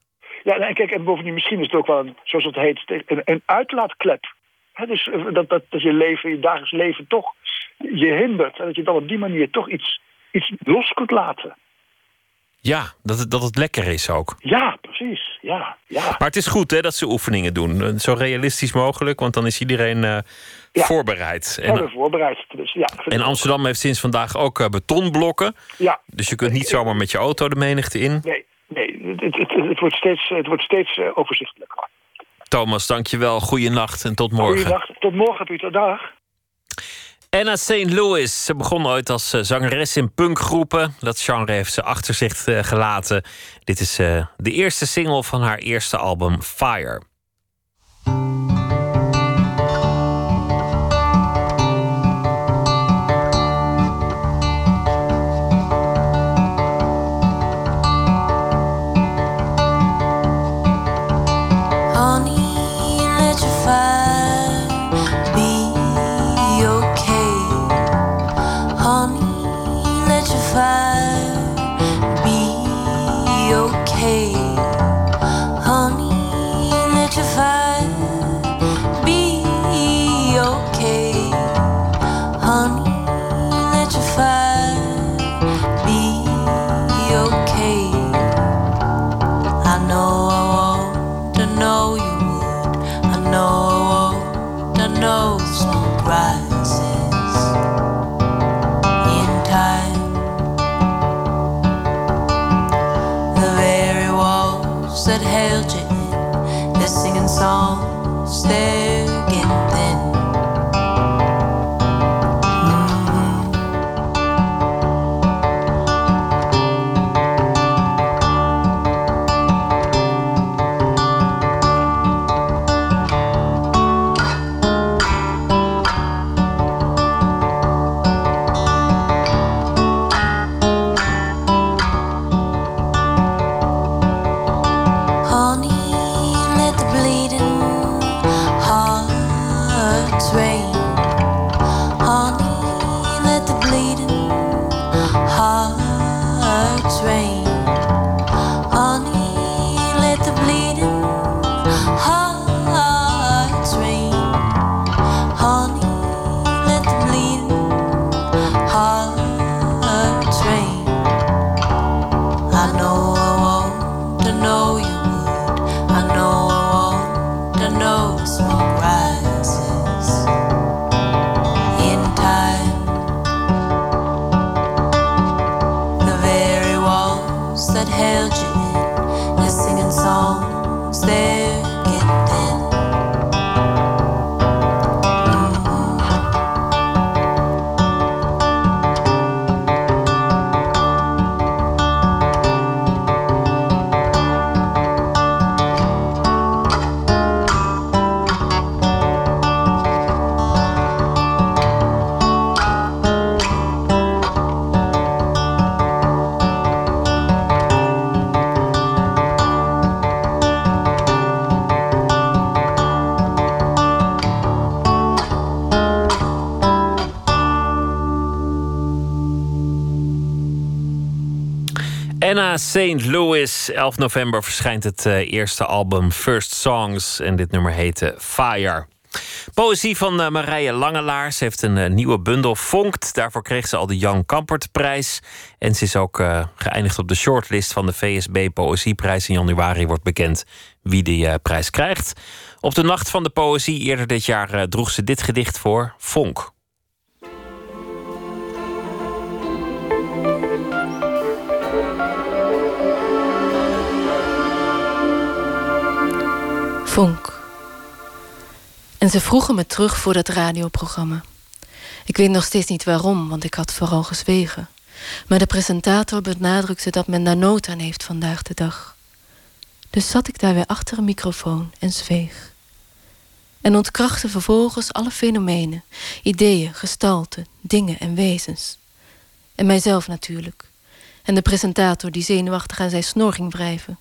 Ja, en kijk, en bovendien misschien is het ook wel een, zoals het heet, een, een uitlaatklep. Hè, dus eh, dat, dat, dat je leven, je dagelijks leven toch je hindert. En dat je dan op die manier toch iets, iets los kunt laten. Ja, dat het, dat het lekker is ook. Ja, precies. Ja, ja. Maar het is goed hè, dat ze oefeningen doen. Eh, Zo realistisch mogelijk, want dan is iedereen eh, voorbereid. En, En, voorbereid. Dus, ja, en Amsterdam heeft sinds vandaag ook betonblokken. Ja. Dus je kunt niet zomaar met je auto de menigte in. Nee het, het, het, het wordt steeds, het wordt steeds eh, overzichtelijker. Thomas, dankjewel. Goeienacht en tot morgen. Goeiedag. Tot morgen, Pieter. Dag. Anna St. Louis. Ze begon ooit als eh, zangeres in punkgroepen. Dat genre heeft ze achter zich eh, gelaten. Dit is eh, de eerste single van haar eerste album Fire. Songs, St. Louis. 11 november verschijnt het eh, eerste album First Songs. En dit nummer heette Fire. Poëzie van uh, Marije Langelaars heeft een uh, nieuwe bundel Vonkt. Daarvoor kreeg ze al de Jan Kampertprijs. En ze is ook geëindigd op de shortlist van de VSB Poëzieprijs. In januari wordt bekend wie die prijs krijgt. Op de Nacht van de Poëzie eerder dit jaar droeg ze dit gedicht voor, Vonk. En ze vroegen me terug voor dat radioprogramma. Ik weet nog steeds niet waarom, want ik had vooral gezwegen. Maar de presentator benadrukte dat men daar nood aan heeft vandaag de dag. Dus zat ik daar weer achter een microfoon en zweeg. En ontkrachtte vervolgens alle fenomenen, ideeën, gestalten, dingen en wezens. En mijzelf natuurlijk. En de presentator die zenuwachtig aan zijn snor ging wrijven.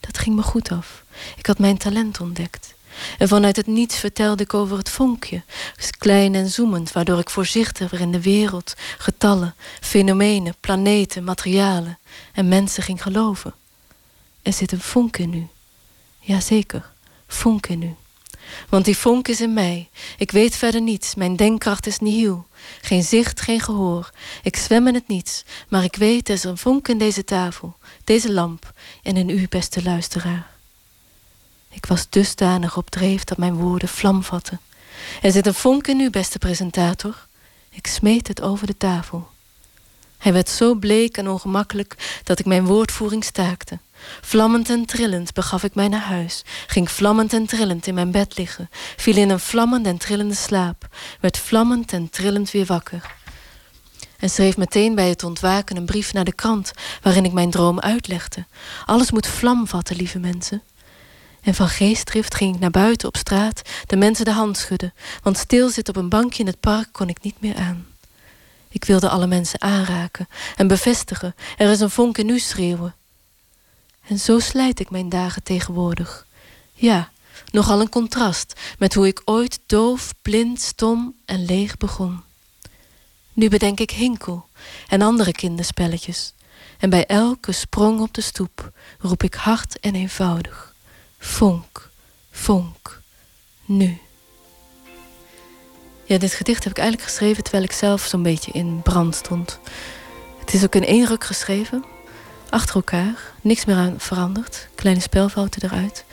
Dat ging me goed af. Ik had mijn talent ontdekt. En vanuit het niets vertelde ik over het vonkje, klein en zoemend, waardoor ik voorzichtiger in de wereld, getallen, fenomenen, planeten, materialen en mensen ging geloven. Er zit een vonk in u. Jazeker, vonk in u. Want die vonk is in mij. Ik weet verder niets. Mijn denkkracht is nihil. Geen zicht, geen gehoor. Ik zwem in het niets. Maar ik weet, er is een vonk in deze tafel, deze lamp en in u, beste luisteraar. Ik was dusdanig op dreef dat mijn woorden vlam vatten. Er zit een vonk in u, beste presentator. Ik smeet het over de tafel. Hij werd zo bleek en ongemakkelijk dat ik mijn woordvoering staakte. Vlammend en trillend begaf ik mij naar huis, ging vlammend en trillend in mijn bed liggen, viel in een vlammend en trillende slaap, werd vlammend en trillend weer wakker. En schreef meteen bij het ontwaken een brief naar de krant, waarin ik mijn droom uitlegde. Alles moet vlam vatten, lieve mensen. En van geestdrift ging ik naar buiten op straat, de mensen de hand schudden, want stilzitten op een bankje in het park kon ik niet meer aan. Ik wilde alle mensen aanraken en bevestigen, er is een vonk in u schreeuwen. En zo slijt ik mijn dagen tegenwoordig. Ja, nogal een contrast met hoe ik ooit doof, blind, stom en leeg begon. Nu bedenk ik Hinkel en andere kinderspelletjes. En bij elke sprong op de stoep roep ik hard en eenvoudig. Vonk, vonk, nu. Ja, dit gedicht heb ik eigenlijk geschreven terwijl ik zelf zo'n beetje in brand stond. Het is ook in één ruk geschreven, achter elkaar, niks meer aan veranderd, kleine spelfouten eruit.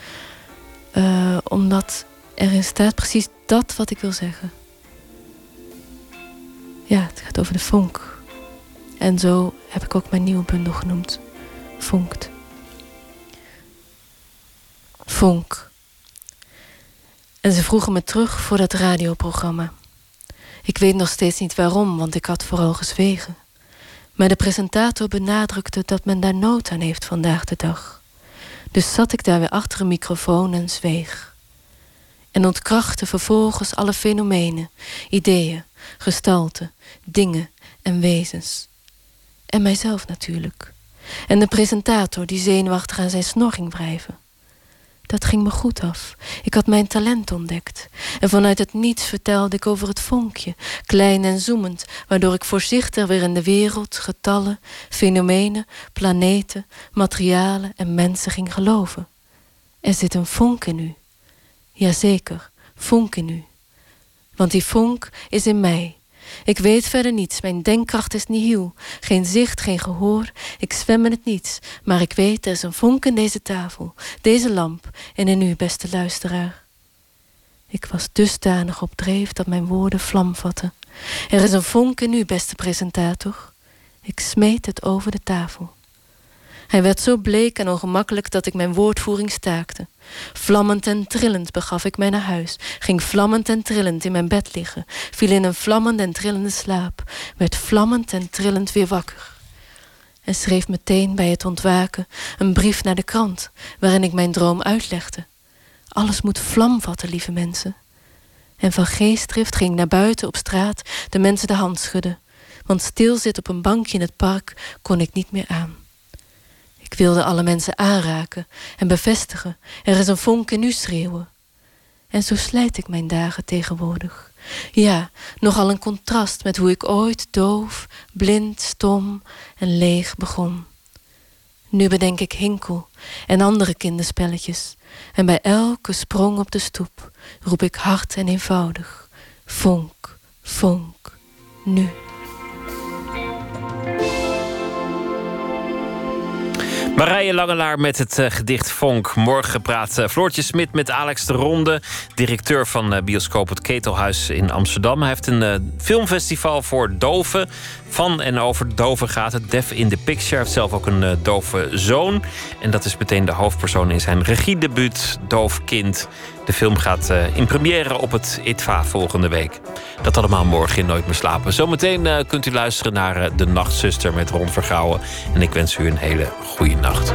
Uh, omdat erin staat precies dat wat ik wil zeggen. Ja, het gaat over de vonk. En zo heb ik ook mijn nieuwe bundel genoemd. Vonkt. Vonk. En ze vroegen me terug voor dat radioprogramma. Ik weet nog steeds niet waarom, want ik had vooral gezwegen. Maar de presentator benadrukte dat men daar nood aan heeft vandaag de dag. Dus zat ik daar weer achter een microfoon en zweeg. En ontkrachtte vervolgens alle fenomenen, ideeën, gestalten, dingen en wezens. En mijzelf natuurlijk. En de presentator die zenuwachtig aan zijn snor ging wrijven. Dat ging me goed af. Ik had mijn talent ontdekt. En vanuit het niets vertelde ik over het vonkje, klein en zoemend, waardoor ik voorzichtig weer in de wereld, getallen, fenomenen, planeten, materialen en mensen ging geloven. Er zit een vonk in u. Jazeker, vonk in u. Want die vonk is in mij. Ik weet verder niets, mijn denkkracht is nihil. Geen zicht, geen gehoor, ik zwem in het niets. Maar ik weet, er is een vonk in deze tafel, deze lamp en in u, beste luisteraar. Ik was dusdanig op dreef dat mijn woorden vlam vatten. Er is een vonk in u, beste presentator. Ik smeet het over de tafel. Hij werd zo bleek en ongemakkelijk dat ik mijn woordvoering staakte. Vlammend en trillend begaf ik mij naar huis, ging vlammend en trillend in mijn bed liggen, viel in een vlammend en trillende slaap, werd vlammend en trillend weer wakker. En schreef meteen bij het ontwaken een brief naar de krant, waarin ik mijn droom uitlegde. Alles moet vlam vatten, lieve mensen. En van geestdrift ging naar buiten op straat de mensen de hand schudden, want stilzit op een bankje in het park kon ik niet meer aan. Ik wilde alle mensen aanraken en bevestigen. Er is een vonk in u schreeuwen. En zo slijt ik mijn dagen tegenwoordig. Ja, nogal een contrast met hoe ik ooit doof, blind, stom en leeg begon. Nu bedenk ik Hinkel en andere kinderspelletjes. En bij elke sprong op de stoep roep ik hard en eenvoudig: Vonk, vonk, nu. Marije Langelaar met het eh, gedicht Vonk. Morgen praat uh, Floortje Smit met Alex de Ronde, directeur van uh, bioscoop Het Ketelhuis in Amsterdam. Hij heeft een filmfestival voor doven. Van en over doven gaat het. Deaf in the Picture. Hij heeft zelf ook een dove zoon. En dat is meteen de hoofdpersoon in zijn regiedebuut, Doof Kind. De film gaat in première op het ITVA volgende week. Dat allemaal morgen in Nooit meer slapen. Zometeen kunt u luisteren naar De Nachtzuster met Ron Vergouwen. En ik wens u een hele goede nacht.